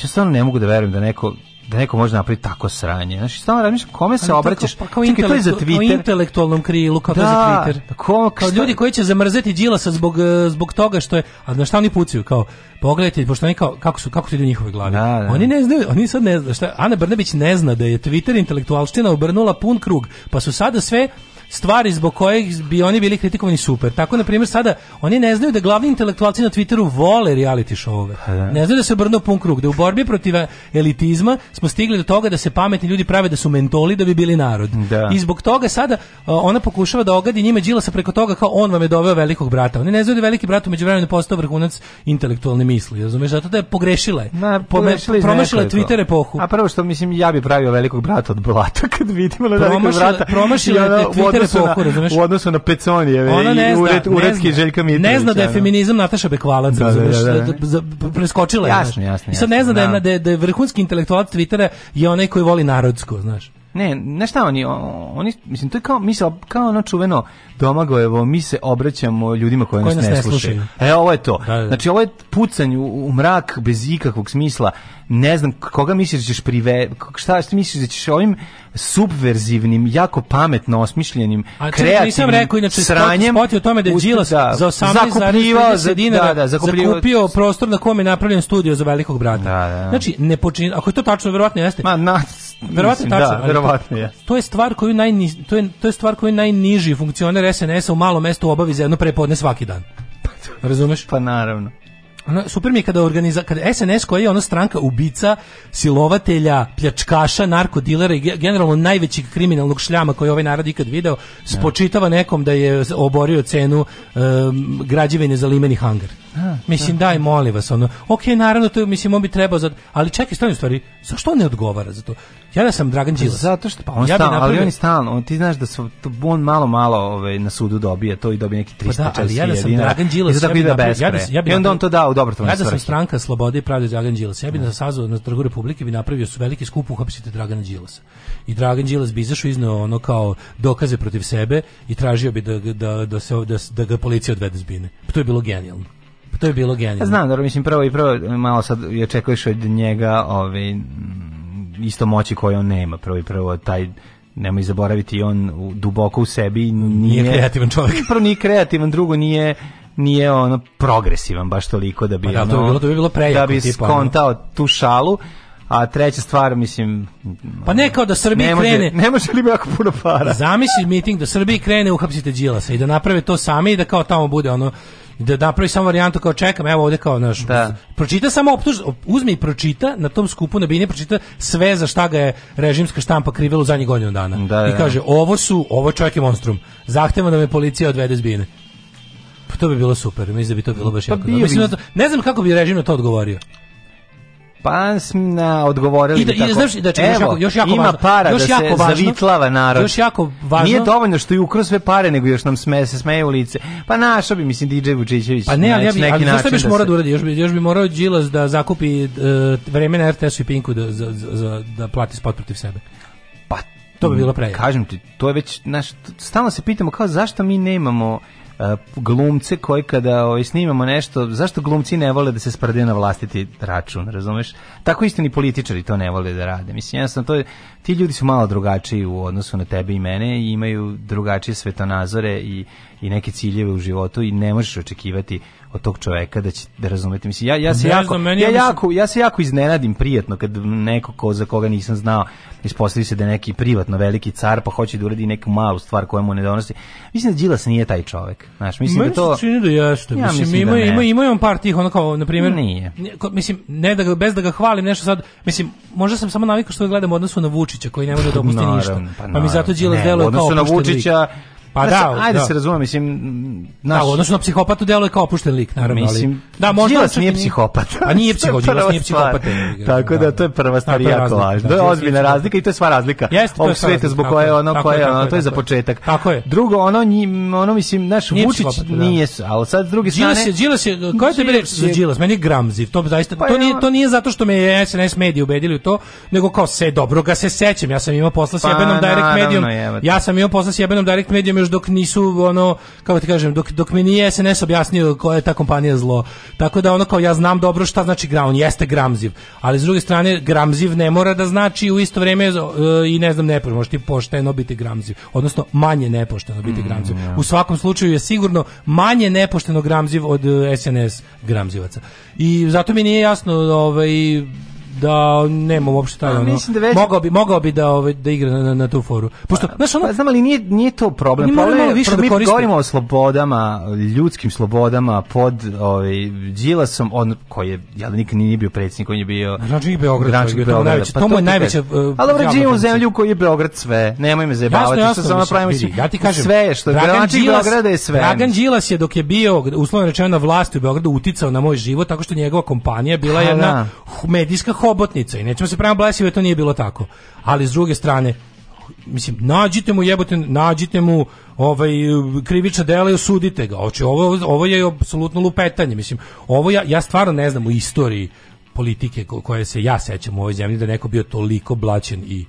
ja stvarno ne mogu da verujem da neko da neko može napraviti tako sranje. Znači, stvarno razmišljam kome se to obraćaš. Pa kao, Čekaj, to je za Twitter. intelektualnom krilu, kao je za Da, Twitter. ko- kao ljudi koji će zamrzeti Đilasa zbog, e, zbog toga što je, a na šta oni pucaju, kao, pogledajte, pošto oni kao, kako su, kako to ide u njihove glavi. Da, da. Oni ne znaju, oni sad ne znaju, šta, Ana Brnabić ne zna da je Twitter intelektualština obrnula pun krug, pa su sada sve stvari zbog kojih bi oni bili kritikovani super. Tako, na primjer, sada oni ne znaju da glavni intelektualci na Twitteru vole reality showove. Ne znaju da se obrnuo pun krug, da u borbi protiv elitizma smo stigli do toga da se pametni ljudi prave da su mentoli da bi bili narod. Da. I zbog toga sada a, ona pokušava da ogadi njima Đilasa preko toga kao on vam je doveo velikog brata. Oni ne znaju da je veliki brat umeđu vremenu postao vrhunac intelektualne misli. Razumeš? Zato da je pogrešila je. Na, iz promašila. Twitter epohu. A prvo što mislim ja bi pravio velikog brata od blata kad vidimo na velikog brata. promašila ono, je u Twitter odnosu na-? U odnosu na Peconijeve Ona ne i zna, ured, ne uredski. Željka Mitrovića. Ne zna da je feminizam Nataša Bekvalac, Da, da, razumeš, da, da. da- da- preskočila je. Jasno, znaš. jasno, I sad ne jasno, zna da je, da. da je, da je vrhunski intelektualac Twittera je onaj koji voli narodsko, znaš. Ne, ne šta oni, oni, mislim, to je kao, mi se, kao ono čuveno Domagojevo, mi se obraćamo ljudima koji, Koji nas, nas ne ne slušaju. slušaju. E, ovo je to. Da, da. Znači, ovo je pucanj u, u mrak bez ikakvog smisla. Ne znam, koga misliš da ćeš prive... Šta, šta misliš da ćeš ovim subverzivnim, jako pametno osmišljenim, A kreativnim nisam rekao, inače, sranjem... spot je o tome da je Đilas da- za zakupljivao 18,30 dinara da, da, zakupio prostor na kome je napravljen studio za velikog brata. Da, da. Znači, ne počini, ako je to tačno, verovatno jeste. Ma, na, Verovatno mislim, tačno. Da, verovatno je. To je stvar koju najni, to je to je stvar koju najniži funkcioner SNS-a u malom mestu obavi za jedno prepodne svaki dan. Razumeš? Pa naravno. Ono, super mi je kada organiza, kada SNS koja je ona stranka ubica, silovatelja, pljačkaša, narkodilera i ge- generalno najvećeg kriminalnog šljama koji je ovaj narod ikad video, spočitava nekom da je oborio cenu um, građevine za limeni hangar. Mislim, daj, molim vas, ono, ok, naravno, to, je, mislim, on bi trebao, za, ali čekaj, stvarno stvari, zašto on ne odgovara za to? Ja da sam Dragan Đilas. Zato što pa on ja bi stalno, ali napravio- on je stalno, on, ti znaš da su, on malo malo ovaj, na sudu dobije to i dobije neki 300 Pa da, ali ja da sam. Dragan Đilas, ja bi ide napravio- bez ja da, pre. ja bi I onda on to da u dobrotvorne Ja da sam stranka Slobode i pravde Dragan Đilas. Ja bi na sazvao na trgu Republike bi napravio su veliki skup uhapsite Dragana Đilasa. I Dragan Đilas bi izašao izneo ono kao dokaze protiv sebe i tražio bi da, da, da, se, da, da ga policija odvede s bine. Pa to je bilo genijalno. Pa to je bilo genijalno. Ja znam, dobro, mislim, prvo i prvo, malo sad je očekuješ od njega ovaj, isto moći koje on nema. Prvo i prvo, taj, nemoj zaboraviti, on u- duboko u sebi nije... Nije kreativan čovjek. Prvo nije kreativan, drugo nije nije ono progresivan baš toliko da bi Pa da, ono, to bi bilo- to bi bilo prejako, da bi tipa, ono. skontao tu šalu a treća stvar mislim Pa ne kao da Srbiji ne može, krene. ne može li jako puno para Zamisli miting da Srbiji krene uhapsite Đilasa i da naprave to sami i da kao tamo bude ono da napravi samo varijantu kao čekam, evo ovde kao naš Da. pročita samo optuž, uzme i pročita na tom skupu na bini pročita sve za šta ga je režimska štampa krivila u zadnjih godinu dana. Da, I da. kaže ovo su, ovo čovjek je monstrum. Zahtevam da me policija odvede s bine. Pa to bi bilo super, mislim da bi to bilo baš Pa jako. dobro. Mislim bi- da ne znam kako bi režim na to odgovorio. Pa na odgovorili I da- bi i tako. znaš, da čekaj, još Evo, jako- još jako ima važno. para Još da jako se važno. zavitlava narod. Još jako važno. Nije dovoljno što je ukrao sve pare, nego još nam sme, se smeje u lice. Pa našao bi, mislim, DJ Vučićević. Pa ne, ali ja bi, neki ali znaš šta biš da morao da uradi? Još bi, još bi morao Đilas da zakupi uh, vreme na RTS-u i Pinku da, za, za, da plati spot protiv sebe. Pa, To bi bilo prejako. Kažem ti, to je već, znaš, stalno se pitamo kao zašto mi nemamo glumce koji kada ovaj, snimamo nešto, zašto glumci ne vole da se sprde na vlastiti račun, razumeš? Tako isto ni političari to ne vole da rade. Mislim, jednostavno, to je, ti ljudi su malo drugačiji u odnosu na tebe i mene i imaju drugačije svetonazore i, i neke ciljeve u životu i ne možeš očekivati od tog čoveka da će da razumete. Mislim, ja, ja se Ne jako, znam, ja mislim- jako ja se jako iznenadim prijetno kad neko ko za koga nisam znao ispostavi se da je neki privatno veliki car pa hoće da uradi neku malu stvar koja mu ne donosi. Mislim da Đilas nije taj čovek. Znaš, mislim Meni da to se čini da jeste. Ja mislim, mislim ima, da ima, ima on par tih, ono kao, na primjer, Nije. mislim, ne da ga, bez da ga hvalim nešto sad, mislim, možda sam samo navikao što ga gledam u odnosu na Vučića, koji ne može da opusti Naravno, ništa. pa Pa, mi zato. Đilas deluje kao odnosu na Vučića, lik. Pa da, da, ajde da. se razume, mislim, Da, u odnosu na psihopatu deluje kao opušten lik, naravno, Mislim, ali... Da, možda Đilas i nije psihopat. Pa nije To je psiho, Đilas nije psihopat. Tako da to je prva stvar Da, jako važna. da, To je ozbiljna nije razlika i to je sva razlika. Jeste, ovog sveta zbog koje je, ono koje je, ono to je za početak. Tako je. Drugo ono ono mislim naš Vučić psihopat, da. nije, ali sad s druge strane Đilas je, koja tebi reč za Đilas? Meni je gramziv, to zaista, Pa to, nije, to nije zato što me je SNS mediji ubedili u to, nego kao se dobro ga se sećam, ja sam imao posla s Pa, jebenom Direct Medijom, ja sam imao posla s jebenom Direct Medijom još dok nisu, ono, kako ti kažem, dok, dok mi nije SNS objasnio koja je ta kompanija zlo. Tako da ono kao ja znam dobro šta znači gram, on jeste gramziv, ali s druge strane gramziv ne mora da znači u isto vrijeme e, i ne znam ne može ti pošteno biti gramziv, odnosno manje nepošteno biti gramziv. U svakom slučaju je sigurno manje nepošteno gramziv od e, SNS gramzivaca. I zato mi nije jasno ovaj da nema uopšte taj ono, da već- mogao bi mogao bi da ovaj da igra na, na, na tu foru. Pošto znaš ono Pa znam, ali nije, nije to problem. Problem malo je, više da mi govorimo o slobodama, ljudskim slobodama pod ovaj, Đilasom, on, koji je, jel, nikad nije bio predsjednik, on je bio... Gradonačelnik Beograda, gradonačelnik Beograda. najveći- Pa to mu je najveća, uh, Ali dobro, živimo u zemlju koji je Beograd sve. Nemoj me zajebavati. Jasno, što jasno, samo mislim, pravimo vidi, mislim, ja ti kažem, sve što gradonačelnik Beograda je sve. Dragan Đilas je dok je bio uslovno rečeno na vlasti u Beogradu uticao na moj život tako što njegova kompanija bila Pa jedna da. medijska hobotnica i nećemo se prema blesivo to nije bilo tako. Ali s druge strane mislim nađite mu jebote nađite mu ovaj krivična dela i osudite ga. Hoće ovo ovo je apsolutno lupetanje, mislim. Ovo ja ja stvarno ne znam u istoriji politike ko- koje se ja sećam u ovoj zemlji da neko bio toliko blaćen i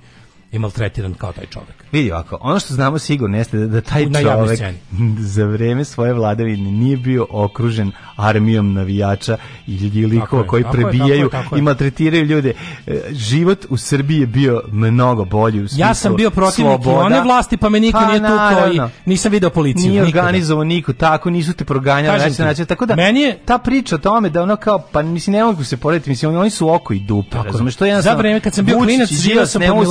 i maltretiran kao taj čovjek. Vidi ovako, ono što znamo sigurno jeste da, da taj čovek za vreme svoje vladavine nije bio okružen armijom navijača i likova je, koji tako je, prebijaju tako je, tako je. i maltretiraju ljude. E, Život u Srbiji je bio mnogo bolji u smislu Ja sam bio protivnik one vlasti, pa me niko Pa, nije tukao i nisam video policiju. Nije organizovao niko, tako nisu te proganjali ti, način, tako da meni je- ta priča o tome da ono kao pa mislim ne mogu se porediti, mislim oni su oko i dupe, Tako je. razumeš? To je Za jednostavno vreme kad sam bio klinac, Đilas sam kod mogu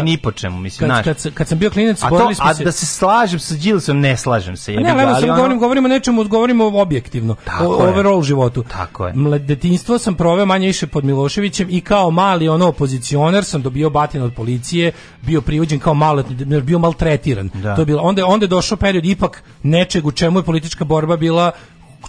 se porediti ni po čemu, mislim, Kad, kad, sam- kad sam bio klinac, A, to, borili smo a se... da se slažem sa Đilasom, ne slažem se. Pa jebi Ne, ali ali samo ono- govorim, govorimo o nečemu, govorimo objektivno. Tako je. overall životu. Tako je. Detinjstvo sam proveo manje više pod Miloševićem i kao mali ono opozicioner sam dobio batin od policije, bio privođen kao maloletni, bio maltretiran. Da. To je bilo onda onda je došao period ipak nečeg u čemu je politička borba bila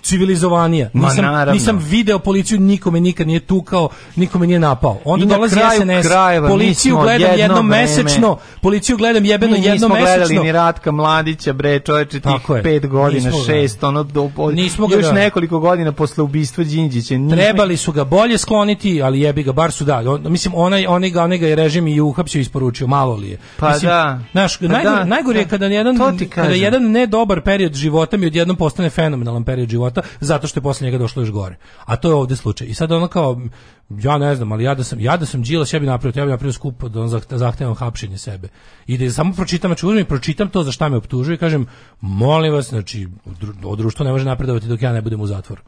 civilizovanija. Nisam, nisam video policiju, nikome nikad nije tukao, nikome nije napao. Onda na dolazi SNS, krajeva policiju gledam jedno mesečno, policiju gledam jebeno Mi jednom nismo gledali mesečno. ni Ratka Mladića, bre, čoveče, tih je. pet godina, Nismo šest, ono, do, Nismo još da. nekoliko godina posle ubistva Đinđića. nismo- Trebali su ga bolje skloniti, ali jebi ga, bar su da. On, mislim, onaj, onaj, ga, onaj ga je režim i uhapsio i isporučio, malo li je. Pa mislim, da. Znaš, Pa najgore, da, najgore je da. kada jedan, kada jedan ne dobar period života mi odjednom postane fenomenalan period života, zato što je posle njega došlo još gore. A to je ovde slučaj. I sad ono kao, ja ne znam, ali ja da sam, ja da sam Đilas, ja bi napravio, ja bi napravio skup da on zahte- zahtevam hapšenje sebe. I da samo pročitam, znači uzmem i pročitam to za šta me optužuju i kažem, molim vas, znači, društvo ne može napredovati dok ja ne budem u zatvoru.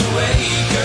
awake.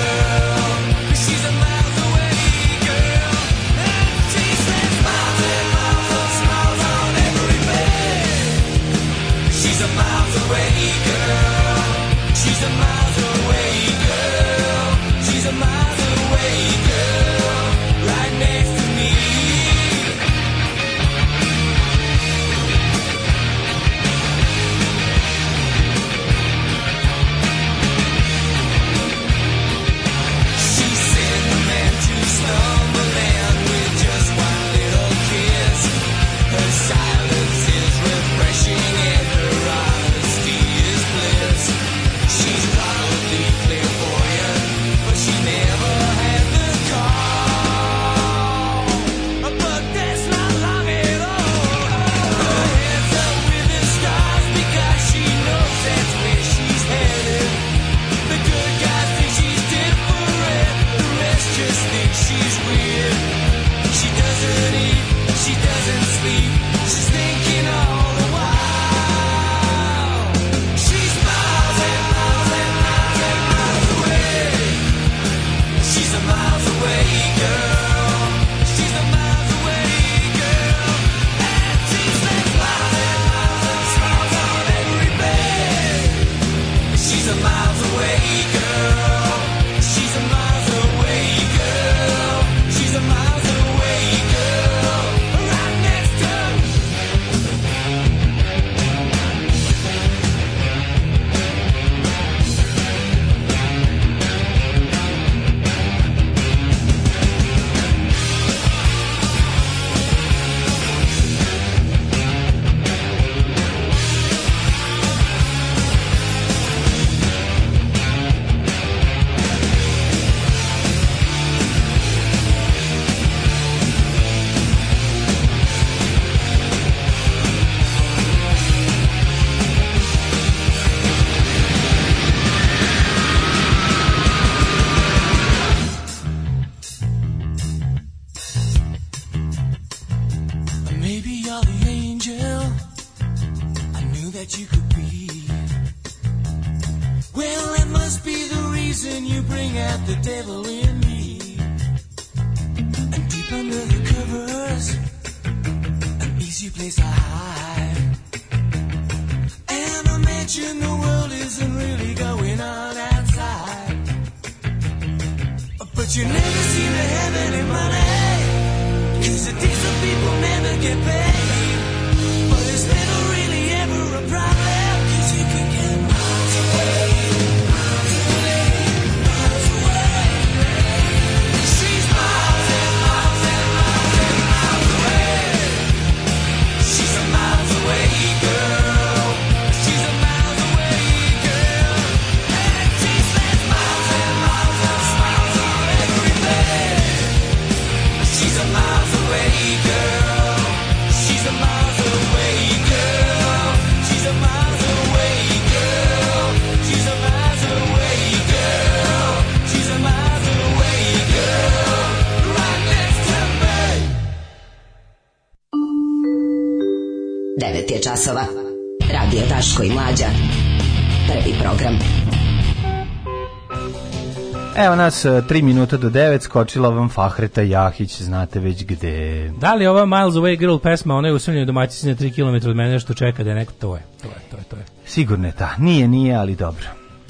Nas, 3 minuta do 9, skočila vam Fahreta Jahić, znate već gde. Da li ova Miles Away Girl pesma, ona je usamljena domaćici na 3 km od mene što čeka da je neko, to je, to je, to je, to je. Sigurno je ta. Nije, nije, ali dobro.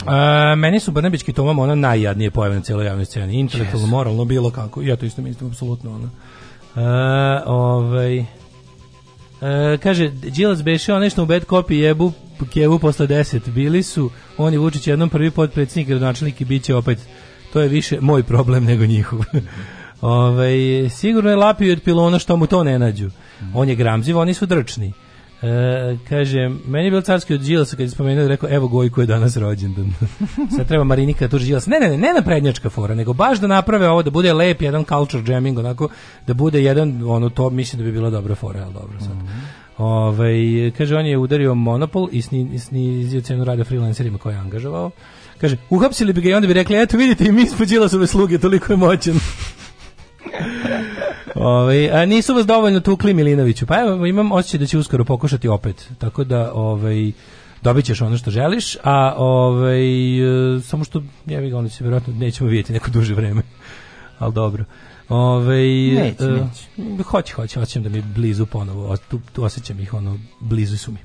A, meni su Brnebićki Tomam ona najjadnije pojave na cijeloj javnoj sceni. Intelektualno, moralno, bilo kako. Ja to isto mislim, apsolutno. Ono. A, ovaj, E, kaže, Đilas beše onaj što u bad copy jebu Kevu posle 10. Bili su, on je Vučić jednom prvi potpredsjednik, gradonačelnik i bit će opet, to je više moj problem nego njihov. Ovaj sigurno je lapio od pilona što mu to ne nađu. On je gramziv, oni su drčni. E, kaže, meni je bilo carski od Đilasa kad je spomenuo, rekao, evo Gojko je danas rođendan. Sad treba Marinika tuži Đilas. Ne, ne, ne, ne na prednjačka fora, nego baš da naprave ovo, da bude lep jedan culture jamming, onako, da bude jedan, ono, to mislim da bi bila dobra fora, ali dobro sad. Ovaj, kaže, on je udario monopol i sni, snizio cenu rada freelancerima koje je angažovao. Kaže, uhapsili bi ga i onda bi rekli, eto vidite i mi smo Đilasove sluge, toliko je moćan. Ovaj a nisu vas dovoljno tukli Milinoviću. Pa evo imam osjećaj da će uskoro pokušati opet. Tako da ovaj dobićeš ono što želiš, a ovaj e, samo što ja bih onda se verovatno nećemo vidjeti neko duže vreme. Al dobro. Ovaj Neće, e, neće. Hoće, hoće, hoćem da mi blizu ponovo. Tu, tu osjećam ih ono blizu su mi.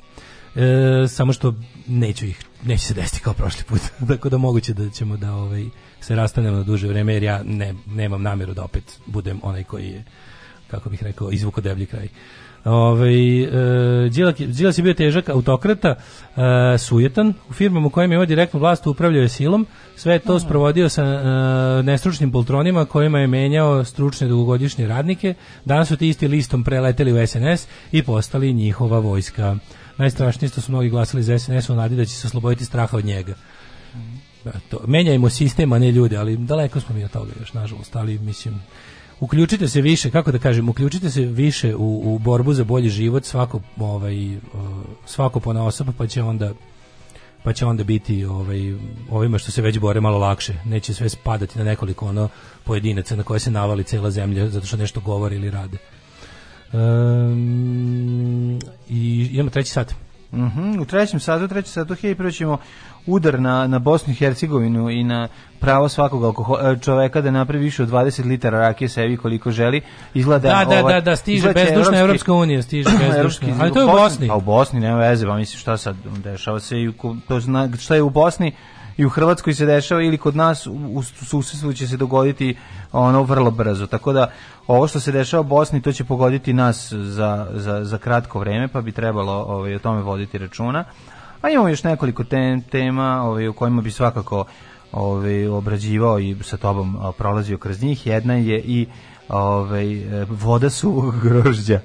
E, samo što neću ih, neće se desiti kao prošli put. Tako da moguće da ćemo da ovaj se rastanemo na duže vreme jer ja ne, nemam namjeru da opet budem onaj koji je kako bih rekao, izvuko deblji kraj. Ovaj e, Đilas je- bio težak autokrata, e, sujetan, u firmama u kojima je imao direktnu vlast upravljao je silom, sve je to sprovodio sa e, nestručnim poltronima kojima je menjao stručne dugogodišnje radnike, danas su ti isti listom preleteli u SNS i postali njihova vojska. Najstrašnije što su mnogi glasali za SNS u nadi da će se osloboditi straha od njega. Da, to, menjajmo sistem, a ne ljude, ali daleko smo mi od toga još, nažalost, ali mislim, uključite se više, kako da kažem, uključite se više u, u borbu za bolji život, svako, ovaj, uh, svako pona osoba, pa će onda pa će onda biti ovaj ovima što se već bore malo lakše. Neće sve spadati na nekoliko ono pojedinaca na koje se navali cela zemlja zato što nešto govore ili rade. Um, I idemo treći sat. Mhm, u trećem satu, treći satu, hej, prvo ćemo udar na, na Bosnu i Hercegovinu i na pravo svakog e, čoveka da napravi više od 20 litara rakije sebi koliko želi. Izgleda Da, da, ovaj- da, da, stiže bezdušna Evropska unija, stiže bezdušna. Ali to je u Bosni. Pa u Bosni nema veze, pa mislim šta sad dešava se i to zna, šta je u Bosni i u Hrvatskoj se dešava ili kod nas u, u susedstvu će se dogoditi ono vrlo brzo. Tako da ovo što se dešava u Bosni to će pogoditi nas za, za, za kratko vreme, pa bi trebalo ovaj, o tome voditi računa. A imamo još nekoliko te- tema ovaj, o kojima bi svakako ovaj, obrađivao i sa tobom prolazio kroz njih. Jedna je i ovaj, e, voda suvog grožđa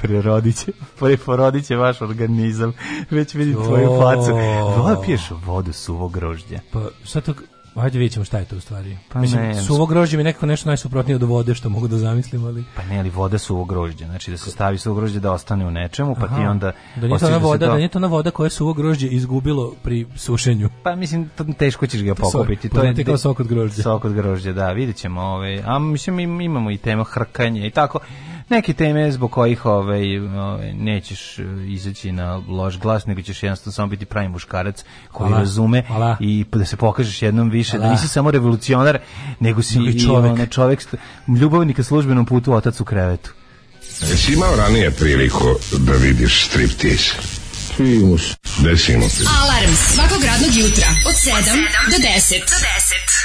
prerodit će, preporodit će vaš organizam. Već vidim tvoju facu. Voda piješ vodu suvog grožđa. Pa sad to, ajde vidjet ćemo šta je to u stvari. Pa Mislim, ne, suvo grožđe mi je nekako nešto najsuprotnije od vode što mogu da zamislim, ali... Pa ne, ali voda suvog grožđa. Znači da se stavi suvo grožđe da ostane u nečemu, pa ti Aha. onda... Da nije to ona se voda, to- da nije to ona voda koja je suvo grožđe izgubilo pri sušenju. Pa mislim to teško ćeš ga To pokupiti. poznati kao sok od grožđa. Sok od grožđa, da, vidjet ćemo. Ovaj, a mislim im- imamo i temu hrkanje i tako. Neke teme zbog kojih ovaj, ovaj, nećeš e, izaći na loš glas, nego ćeš jednostavno samo biti pravi muškarac koji Hvala. razume Hvala. i da se pokažeš jednom više, da Hvala. nisi samo revolucionar, nego si i čovek. ono, čovek, st- ljubavnik na službenom putu, otac u krevetu. Jesi imao ranije priliku da vidiš striptease? Primus. Desimo ti. Alarm svakog radnog jutra od 7 do 10. Do 10.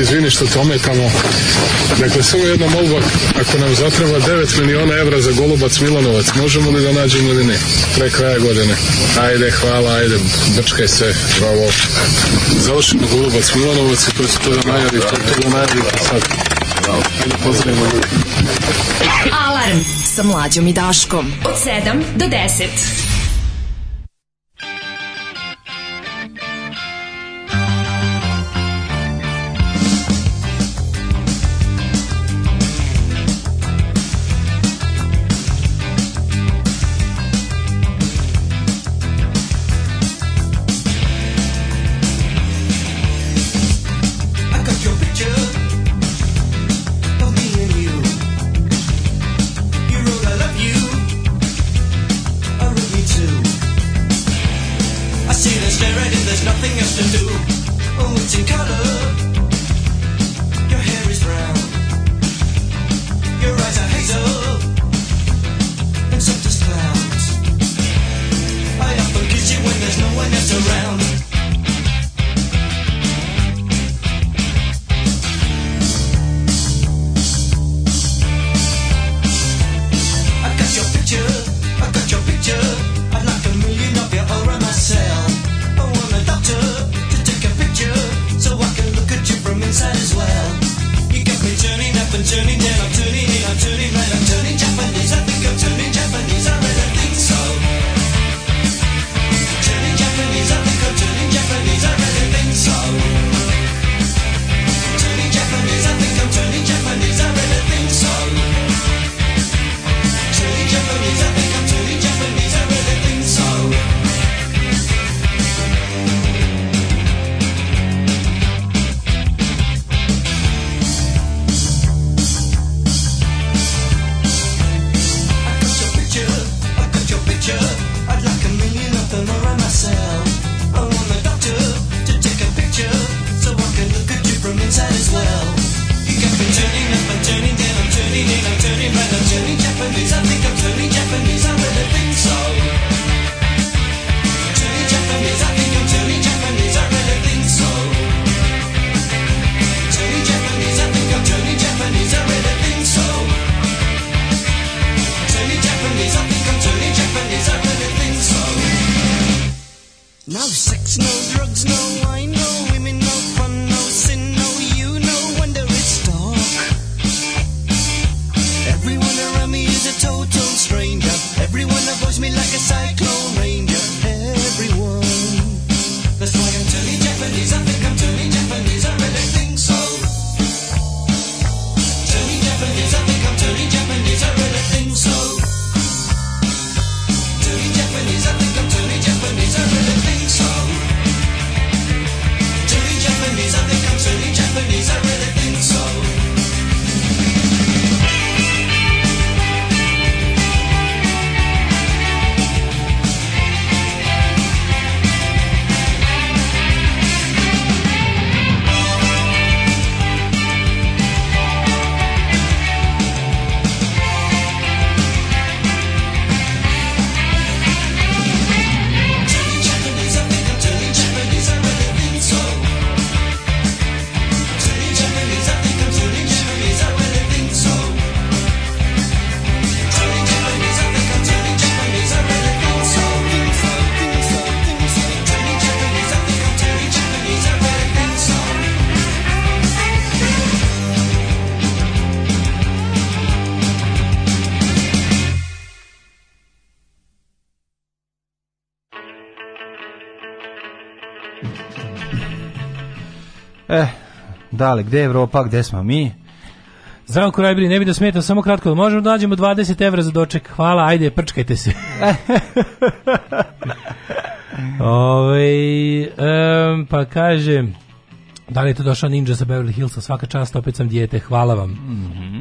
se izvini što te ometamo. Dakle, samo jedna molba, ako nam zatreba 9 miliona evra za Golubac Milanovac, možemo li da nađemo ili ne? Pre kraja godine. Ajde, hvala, ajde, brčkaj se, bravo. Završimo Golubac Milanovac i to je to da najavi, to je to da najavi sad. Ajde, pozdravimo ljudi. Alarm sa mlađom i Daškom. Od 7 do 10. dale, gde je Evropa, gde smo mi? Zdravko Rajbri, ne bi da smetam, samo kratko, možemo da nađemo 20 evra za doček. Hvala, ajde, prčkajte se. Ove, em, pa kaže, da li je to došao ninja sa Beverly Hillsa, svaka čast, opet sam dijete, hvala vam. Mhm.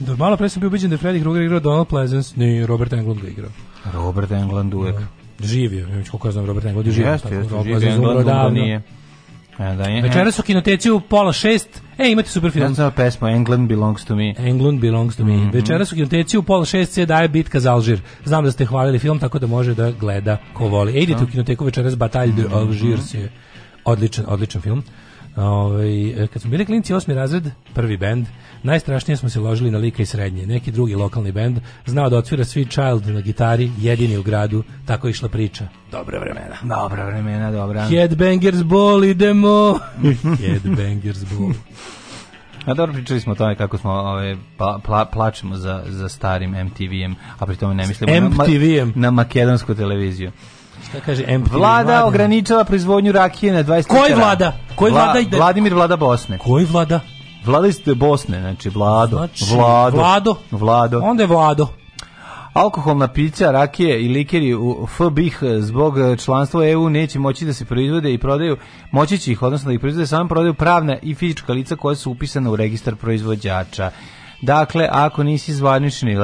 Do, malo pre sam bio ubiđen da je Freddy Krueger igrao Donald Pleasance, ni Robert Englund ga igrao. Robert Englund uvek. Živio, ja već koliko ja znam, Robert Englund je živio. Jeste, jeste, Robert živi Pleasance umro Englund, nije. E, da je, Večeras su kinoteci u pola šest. E, imate super film. znam pesmu England belongs to me. England belongs to me. Mhm. Večeras u kinoteci u pola šest se daje bitka za Alžir. Znam da ste hvalili film, tako da može da gleda ko voli. E, idite u kinoteku večeras Batalj de Mhm. Algiers je odličan, odličan film. Ovaj, kad smo bili klinci osmi razred, prvi bend, najstrašnije smo se ložili na lika i srednje. Neki drugi lokalni bend znao da otvira Sweet Child na gitari, jedini u gradu, tako je išla priča. Dobra vremena. Dobra vremena, dobra. Headbangers Ball, idemo! Headbangers Ball. A dobro, pričali smo o tome kako smo ove, pa, pla, plačemo za, za starim MTV-em, a pri tome ne mislimo na, na makedonsku televiziju. Šta kaže MTV? Vlada ograničava proizvodnju rakije na 20 Koji vlada? Koji vlada ide? Vladimir vlada Bosne. Koji vlada? Vlada iz Bosne, znači Vlado. Znači, Vlado. Vlado. Vlado. Onda je Vlado. Alkoholna pića, rakije i likeri u FBIH zbog članstva EU neće moći da se proizvode i prodaju, moći će ih, odnosno da ih proizvode samo prodaju pravna i fizička lica koja su upisana u registar proizvođača. Dakle, ako nisi zvanični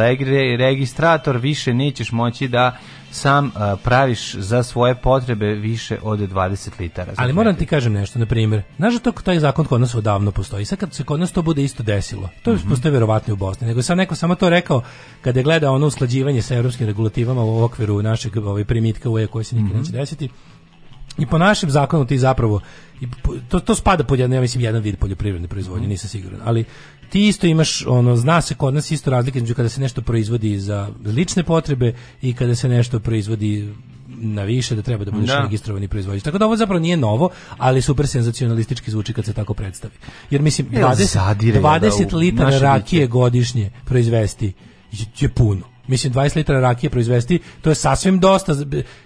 registrator, više nećeš moći da sam a, praviš za svoje potrebe više od 20 litara. Ali moram ti kažem nešto, na primjer, znaš da to taj zakon kod nas odavno postoji. Sad kad se kod nas to bude isto desilo, to Mhm. postoji verovatno i u Bosni, nego sam neko samo to rekao kada je gledao ono usklađivanje sa evropskim regulativama u okviru našeg ovaj, primitka UE koje se nikad Mhm. neće desiti. I po našem zakonu ti zapravo to to spada pod jedan ja mislim jedan vid poljoprivredne proizvodnje, nisam siguran, ali ti isto imaš ono zna se kod nas isto razlika između kada se nešto proizvodi za lične potrebe i kada se nešto proizvodi na više da treba da budeš Da. registrovani proizvođač. Tako da ovo zapravo nije novo, ali super senzacionalistički zvuči kad se tako predstavi. Jer mislim Jel 20, zadire, 20 da, u litara rakije godišnje proizvesti je, je puno. Mislim 20 litara rakije proizvesti, to je sasvim dosta.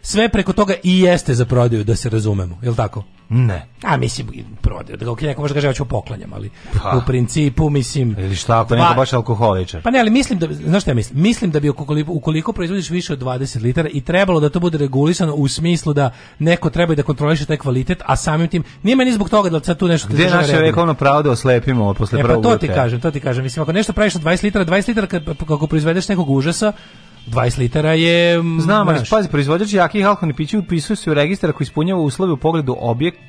Sve preko toga i jeste za prodaju da se razumemo, je tako? Ne. A mislim prodaju, da ga neko može kaže ja ću poklanjam, ali Pa. u principu mislim Ili šta, ako neko baš alkoholičar? pa ne, ali mislim da, znaš šta ja mislim? Mislim da bi ukoliko, ukoliko proizvodiš više od 20 litara i trebalo da to bude regulisano u smislu da neko treba i da kontroliše taj kvalitet, a samim tim, nije meni zbog toga da sad tu nešto... Gde naše vekovno pravo da oslepimo posle E pa to ti kažem, to ti kažem. Mislim, ako nešto praviš od 20 litara, 20 litara kako proizvedeš nekog užasa, 20 litara je... Znam, ali pazi, proizvođač jakih alkoholnih pića upisuje se u registar koji ispunjava uslove u pogledu objekta,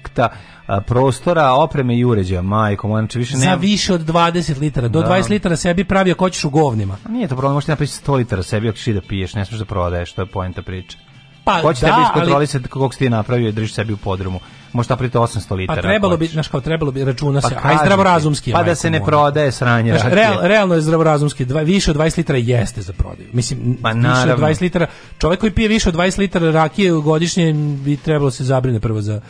a, prostora, opreme i uređaja. Majko, moja, znači više za nema... više od 20 litara. Do Da. 20 litara sebi pravi ako hoćeš u govnima. A Nije to problem, možeš ti napraviti 100 litara sebi ako ćeš da piješ, ne smiješ da prodaješ, to je poenta priče. Pa Ko će da, tebi ali- iskontrolisati kako si ti napravio i držiš sebi u podrumu. Možeš napraviti 800 litara. Pa trebalo bi, znaš kao trebalo bi računa se, Pa kažem ti, zdravorazumski. Pa da se ne prodaje sranje Znaš, real, realno je zdravorazumski, dva, više od 20 litara jeste za prodaju. Mislim, Pa više od naravno. 20 litara, čovjek koji pije više od 20 litara rakije godišnje bi trebalo se zabrine prvo za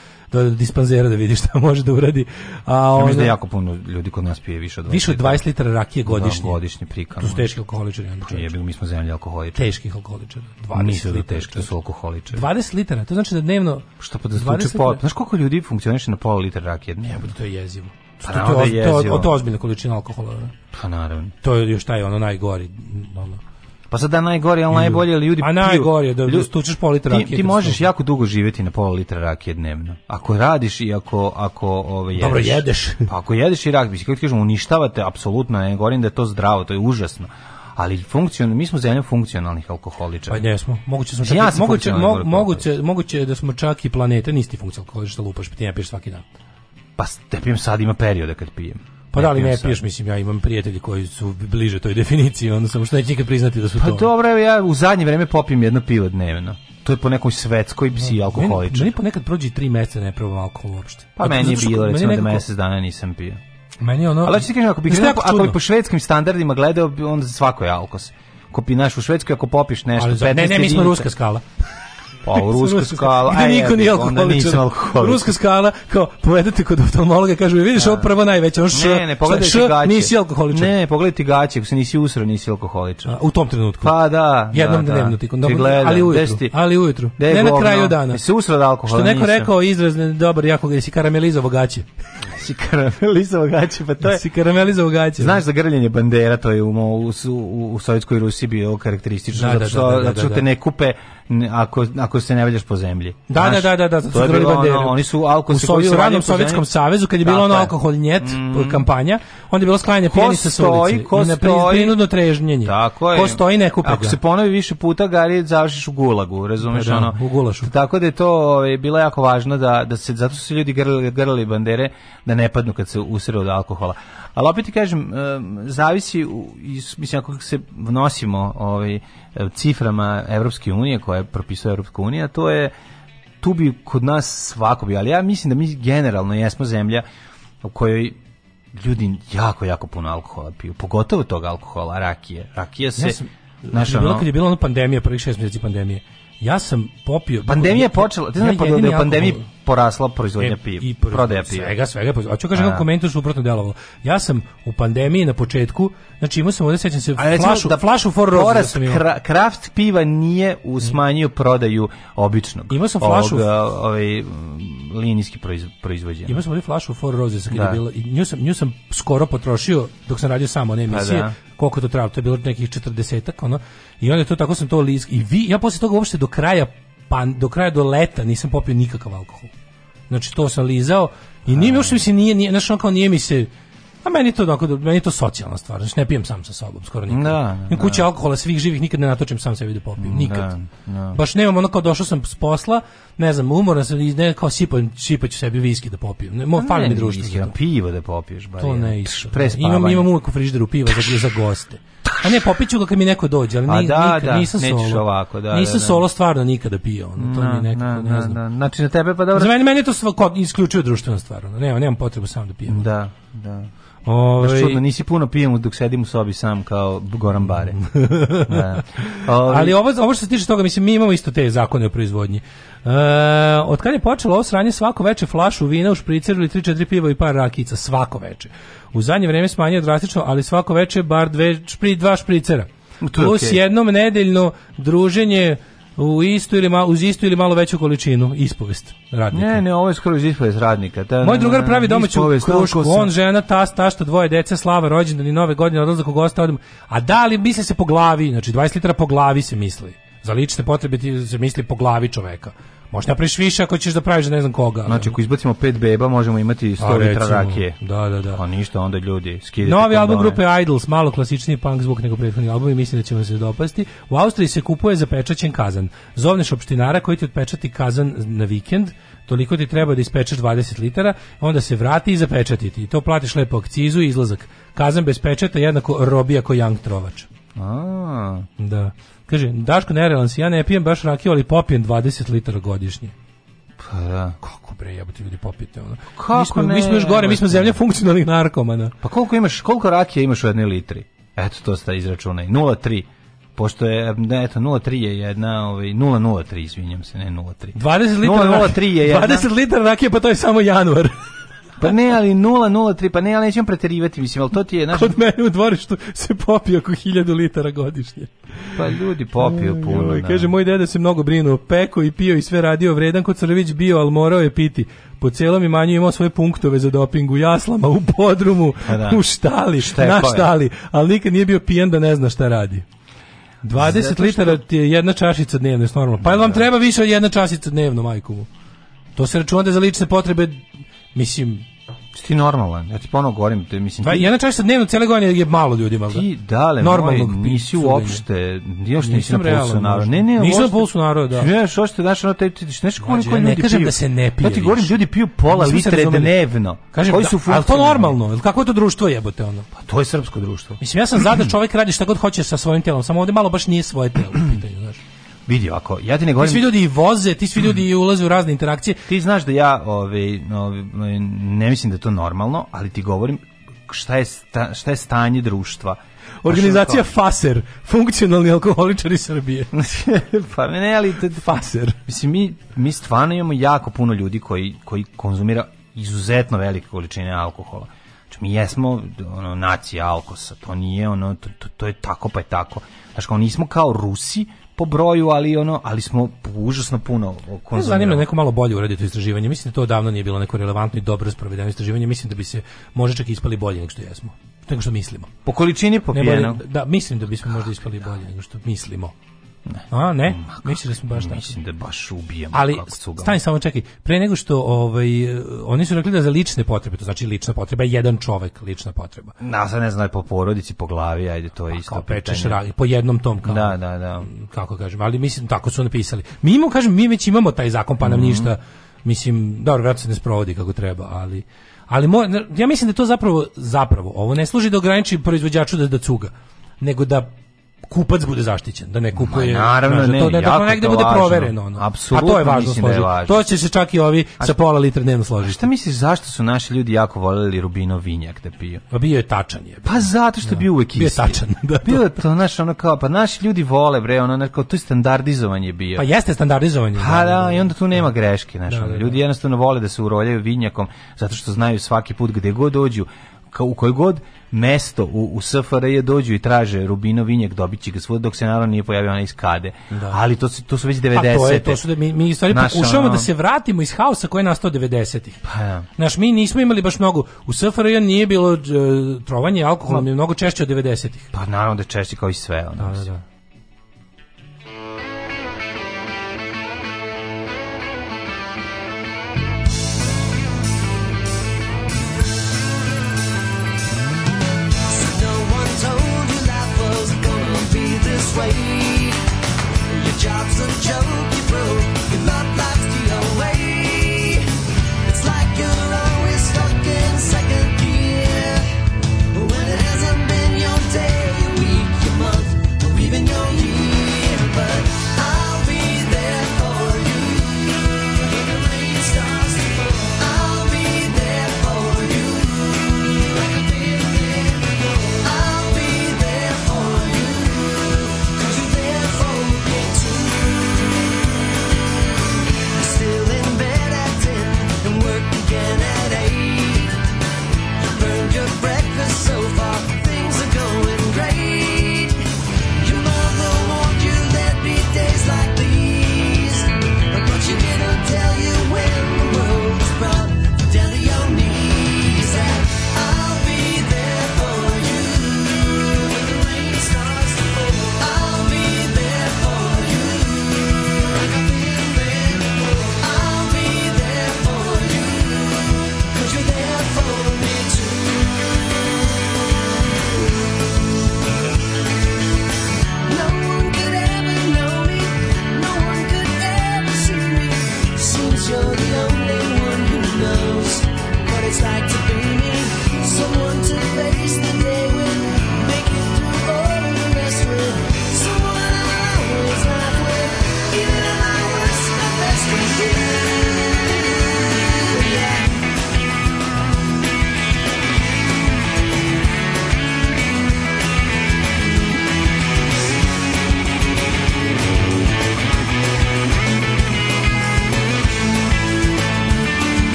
do dispanzera da vidi šta može da uradi. A Ja ono, mislim da jako puno ljudi kod nas pije više od 20 više od 20 litara rakije godišnje. Da, godišnje prikano. To su teški alkoholičari. onda Pa jebili, mi smo zemlja alkoholičari. Teških alkoholičara. 20 Nisu da litara, teški, to su alkoholičari. 20 litara, to znači da dnevno... Što pa da 20 zvuči pol... Znaš koliko ljudi funkcioniše na pola litra rakije dnevno? Jebote, to je jezivo. Pa to, to, da to, to, jezivo. to, je ozbiljna količina alkohola. ne? Pa naravno. To je još taj ono najgori. Ono. Pa sad da najgore, ali najbolje, ali ljudi A najgore da Lju- stučeš pol litra Ti, rakije ti kad možeš stupi. jako dugo živjeti na pola litra rakije dnevno. Ako radiš i ako, ako ove, jedeš. Dobro, jedeš. Pa ako jedeš i rak, mislim, kako ti kažem, uništavate, apsolutno, ne govorim da je to zdravo, to je užasno. Ali funkcion, mi smo zemlja funkcionalnih alkoholičara. Pa jesmo. Moguće smo čak, Ja moguće, mo, moguće, moguće da smo čak i planete, nisi ti funkcionalni alkoholičar što lupaš, pa ti ne piješ svaki dan. Pa te pijem sad, ima perioda kad pijem. Pa da li ne piješ, mislim, ja imam prijatelji koji su bliže toj definiciji, onda samo što neće nikad priznati da su Pa to. dobro, evo ja u zadnje vreme popijem jedno pivo dnevno. To je po nekoj svetskoj psi Meni, alkoholičar. meni ponekad prođe tri meseca ne probam alkohol uopšte. Pa Zato- meni je bilo meni recimo da nekako- mesec dana nisam pio. Meni ono... Ali hoću ti kažem, ako bi, kako ako bi po švedskim standardima gledao, onda svako je alkos. Ko pi naš u Švedskoj, ako popiš nešto, Ali za- 15 ne, ne, mi smo ruska skala. Pa, ruska Ruska- skala, Gde aj, niko nije alkoholičar. Ruska skala, kao, povedete kod oftalmologa, kažu, vidiš, ovo prvo najveće, ono š, Ne, ne, pogledaj š, gaće. nisi alkoholičar. Ne, ne, pogledaj ti gaće, ako se nisi usro, nisi alkoholičar. A, u tom trenutku. Pa da, Jednom da, dnevno da. ti, Ti gledam, ali ujutru, ti? ali ujutru. Ne na govno? kraju dana. Jesi usro od alkohola? Što neko Nisam. rekao izraz ne, dobar, jako ga si karamelizovao gaće. Si karamelizovao gaće, pa to je... Si karamelizovao gaće. Znaš za grljenje bandera, to je u, u, u, u Sovjetskoj Rusiji bilo karakteristično, Da, zato da, što, da, da, što da, te da. ne kupe n- ako, ako se ne valjaš po zemlji. Da, Znaš, da, da, da, da, to je bilo bandere. ono, oni su alkohol se koji zemlji. Sovjetskom savezu kad je bilo ono je. alkohol njet Mm. kampanja, onda je bilo sklanjanje pijanista sa stoji, ulice. ko na prinudno trežnjenje. Tako je. Ko stoji ne kupe Ako ga. se ponovi više puta, Gari, završiš u gulagu, razumeš Da, da, ono? u gulašu. Tako da je to ovaj, bilo jako važno da, da se, zato su se ljudi grlili, grlili bandere da ne padnu kad se usre od alkohola. Ali opet ti kažem, em, zavisi, mislim, ako se nosimo ovaj, ciframa Evropske unije, koje propisuje Evropska unija, to je, tu bi kod nas svako bi, ali ja mislim da mi generalno jesmo zemlja u kojoj ljudi jako, jako puno alkohola piju, pogotovo tog alkohola, rakije. Rakija se, Ja sam, znaš, bilo kad je bila ona pandemija, prvih šest mjeseci pandemije, ja sam popio... Pandemija je počela, ti znaš Ja da je alkohol- porasla proizvodnja E, piva, i pro- prodaja piva. Svega, svega. A ću kažem A, kako to suprotno delovalo. Ja sam u pandemiji na početku, znači imao sam ovdje, sećam se, A flašu, da flašu for da porast sam imao. kra, kraft piva nije u smanjio prodaju običnog. Imao sam flašu- ovog, ovaj mm, linijski proiz, proizvođen. Imao sam ovdje flašu Four Roses kad Da. je bila, i nju sam, nju sam skoro potrošio dok sam radio samo one emisije, Pa da. koliko to trajalo, to je bilo nekih 40 ono, i onda to tako sam to lisk, i vi, ja posle toga uopšte do kraja, pa do kraja do leta nisam popio nikakav alkohol. Znači to sam lizao i nije mi uopšte mislim nije, nije, znaš, ono kao nije mi se, a meni to onako, meni to socijalna stvar, znači ne pijem sam sa sobom, skoro nikad. Da, da, kuće alkohola svih živih, nikad ne natočim sam sebi da popijem, nikad. Da, da. Baš nemam ono kao došao sam s posla, ne znam, umoran sam i ne kao sipam, sipaću sebi viski da popijem. Ne, mo, fali mi društvo. viski, pivo da popiješ. bar To ne isto. Pre imam, imam uvijek u frižideru piva za, za goste. A ne, popiću ga kad mi neko dođe, ali ni, da, nikad, da, nisam nećeš solo. ovako, da, nisam da, da. solo stvarno nikada pio. Ono, to mi Da, nekako, da, ne znam. da. Znači na tebe pa dobro. Za mene, meni je to sva, kod- isključivo društvena stvar. Ono. Nemam, nemam potrebu sam da pijem. Da, da. Ovaj- Baš čudno, nisi puno pijem dok sedim u sobi sam kao Goran Bare. da. Ovaj, Ali ovo, ovo što se tiče toga, mislim, mi imamo isto te zakone o proizvodnji. E, od kad je počelo ovo sranje svako veče flašu vina u špriceru ili 3-4 piva i par rakica, svako veče. U zadnje vreme smanjio drastično, ali svako veče bar dve, špri, dva špricera. To je Plus okej. jednom nedeljno druženje u istu ili malo, uz istu ili malo veću količinu ispovest radnika. Ne, ne, ovo je skoro iz ispovest radnika. Da, Moj da, drugar da, pravi domaću ispovest, krušku, on, žena, tas, tašta, dvoje dece, slava, rođendan i nove godine, odlazak u goste, odem. A da li misli se po glavi, znači 20 litara po glavi se misli. Za lične potrebe ti se misli po glavi čoveka. Možda napraviš više ako ćeš da praviš ne znam koga. Znači, ako izbacimo pet beba, možemo imati 100 A, litra rakije. Da, da, da. Pa ništa, onda ljudi, skidite Novi album grupe Idols, malo klasičniji punk zvuk nego prethodni album i mislim da će vam se dopasti. U Austriji se kupuje zapečaćen kazan. Zovneš opštinara koji ti otpečati kazan na vikend, toliko ti treba da ispečeš 20 litara, onda se vrati i zapečati ti. To platiš lepo akcizu i izlazak. Kazan bez pečata jednako robija ko Young Trovač. A, Da. Kaže, Daško nerealan si, ja ne pijem baš rakiju, ali popijem 20 litara godišnje. pa da. Kako bre, jebote ljudi popijete ono. Kako mi smo, ne, mi smo još gore, mi smo zemlja funkcionalnih narkomana. Pa koliko imaš, koliko rakije imaš u jednoj litri? Eto, to sta izračunaj. 0,3. Pošto je, ne, eto, 0,3 je jedna, ovaj, 0,03, izvinjam se, ne 0,3. 20 litara, 0,03 je jedna. 20 litara rakije, pa to je samo januar. Pa ne, ali 0,03, pa ne, ali nećemo preterivati, mislim, ali to ti je, znaš, Kod mene u dvorištu se popije oko 1000 litara godišnje. pa ljudi popiju puno. Da. Kaže, moj deda se mnogo brinuo, peko i pio i sve radio vredan kod Crvić bio, ali morao je piti. Po celom imanju imao svoje punktove za doping u jaslama, u podrumu, Pa da. u štali, Štekove. na štali, ali nikad nije bio pijan da ne zna šta radi. 20 Zato što- litara ti je jedna čašica dnevno, je normalno. Pa jel vam treba više od jedna čašica dnevno, majku mu? To se računa da za lične potrebe, mislim, ti normalan, ja ti ponovo govorim, te, mislim, dva, ti, jedna čašica dnevno cijele godine je malo ljudima. da? ti dale, Normalnog moj, nisi uopšte, još nisi na pulsu naroda. Ne, ne, Nisam na pulsu naroda, da. Ne, što ste, znaš, ono, te, ti, znaš koliko ljudi ne kažem piju? da se ne pije Ja ti govorim, ljudi piju pola litre dnevno. Kažem, Koji da, su ali to normalno, jel kako je to društvo jebote ono? Pa to je srpsko društvo. Mislim, ja sam za da čovjek radi šta god hoće sa svojim telom, samo ovdje malo baš nije svoje telo u pitanju, znaš. Vidi ovako, ja ti ne Ti govorim... svi ljudi voze, ti svi ljudi i ulaze u razne interakcije. Ti znaš da ja ovaj, ovaj, ne mislim da je to normalno, ali ti govorim šta je, sta, šta je stanje društva. Organizacija FASER, funkcionalni alkoholičari Srbije. pa ne, ali FASER. Mislim, mi, mi stvarno imamo jako puno ljudi koji, koji konzumira izuzetno velike količine alkohola. Znači, mi jesmo ono, nacija alkosa, to nije ono, to, to, to je tako pa je tako. Znači, kao nismo kao Rusi po broju, ali ono, ali smo užasno puno Ne zanima neko malo bolje uraditi istraživanje. Mislim da to davno nije bilo neko relevantno i dobro sprovedeno istraživanje. Mislim da bi se možda čak ispali bolje nego što jesmo. Nego što mislimo. Po količini Ne popijenog. da, mislim da bismo možda ispali bolje nego što mislimo. A, ne? Mislim da smo baš tako. Mislim da baš ubijamo Ali kako cugamo. stani samo čekaj, pre nego što ovaj oni su rekli da za lične potrebe, to znači lična potreba je jedan čovek, lična potreba. Na, sad ne znam, po porodici, po glavi, ajde, to je isto Kao pečeš ragi, po jednom tom kao. Da, da, da. Kako kažem, ali mislim tako su napisali. Mi imamo kažem, mi već imamo taj zakon, pa nam Mhm. ništa mislim, dobro, vjerojatno se ne sprovodi kako treba, ali ali mo- ja mislim da to zapravo zapravo ovo ne služi da ograniči proizvođaču da da cuga, nego da kupac bude zaštićen, da ne kupuje. Ma, naravno, znaš, da ne, to, da, da jako to negde to bude važno. provereno. Ono. Apsolutno A to je važno da složiti. važno. To će se čak i ovi sa pola litra dnevno složiti. Šta misliš zašto su naši ljudi jako voljeli Rubino vinjak da piju? Pa bio je tačan je. Pa zato što je bio uvek Bio je isti. tačan, da, to. Bio je to, znaš, ono kao, pa naši ljudi vole, bre, ono, ono, kao, to je standardizovanje bio. Pa jeste standardizovanje. Pa da, i onda tu nema greške, znaš, Da, da, da. ljudi jednostavno vole da se uroljaju vinjakom, zato što znaju svaki put gde god dođu, u koje god mesto u, u SFRJ dođu i traže Rubino vinjak, dobit će ga svud, dok se naravno nije pojavio onaj iz kade. Da. Ali to, to su već 90. Pa to je, to su da mi, mi stvari Znaš, pokušavamo ono- da se vratimo iz haosa koji je nastao 90-ih. Pa da. Znaš, mi nismo imali baš mnogo, u SFRJ nije bilo e, trovanje alkoholom, je mnogo češće od 90-ih. Pa naravno da češće kao i sve. Ono, Da, da, da. Be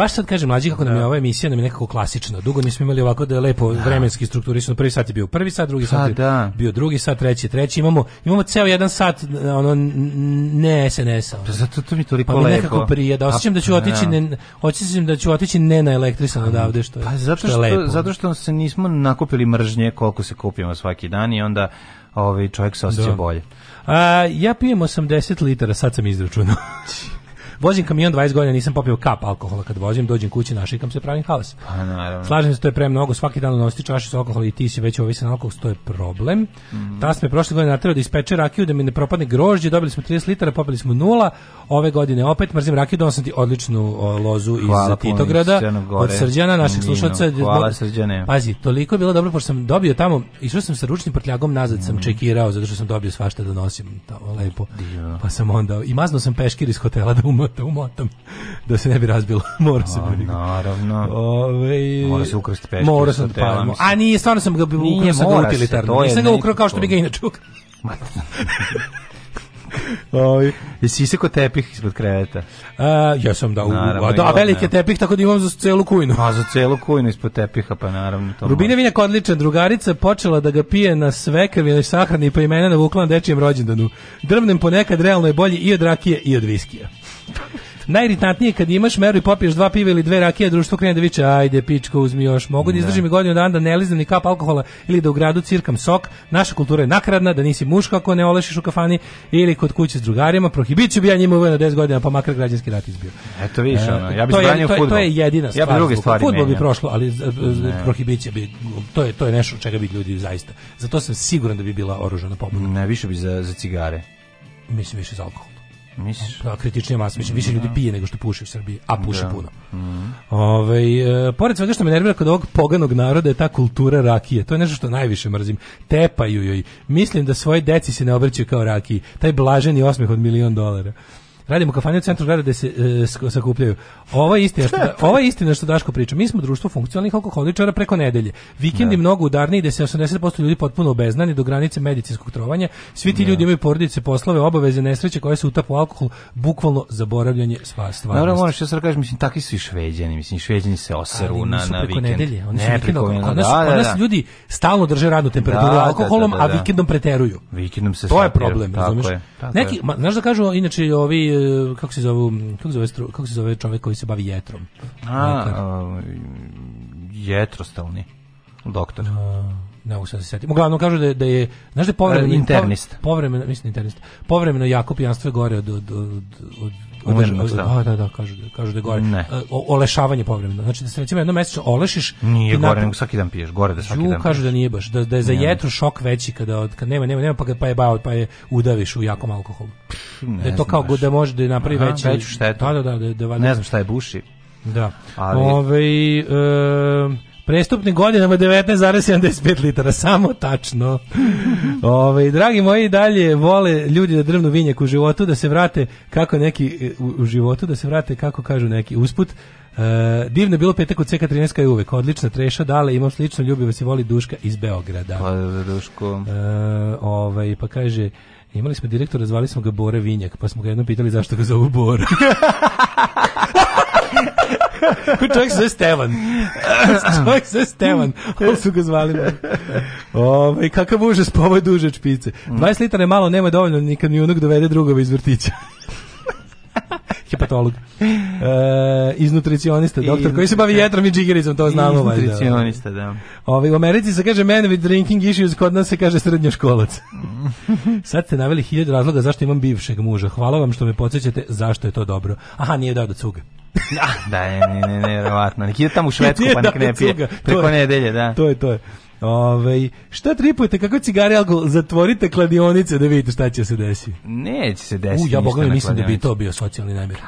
baš sad kažem mlađi kako nam je ova emisija nam je nekako klasična. Dugo nismo imali ovako da je lepo vremenski strukturisano. Prvi sat je bio prvi sat, drugi Pa sat je da. bio drugi sat, treći, treći. Imamo imamo ceo jedan sat ono ne SNS-a. Pa zato to mi toliko Pa mi lepo. nekako prije da osjećam da ću A, otići da. ne osjećam da ću otići ne na elektrisan odavde što je. Pa zato što je što, lepo. zato što se nismo nakupili mržnje koliko se kupimo svaki dan i onda ovaj čovjek se osjeća Da. bolje. A, ja pijem 80 litara, sad sam izračunao. Vozim kamion 20 godina, nisam popio kap alkohola kad vozim, dođem kući, našikam se, pravim haos. Pa naravno. Slažem se, to je pre mnogo, svaki dan nositi čašu sa alkohola i ti si već ovisan alkohol, to je problem. Mhm. Tas me prošle godine naterao da ispeče rakiju, da mi ne propadne grožđe, dobili smo 30 litara, popili smo nula, ove godine opet mrzim rakiju, donao sam ti odličnu o, lozu Hvala iz Titograda, od Srđana, Nino, slušaca. hvala, Srđane. Pazi, toliko je bilo dobro, pošto sam dobio tamo, išao sam sa ručnim prtljagom nazad, sam čekirao, zato što sam dobio svašta da nosim, tamo lepo. Pa sam onda, i mazno sam peškir iz hotela da umotam, umotam da se ne bi razbilo. Morao sam. A, naravno. Ove, Mora se ukrasti iz sam, hotela, pa, a nije, stvarno sam ga ukrao sam ga mora se, utilitarno. to Nisam ga ukrao kao što bi ga inače ukrao. Ovi. Jesi isekao tepih ispod kreveta? A, ja sam da, u, Naravno, a da, a je ne. tepih, tako da imam za celu kujnu. Pa za celu kujnu ispod tepiha, pa naravno. To Rubine vinjak odličan, drugarica počela da ga pije na svekrvinoj sahrani pa imena navukla na dečijem rođendanu. Drvnem ponekad realno je bolji i od rakije i od viskija. Najiritantnije je kad imaš meru i popiješ dva piva ili dve rakije, društvo krene da viče, ajde, pičko, uzmi još. Mogu da izdržim i godinu dana da ne liznem ni kap alkohola ili da u gradu cirkam sok. Naša kultura je nakradna, da nisi muško ako ne olešiš u kafani ili kod kuće s drugarima. Prohibiciju bi ja njima uveo na 10 godina, pa makar građanski rat izbio. Eto više, E, ono, ja bih zabranio je- fudbal. To je jedina Ja stvar. bih druge stvari Fudbal bi prošlo, ali prohibicija bi, to je, to je nešto čega bi ljudi zaista. Zato sam siguran da bi bila oružana pobuna. Ne, više bi za, za cigare. Mislim više za alkohol. Misliš? Da, kritičnija masa, više, više ljudi pije nego što puši u Srbiji, a puši Da. puno. Ovaj, e, pored svega što me nervira kod ovog poganog naroda je ta kultura rakije. To je nešto što najviše mrzim. Tepaju joj. Mislim da svoje deci se ne obraćaju kao rakiji. Taj blaženi osmeh od milion dolara. Radimo kafane u centru grada gde se e, sakupljaju. Ovo je istina što da, ovo je istina što Daško priča. Mi smo društvo funkcionalnih alkoholičara preko nedelje. Vikendi mnogo udarniji gde se 80% ljudi potpuno obeznani do granice medicinskog trovanja. Svi ti ljudi imaju porodice, poslove, obaveze, nesreće koje se utapu u alkohol, bukvalno zaboravljanje sva stvarnosti. Dobro, moraš ja sad kažem, mislim, takvi su i šveđani, mislim, šveđani se oseru na, na preko vikend. nedelje, oni su ne, vikendom. preko nas, da, da, da. ljudi stalno drže radnu temperaturu Da, da, alkoholom, da, da, a da. vikendom preteruju. Vikendom se To je problem, tako Neki, znaš da kažu inače ovi kako se zove kako se zove kako se zove čovjek koji se bavi jetrom. A, a, jetrostalni doktor. ne mogu se setiti. Uglavnom kažu da je, da je znaš da je povremeno E, internist. Povremeno, mislim internist. Povremeno jako pijanstvo je gore od od od od od, stava. da, da, da, kažu da, kažu da je gore. Ne. E, O, olešavanje povremeno. Znači da se recimo jednom mesečno olešiš Nije gore, napre- nego svaki dan piješ, gore da svaki Ju, dan kažu da nije baš, da, da je za Ne. jetru šok veći kada od, kad nema, nema, nema, pa, ga, pa je bao, pa je udaviš u jakom alkoholu. ne da je to kao baš. da može da napravi Aha, veći, veću štetu. Da, da, da, da, da, valjda- Ne znam šta je buši. Da. Ali- Ovaj, e, prestupni godinama 19,75 litara, samo tačno. Ovaj, dragi moji, dalje vole ljudi da drvnu vinjak u životu, da se vrate kako neki, u, u životu, da se vrate kako kažu neki usput. E, divno je bilo petak u CK13 je uvek, odlična treša, dale imam slično ljubivo se voli Duška iz Beograda. Pa, Duško. E, ovaj, pa kaže, imali smo direktora, zvali smo ga Bore Vinjak, pa smo ga jednom pitali zašto ga zovu Bora. Čovjek se zove Stevan. Čovjek se zove Stevan, ali su ga zvali. Ovaj kakav užas, pa ovo je duže špice. 20 litara je malo, nema dovoljno ni kad mi unog dovede drugova iz vrtića. Hepatolog. E, iz nutricionista, doktor koji se bavi jetrom i džigericom, to znamo. Iz nutricionista, da. Ovaj, u Americi se kaže man with drinking issues, kod nas se kaže srednjoškolac. Sad ste naveli hiljadu razloga zašto imam bivšeg muža. Hvala vam što me podsjećate zašto je to dobro. Aha, nije dao da cuga. Da, ne, ne, ne, ne, verovatno. Nek ide tamo u Švedsku, pa nek ne da pije. Preko nedelje, da. To je, to je. Ove, šta tripujete, kako cigare, alkohol, zatvorite kladionice da vidite šta će se desiti. Neće se desiti U, ja boga mislim da bi to bio socijalni namjer.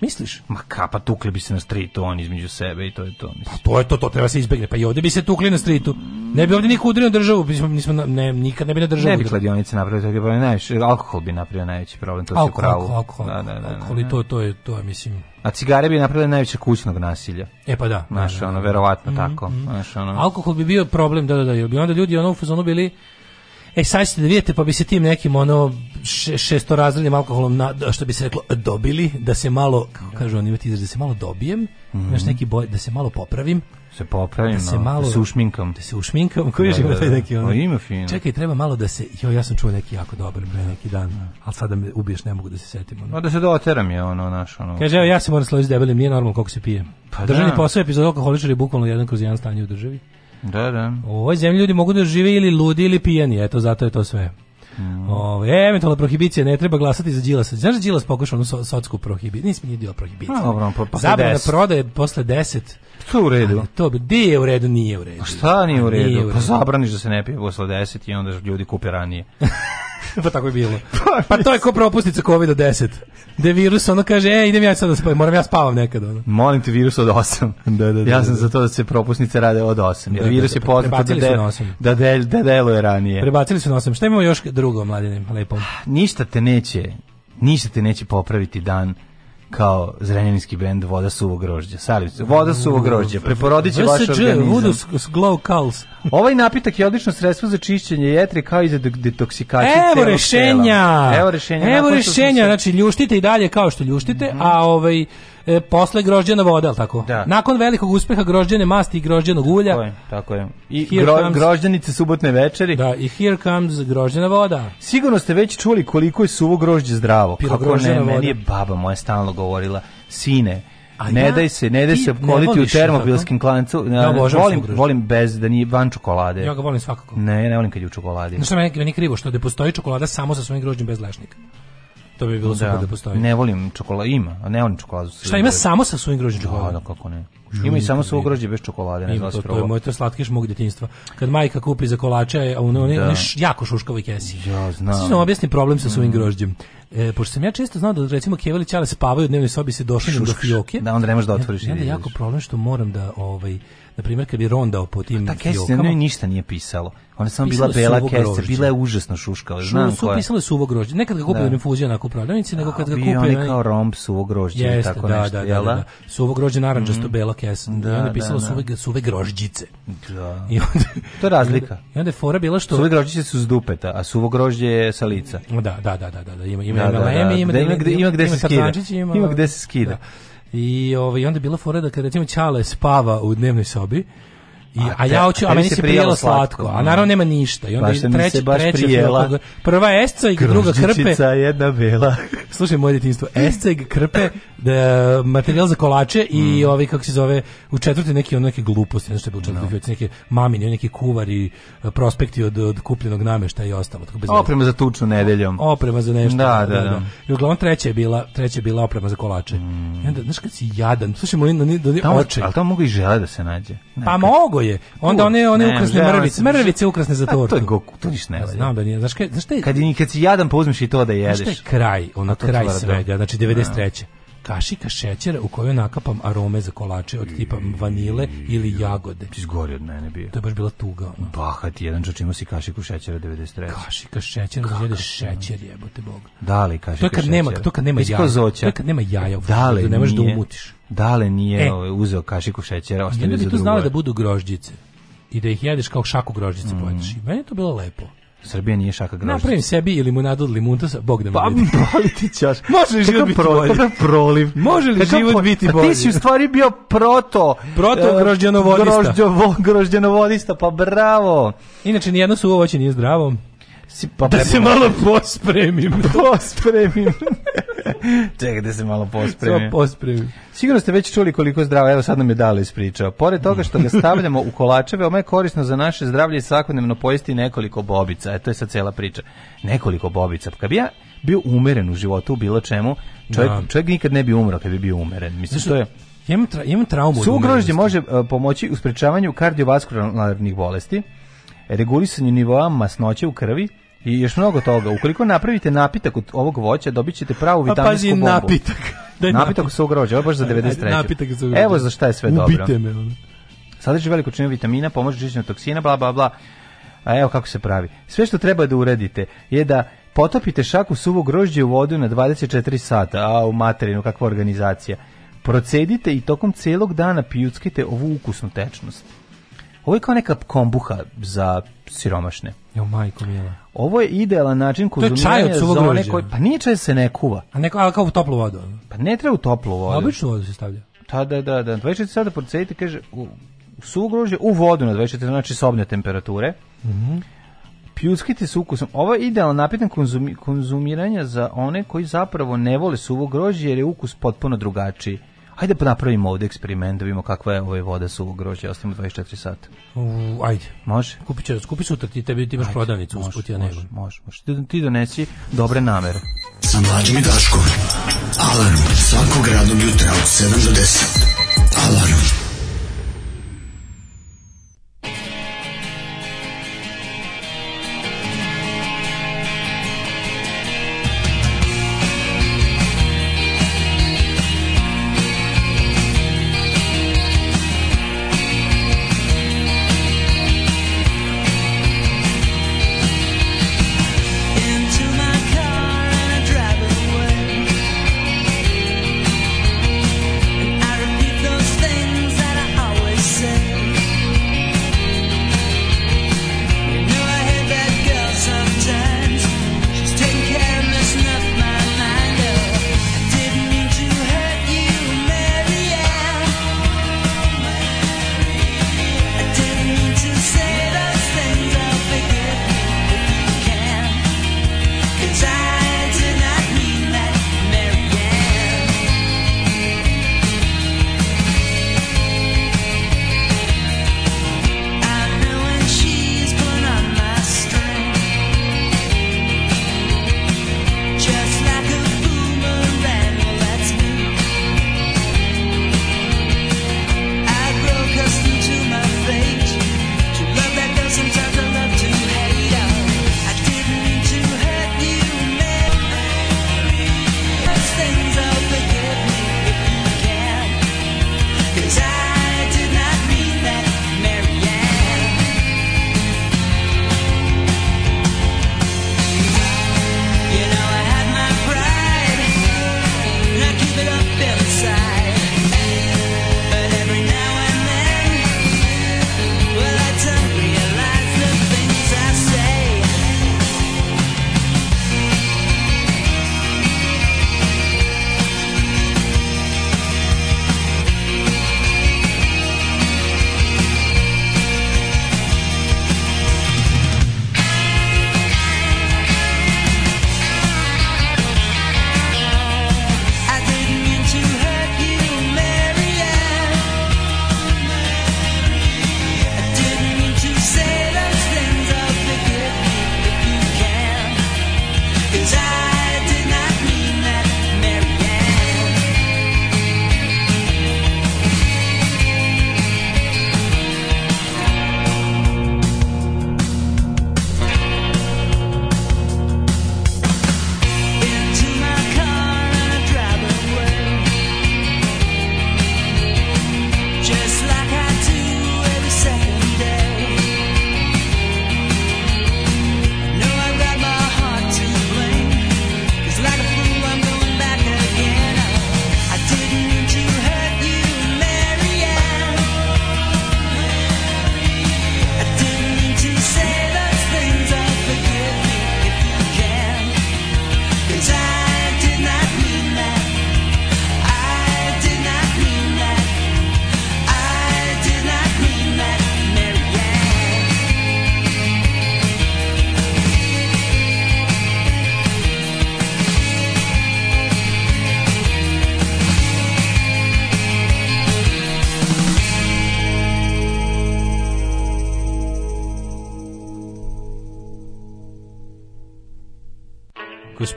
Misliš? Ma kapa, tukli bi se na streetu on između sebe i to je to. Mislim. To je to, to treba se izbegne. Pa i ovdje bi se tukli na stritu. Ne bi ovdje niko udario na državu, bismo, nismo, ne, nikad ne bi na državu. Ne bi kladionice napravili, to bi najviše, alkohol bi napravio najveći problem, to se u Alkohol, alkohol, alkohol, Da, da, da, alkohol da, i to, to je, to je, mislim, A cigare bi napravile najviše kućnog nasilja. E pa da. Znaš, da, da, ono, da. verovatno Mhm, tako. mhm. Znaš, ono... Alkohol bi bio problem, da, da, da, jer bi onda ljudi ono u fazonu bili E, sad ćete da vidite, pa bi se tim nekim ono še, šestorazrednim alkoholom, na, što bi se reklo, dobili, da se malo, kako kažu oni imati izraz, da se malo dobijem, znaš neki boj, da se malo popravim, Se popravim, da se malo da se ušminkam. da se ušminkam, koji Da, ima da, taj da. neki ono. O, ima fino. Čekaj, treba malo da se, jo, ja sam čuo neki jako dobar pre neki dan, ali sada me ubiješ, ne mogu da se setim. Ono. No, da se doteram je ono, naš, ono. Kaže, evo, ja se moram složiti s debelim, nije normalno koliko se pije. Pa Državni da. posao epizod alkoholičar je bukvalno jedan kroz jedan stanje u državi. Da, da. U ovoj zemlji ljudi mogu da žive ili ludi ili pijani, eto, zato je to sve. Mm. Ove, e, eventualna prohibicija, ne treba glasati za Đilasa. Znaš da Đilas pokušao onu so, sotsku prohibiciju? Nisam nije dio prohibicija. A, dobro, pa- Zabrana 10. prodaje posle 10. To je u redu. Ali to bi, di je u redu, nije u redu. A šta nije u A, redu? Pa zabraniš da se ne pije posle 10 i onda ljudi kupe ranije. pa tako je bilo. Pa to je ko propusnica COVID-10. Da virus ono kaže, e, idem ja sad da spavam, moram ja spavam nekad. Ono. Molim te virus od 8. Da, da, da, ja sam da. za to da se propusnice rade od 8. Jer Da, da, virus da, je poznat da, prebacili su de, na osam. da, del, da deluje ranije. Prebacili su na osam. Šta imamo još drugo, mladine, lepo? Ništa te neće, ništa te neće popraviti dan kao zrenjaninski bend Voda suvog grožđa. Salim se. Voda suvog grožđa. Preporodit će vaš organizam. Glow Culls. Ovaj napitak je odlično sredstvo za čišćenje jetre kao i za de- detoksikaciju Evo rešenja. tela. Evo rešenja. Evo rešenja, znači ljuštite i dalje kao što ljuštite, a ovaj e, posle grožđana voda, al tako? Da. Nakon velikog uspeha grožđane masti i grožđanog ulja. Tako je, tako je. I gro, comes- grožđanice subotne večeri. Da, i here comes grožđana voda. Sigurno ste već čuli koliko je suvo grožđe zdravo. Kako ne, voda. meni je baba moja stalno govorila, sine, A ne ja- daj se, ne daj se ne opkoliti u termobilskim klancu. Ja obožavam volim, volim bez da nije van čokolade. Ja ga volim svakako. Ne, ne volim kad je u čokoladi. Znaš šta meni, meni je krivo što da postoji čokolada samo sa svojim grožđem bez lešnika. To bi bilo super da postoji. Ne volim čokoladu, ima, a ne volim čokoladu. Šta ima samo sa svojim grožđem Da, čokolada? da, kako ne. Ima i samo suvo grožđe bez čokolade, ne znam Ima da to, to je moj to slatkiš mog djetinjstva. Kad majka kupi za kolače, a ono, Da. da. jako šuškavoj kesi. Ja znam. Vam objasniti problem sa svojim grožđem. E, pošto sam ja često znao da recimo Kevali Ćale spavaju u dnevnoj sobi se došli do fioke. Da, onda ne možeš da otvoriš i je da jako problem što moram da, ovaj, na primjer, kad bi rondao po tim Ta na fiokama, njoj ništa nije pisalo. Ona samo bila bela grožđe. bila je užasno šuškava. Znam su koja. pisale suvo grožđe. Nekad ga kupio Da. da. u prodavnici, nego kad ga Bio kupio... oni kao romb suvo grožđe ili Jeste, tako da, nešto, da, da, da, da? da. Suvo grožđe naranđasto Mhm. bela kesa. Da, I onda da, je pisalo da. suve, suve grožđice. Da. I onda, To je razlika. I onda je fora bila što... Suve grožđice su s dupeta, a suvo grožđe je sa lica. Da, da, da, da, da, ima ima ima ima ima ima skida. tarzančić, ima Ima I ovaj onda bila fora da kad recimo Ćale spava u dnevnoj sobi I, A a, ja hoću, a meni se prijelo slatko, slatko, a mm. naravno nema ništa. I onda Baš treći, baš treći Prva i druga krpe. Jedna bela. Slušaj moje djetinjstvo, esceg, krpe, da, materijal za kolače i Mm. ovaj kako se zove u četvrti neki on neke gluposti, nešto je bilo četvrti fioci, neke mamine, neki kuvari, prospekti od, od kupljenog nameštaja i ostalo. Tako bez. Oprema za tuču nedeljom. Oprema za nešto. Da, da, da. I uglavnom treća je bila, treća je bila oprema za kolače. I onda, znaš kad si jadan, slušaj moj oče. ali tamo mogu i žele da se nađe. Pa je. Onda one one Ne, ukrasne mrvice, mrvice ukrasne za A, to je tortu. go- to ništa ne valja. Znam da nije. Znaš kaj, znaš šta je, Kad, je, kad si jadan, pa uzmeš i to da znaš jedeš. šta je kraj, ono A to kraj svega, znači 93. Kašika šećera u kojoj nakapam arome za kolače od tipa vanile ili jagode. Ti zgori od mene bio. To je baš bila tuga. Ono. Bahat jedan čoč imao si kašiku šećera 93. Kašika šećera, da jede šećer jebote bog. Da li kašiku To je kad šećera? nema, to kad nema jaja. To je kad nema jaja. Da li frižideru, ne možeš da umutiš. Da nije E. ovaj, uzeo kašiku šećera, ostavio za bi tu znali drugove? da budu grožđice i da ih jedeš kao šaku grožđice Mm. pojedeš. I meni je to bilo lepo. Srbija nije šaka grožđa. Napravim sebi i limunadu od limuntosa, Bog da me Pa vidi. boli ti ćaš. Može li život biti bolji? Kakav proliv. Može li život biti Pa bolji? Ti si u stvari bio proto. Proto e, grožđanovodista. Grožđanovodista, pa bravo. Inače, nijedno suvo voće nije zdravo. Si, pa Da se malo pospremim. pospremim. Čekaj da se malo pospremim. Samo pospremim. Sigurno ste već čuli koliko zdravo, evo sad nam je Dale ispričao. Pored toga što ga stavljamo u kolače, veoma je korisno za naše zdravlje i svakodnevno pojesti nekoliko bobica. E, to je sad cela priča. Nekoliko bobica. Kad bi ja bio umeren u životu u bilo čemu, čovjek, Da. čovjek nikad ne bi umro kad bi bio umeren. Mislim, to je... Imam, tra, imam traumu. od Suvo grožđe umerenosti. može e, pomoći u sprečavanju kardiovaskularnih bolesti, regulisanju nivoa masnoće u krvi i još mnogo toga. Ukoliko napravite napitak od ovog voća, dobit ćete pravu Pa vitaminsku pazi, bombu. napitak. Daj Napitak su grožđe, ovo baš za 93. Napitak za. Evo za šta je sve dobro. Ubite me. ono. Sadrži veliku činu vitamina, pomože čišćenju toksina, bla, bla, bla. A evo kako se pravi. Sve što treba da uradite je da potopite šaku suvog grožđa u vodu na 24 sata, a u materinu, kakva organizacija. Procedite i tokom celog dana pijuckajte ovu ukusnu tečnost. Ovo je kao neka kombuha za siromašne. Jo, majko mila. Ovo je idealan način To je čaj konzumiranja od suvog za one grožđa. koji... Pa nije čaj da se ne kuva. A neko, ali kao u toplu vodu. Pa ne treba u toplu vodu. Običnu vodu se stavlja. Da, da, da, da. 24 sata procedite, kaže, u, grožđe, u vodu na 24, znači sobne temperature. Mhm. Pljuskajte s ukusom. Ovo je idealan napitan konzumi, konzumiranja za one koji zapravo ne vole suvo grožđe jer je ukus potpuno drugačiji. Hajde pa napravimo ovde eksperiment da vidimo kakva je ova voda suvo grožđe. Ostavimo 24 sata. U, ajde. Može? Kupit će, kupi sutra ti, tebi ti imaš Ajde, prodavnicu može, usput, ja može, nemam. Može, može. Ti, ti donesi dobre namere. Sa mlađom i Daškom. Alarm svakog radnog jutra od 7 do 10. Alarm.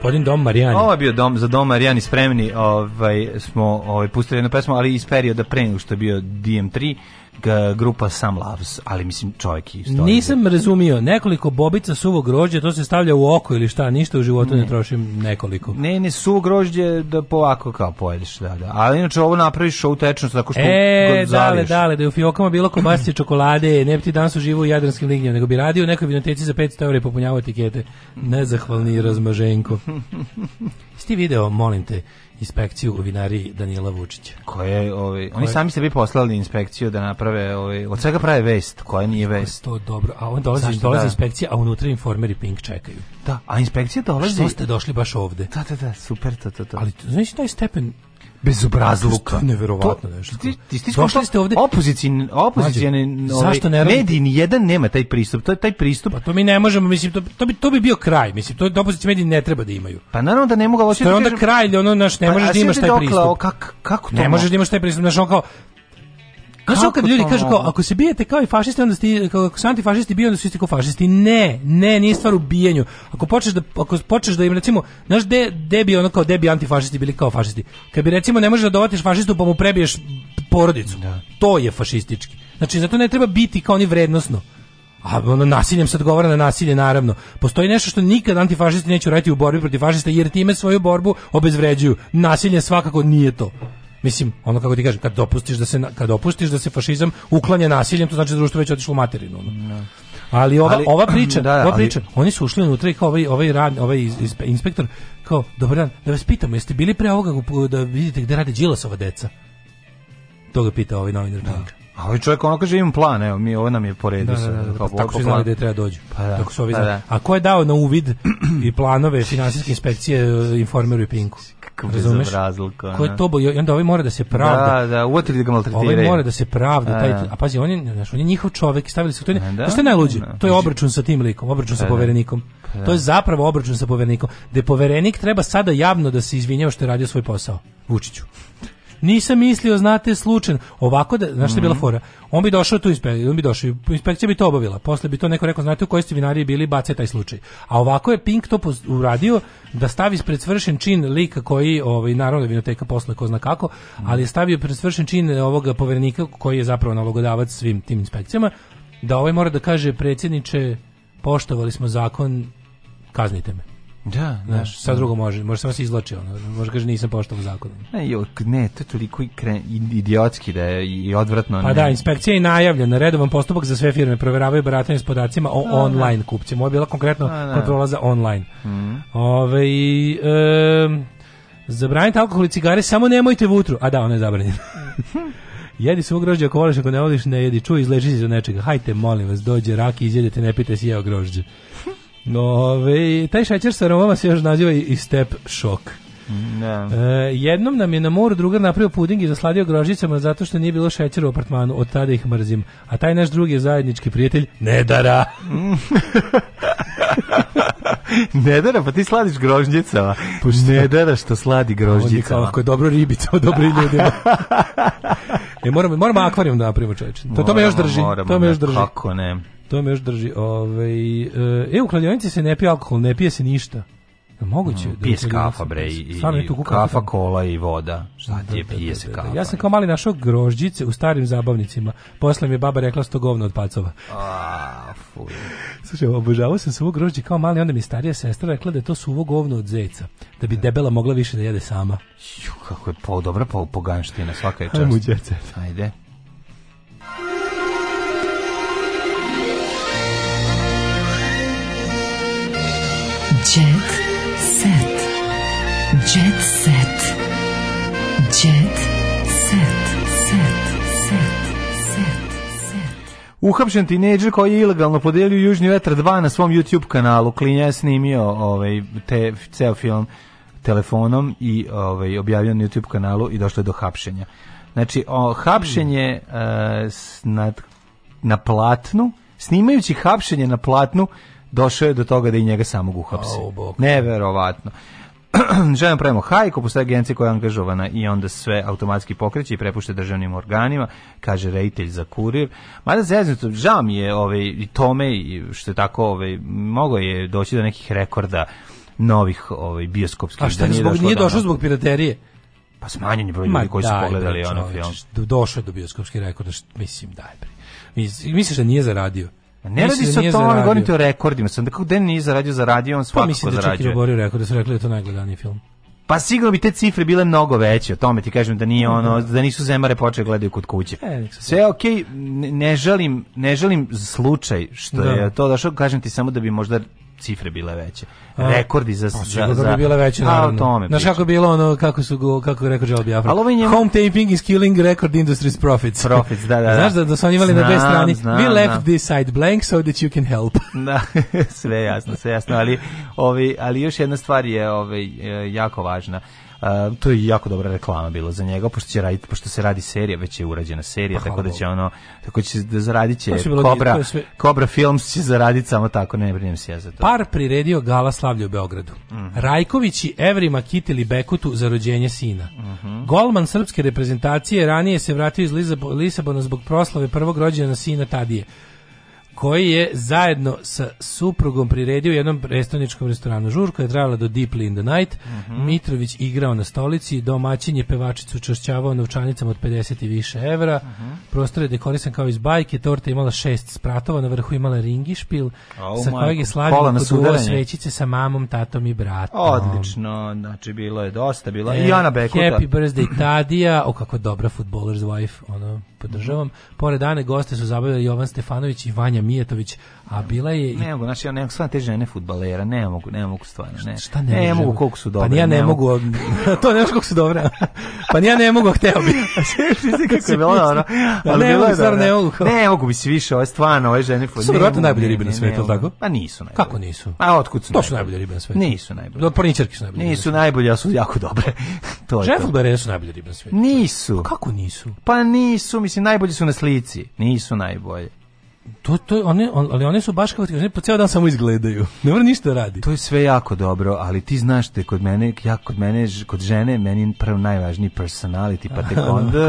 Gospodin Dom Marijani. Ovo je bio dom za dom Marijani spremni, ovaj smo ovaj pustili jednu pesmu, ali iz perioda pre nego što je bio DM3, g- grupa Sam Loves, ali mislim čovjek isto. Nisam razumio, nekoliko bobica suvog grožđa, to se stavlja u oko ili šta, ništa u životu ne, trošim nekoliko. Ne, ne, suvo grožđe da po ovako kao pojedeš, da, da. Ali inače ovo napraviš ovu tečnost tako što E, dale, dale, da je u fiokama bilo kobasice čokolade, ne bi ti danas uživo u jadranskim lignjama, nego bi radio u nekoj vinoteci za 500 eura i popunjavao etikete. Nezahvalni razmaženko. Jesi ti video, molim te, inspekciju u vinari Danila Vučića? Koje, ovaj, oni Koje- sami sebi poslali inspekciju da naprave naprave, ovaj, od svega prave vest, koja nije vest. To dobro, a on dolazi, Zašto? dolazi Da. inspekcija, a unutra informeri Pink čekaju. Da, a inspekcija dolazi... Što ste došli baš ovde? Da, da, da, super, to, to, to. Ali znaš taj stepen bezobrazluka. To je neverovatno To- nešto. Ti, ti, ti Došli ste ovde opozicin, opozicijane Mlađe, ovaj, zašto ne mediji ni jedan nema taj pristup. To je taj pristup. Pa to mi ne možemo, mislim, to, to, bi, to bi bio kraj, mislim, to opozicijski mediji ne treba da imaju. Pa naravno da ne mogu hoću To je da onda kažem- kraj, ono, naš, ne Pa, možeš da imaš taj dokle, pristup. o, kak- kako to Ne mo- možeš da imaš taj pristup, znaš, on kao, Znaš ono kad Kako ljudi kažu kao, ako se bijete kao i fašisti, onda ste, kao, ako su antifašisti bio, onda su isti kao fašisti. Ne, ne, nije stvar u bijenju. Ako počneš da, ako počneš da im recimo, znaš, de, de bi ono kao, de bi antifašisti bili kao fašisti. Kad bi recimo ne možeš da dovatiš fašistu pa mu prebiješ porodicu. To je fašistički. Znači, zato ne treba biti kao oni vrednosno. A ono nasiljem se odgovara na nasilje naravno. Postoji nešto što nikad antifašisti neće raditi u borbi protiv fašista jer time svoju borbu obezvređuju. Nasilje svakako nije to. Mislim, ono kako ti kažem, kad dopustiš da se kad dopustiš da se fašizam uklanja nasiljem, to znači da društvo već otišlo u materinu. ono. Ali ova, Ali- ova priča, da, ova ali- priča, oni su ušli unutra i kao ovaj, ovaj, rad, ovaj iz- iz- inspektor, kao, dobar dan, da vas pitamo, jeste bili pre ovoga da vidite gde rade Đilasova deca? To ga pita ovaj novinar Pink. A ovaj čovjek ono kaže imam plan, evo, mi ovo nam je po redu Da, da, da, da, kao pa tako su znali planu. da treba dođu. Pa da, Tako su ovi pa da. A ko je dao na uvid i planove finansijske inspekcije informeru i Pinku? Kakav Razumeš? ono. Ko je to bo- i onda ovaj mora da se pravda. Da, da, da ga maltretiraju. Ovaj mora da se pravda, Da, taj, da. a pazi, on je, znaš, on je njihov čovek, stavili su to. je- Da, što je najluđe? da. To je obračun sa tim likom, obračun sa da. poverenikom. Pa da. To je zapravo obračun sa poverenikom. Da poverenik treba sada javno da se izvinjava što je radio svoj posao. Vučiću. Nisam mislio, znate, slučajno. Ovako da, znaš šta je bila Mhm. fora? On bi došao tu inspekcija, on bi došao, inspekcija bi to obavila. Posle bi to neko rekao, znate u kojoj ste vinariji bili, bace taj slučaj. A ovako je Pink to uradio da stavi pred svršen čin lika koji, ovaj, naravno je vinoteka posle ko zna kako, ali je stavio pred svršen čin ovoga poverenika koji je zapravo nalogodavac svim tim inspekcijama, da ovaj mora da kaže predsjedniče, poštovali smo zakon, kaznite me. Da, da. Znaš, sad drugo može, može samo se izlači, ono, može kaže nisam poštovao zakon. Ne, jo, ne, to je toliko i kre, idiotski da je i odvratno. Pa ne. da, inspekcija je najavljena, redovan postupak za sve firme, proveravaju baratanje s podacima o A, da. online kupcima. Ovo je bila konkretno A, da. kontrola za online. Mhm. Ove, em, zabranite alkohol i cigare, samo nemojte vutru. A da, ono je zabranjeno. Jedi svog grožđa ako voliš, ako ne voliš, ne jedi. Čuj, izleži se za nečega. Hajte, molim vas, dođe raki, izjedete, ne pite si jeo grožđe. Ove, taj šećer sa aromama se još naziva i, step šok. Da. E, jednom nam je na moru drugar napravio puding i zasladio grožđicama zato što nije bilo šećera u apartmanu. Od tada ih mrzim. A taj naš drugi je zajednički prijatelj Nedara. Nedara, pa ti sladiš grožđicama. Nedara što sladi grožđicama. ako je dobro ribica, dobri ljudima. e, moramo, moramo akvarijum da napravimo čoveče. To, to me još drži. moramo, to me još ne, drži. Kako ne? To me još drži. Ovaj e, u kladionici se ne pije alkohol, ne pije se ništa. Je Moguće. da u Pije se kladionici kafa, bre, i, i tu kafa, tamo. kola i voda. Šta ti je, Da, da, pije da, se da, da. kafa. Ja sam kao mali našao grožđice u starim zabavnicima. Posle mi je baba rekla sto govna od pacova. A, fuj. Slušaj, obožavao sam suvo grožđe kao mali, onda mi starija sestra rekla da je to suvo govno od zeca. Da bi debela mogla više da jede sama. Ju, kako je po, dobra po, poganština, svaka je čast. Ajmo u jet set. Jet set. Jet set. Set. Set. Set. Set. Uhapšen tinejdžer koji je ilegalno podelio Južni vetar 2 na svom YouTube kanalu. Klinja je snimio ovaj, te, ceo film telefonom i ovaj, objavio na YouTube kanalu i došlo je do hapšenja. Znači, o, hapšenje Hmm. e, s- na, na platnu, snimajući hapšenje na platnu, došao je do toga da i njega samog uhapse. Au, bog. Neverovatno. Želim pravimo hajku, postoje agencija koja je angažovana i onda sve automatski pokreće i prepušta državnim organima, kaže rejtelj za kurir. Mada zeznuto, žao mi je ovaj, i tome, i što je tako, ovaj, mogo je doći do nekih rekorda novih ovaj, bioskopskih. A šta, da zbog, nije do došlo zbog piraterije? Pa smanjen je broj ljudi koji su daj, pogledali ono film. do- Došao je do bioskopskih rekorda, št- mislim, daj bre. Mis- Misliš da nije zaradio? Ne radi da se o tome, govorim ti o rekordima. Sam da kako den nije zaradio, zaradio, on Pa svakako mislim da čak i zarađuje. oborio rekord, da su rekli da je to najgledaniji film. Pa sigurno bi te cifre bile mnogo veće, o tome ti kažem da nije ono, da nisu zemare počeli gledaju kod kuće. E, Sve je okej, ne, ne želim, ne želim slučaj što Da. je to došao, kažem ti samo da bi možda cifre bile veće. A, Rekordi za... Pa, za, za bi bile veće, A, naravno. o tome Znaš kako je bilo ono, kako su go, kako rekao Joel Biafra? Ovaj njemu- Home taping is killing record industry's profits. Profits, da, da, da. Znaš da, da su oni imali na dve Znam, strani, znam, we left znam. this side blank so that you can help. Da, sve jasno, sve jasno, ali, ovi, ali još jedna stvar je ovaj, e, jako važna. Uh, to je jako dobra reklama bilo za njega, pošto će raditi, pošto se radi serija, već je urađena serija, Pa, tako da će ono, tako će da zaradit će je sve- Cobra Films će zaraditi samo tako, ne brinem se ja za to. Par priredio gala slavlja u Beogradu. Mhm. Rajković i Evrima kitili Bekutu za rođenje sina. Golman srpske reprezentacije ranije se vratio iz Lisabona zbog proslave prvog rođena sina Tadije koji je zajedno sa suprugom priredio u jednom prestoničkom restoranu. Žurka je trajala do Deeply in the Night. Mhm. Mitrović igrao na stolici, domaćin je pevačicu čašćavao novčanicama od 50 i više evra. Mhm. Prostor je dekorisan kao iz bajke, torta je imala šest spratova, na vrhu imala ringišpil, Au, sa kojeg je slavio sudaranje. svećice sa mamom, tatom i bratom. Odlično, znači bilo je dosta, bila E, i Ana Bekuta. Happy birthday Tadija, o kako dobra futboler's wife, ono, podržavam. Pored Ane goste su zabavljali Jovan Stefanović i Vanja Mijetović, a bila je Ne mogu, znači ja ne mogu, stvarno te žene fudbalera, ne mogu, ne mogu stvarno, ne. Šta ne, ne mogu koliko su dobre. Pa ja ne, mogu, to ne koliko su dobre. pa ja ne mogu, a hteo bi. kako je bilo dobro. Da, ne bilo mogu, stvarno ne mogu. Ne mogu mi se više, ovo je stvarno, ove žene To su verovatno najbolje ribe na svetu, jel tako? Pa nisu najbolje. Kako nisu? A otkud su To su najbolje? najbolje ribe na svetu. Nisu najbolje. Do porničarke su najbolje. Nisu najbolje, ali su jako dobre. to je Žene fudbalere su najbolje ribe na svetu. Nisu. Kako nisu? Pa nisu, mislim, najbolji su na slici. Nisu najbolje. To, to, one, on, ali one su baš kao ti po ceo dan samo izgledaju. Ne mora ništa da radi. To je sve jako dobro, ali ti znaš da je kod mene, ja kod mene, kod žene, meni prvo najvažniji personality, pa tek onda...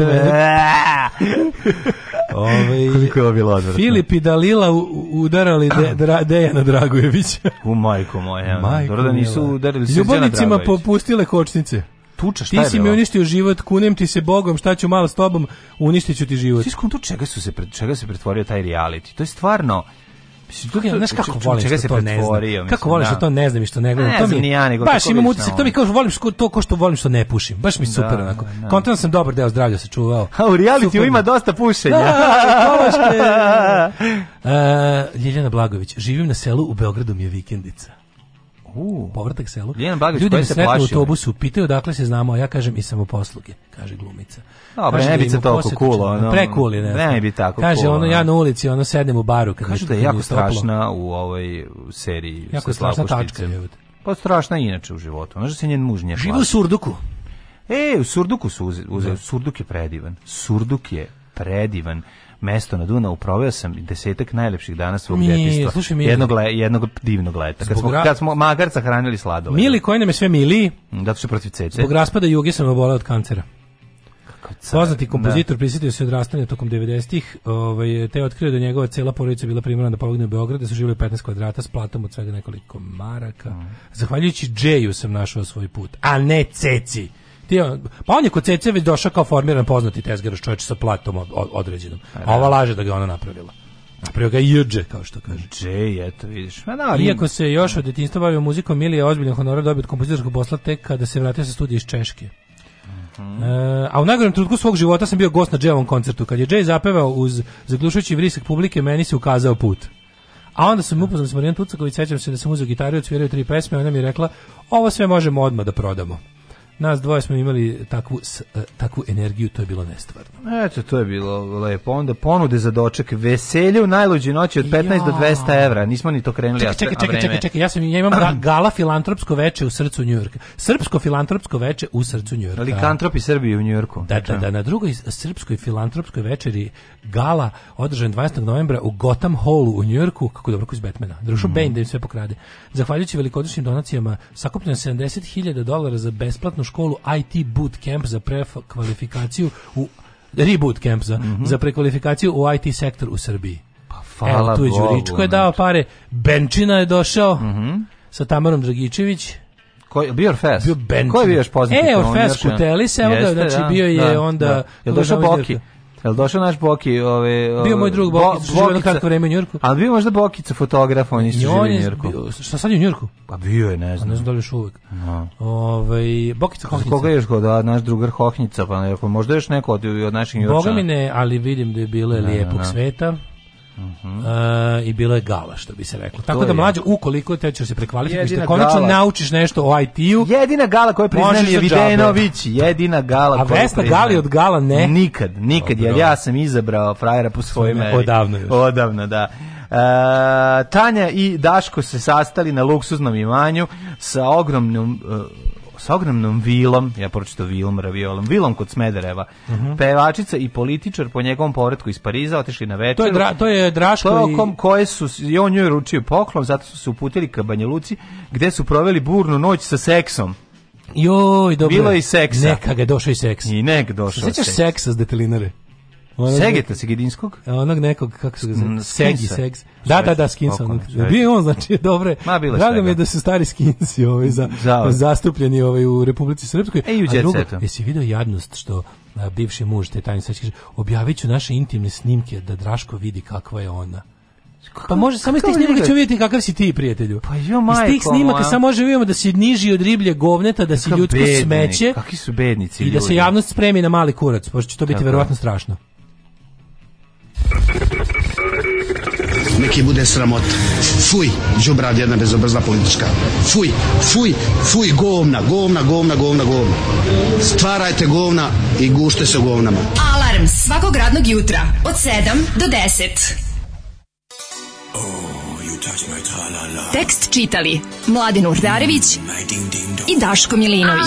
Ove, Koliko je ovo bilo odvratno. Filip i Dalila u- u- udarali de, dra, Dejana Dragojevića. U majko moje, Majko dobro da nisu udarili Ljubavnicima popustile kočnice. Tuča, šta Ti je si mi uništio život, kunem ti se Bogom, šta ću malo s tobom, uništit ću ti život. Ti skonto čega su se čega se pretvorio taj reality? To je stvarno Mislim, to, znaš kako volim čega što se to ne znam. mislim, Kako volim što da. to ne znam i što ne gledam. Ne to mi ja, nego baš imam utisak, to mi kao volim što to ko što volim što ne pušim. Baš mi super Da, onako. da. Sam dobar deo zdravlja sačuvao. A u realitiju ima dosta pušenja. Da, E, Ljeljana Blagović, živim na selu u Beogradu mi je vikendica. U. Povratak selu. Ljeljana Blagović, Ljudi me se sretnu u autobusu, pitaju odakle se znamo, a ja kažem i samoposluge, kaže glumica. Dobro, Kaže ne da bi se toliko cool, ono, Pre cool je, ne. ne bi tako Kaže, cool, ono, ono. ja na ulici, ono, sednem u baru. Kad Kažu mi- da je jako strašna u ovoj seriji Jako sa je strašna tačka, jebote. Pa strašna inače u životu. Znaš da se njen muž nje Živi u? Surduku. E, u Surduku su uze, uze- Surduk je predivan. Surduk je predivan. Mesto na Dunavu proveo sam desetak najlepših dana svog djetinjstva. Mili. jednog, le, jednog divnog leta. Kad smo, kad smo magarca hranili sladoled. Mili koji nam je sve miliji, Da su protiv cece. zbog raspada Juge sam oboleo od kancera. Poznati kompozitor prisjetio se odrastanja tokom 90-ih, ovaj, te je otkrio da njegova cela porodica bila primorana da pobegne u Beograd, da su živjeli 15 kvadrata s platom od svega nekoliko maraka. Zahvaljujući Džeju sam našao svoj put, a ne Ceci. Ti, on- pa on je kod Cece već došao kao formiran poznati tezgaraš čovječ sa platom od- od- određenom. A ova laže da ga ona napravila. Napravio ga Jđe, kao što kaže. Džej, eto vidiš. Ma da, Iako se još od detinjstva bavio muzikom, Milija je ozbiljan honorar dobio od kompozitorskog posla tek kada se vratio sa studija iz Češke. E, a u najgorem trenutku svog života sam bio gost na Dževom koncertu. Kad je Džej zapevao uz zaglušujući vrisak publike, meni se ukazao put. A onda sam upoznao s Marijan Tucaković, sećam se da sam uzeo gitaru odsvirao tri pesme, ona mi je rekla, ovo sve možemo odmah da prodamo. Nas dvoje smo imali takvu, s- e, takvu energiju, to je bilo nestvarno. Eto, to je bilo lepo. Onda ponude za doček. Veselje u najluđoj noći od 15 do 200 evra. Nismo ni to krenuli. Čekaj, čekaj, čekaj, čekaj, čekaj, ja sam ja imam ga- gala filantropsko veče u srcu Njujorka. Srpsko filantropsko veče u srcu Njujorka. Likantropi Srbije u Njujorku. Da, da, da, na drugoj srpskoj filantropskoj večeri gala održan 12. novembra u Gotham Hallu u Njujorku, kako dobro koji iz Batmana. Drušao Bane da im sve pokrade. Zahvaljujući velikodušnim donacijama sakupljeno 70.000 dolara za besplatnu školu IT bootcamp za prekvalifikaciju u reboot camp za, za prekvalifikaciju u IT sektor u Srbiji. Pa hvala Evo, tu je Đuričko je dao pare, Benčina je došao Mhm. sa Tamarom Dragičević, Ko je bio Orfeas? bio Benčina. Ko je bio još poznati? E, jedan? Kutelis, evo ga, znači da, bio je da, onda... da. Jel došao Boki? Jel došao naš Boki? Ove, Bio moj drug živio jedno Bokica- kratko vreme u Njujorku. Ali bio možda Bokica fotograf, on I živi u Njujorku. bio- šta sad je u Njujorku? Pa bio je, ne A ne znam. znam da li još uvek. No. Ovaj Bokica Hohnica. koga je još da, naš drugar Hohnjica, pa ne, možda još neko od, od naših Njujorčana. Boga mi ne, ali vidim da je bilo lijepog da, sveta. E, i bilo je gala, što bi se reklo. Tako To da mlađe, ukoliko te ćeš se prekvalifikuješ, Jedina da konačno gala. naučiš nešto o IT-u, Jedina gala koju priznajem Možeš je. Videnović, jedina gala A koju Vesna priznajem. Gali od gala ne? Nikad, nikad, jer ja sam izabrao frajera po svojoj Svojim- meri. odavno još. Odavno, da. E, Tanja i Daško se sastali na luksuznom imanju sa ogromnom e, sa ogromnom vilom, ja pročito vilom, raviolom, vilom kod Smedereva. Mhm. Pevačica i političar po njegovom povratku iz Pariza otišli na večeru. To je, dra, to je Draško Tokom i... koje su, i on njoj ručio poklon, zato su se uputili ka Banja Luci, gde su proveli burnu noć sa seksom. Joj, dobro. Bilo je i seksa. Neka ga je došao i seks. I nek došao Sećaš seks. seksa s detelinare? Onog- Segeta Segedinskog? Onog nekog, kako se ga zove? Mm, Segi, Skinsa. seks. Da, da, da, Skinsa. Onog. Bio on, znači, dobre. Ma, bilo Drago mi je da su stari Skinsi ovaj, za, zastupljeni ovaj, u Republici Srpskoj. E, i u drugo, jesi vidio jadnost što a, bivši muž te tajne sad kaže, objavit ću naše intimne snimke da Draško vidi kakva je ona. Pa može samo iz tih snimaka ću vidjeti kakav si ti, prijatelju. Pa jo, iz tih majko snimaka samo možemo vidimo da si niži od riblje govneta, da si ljudsko bednik, smeće Kakvi su bednici i da se ljudi. javnost spremi na mali kurac, pošto će to biti verovatno strašno. Neki bude sramota. Fuj, džubrad jedna bezobrazna politička. Fuj, fuj, fuj, govna, govna, govna, govna, govna. Stvarajte govna i gušte se govnama. Alarm svakog radnog jutra od 7 do 10. Tekst čitali Mladin Urdarević i Daško Milinović.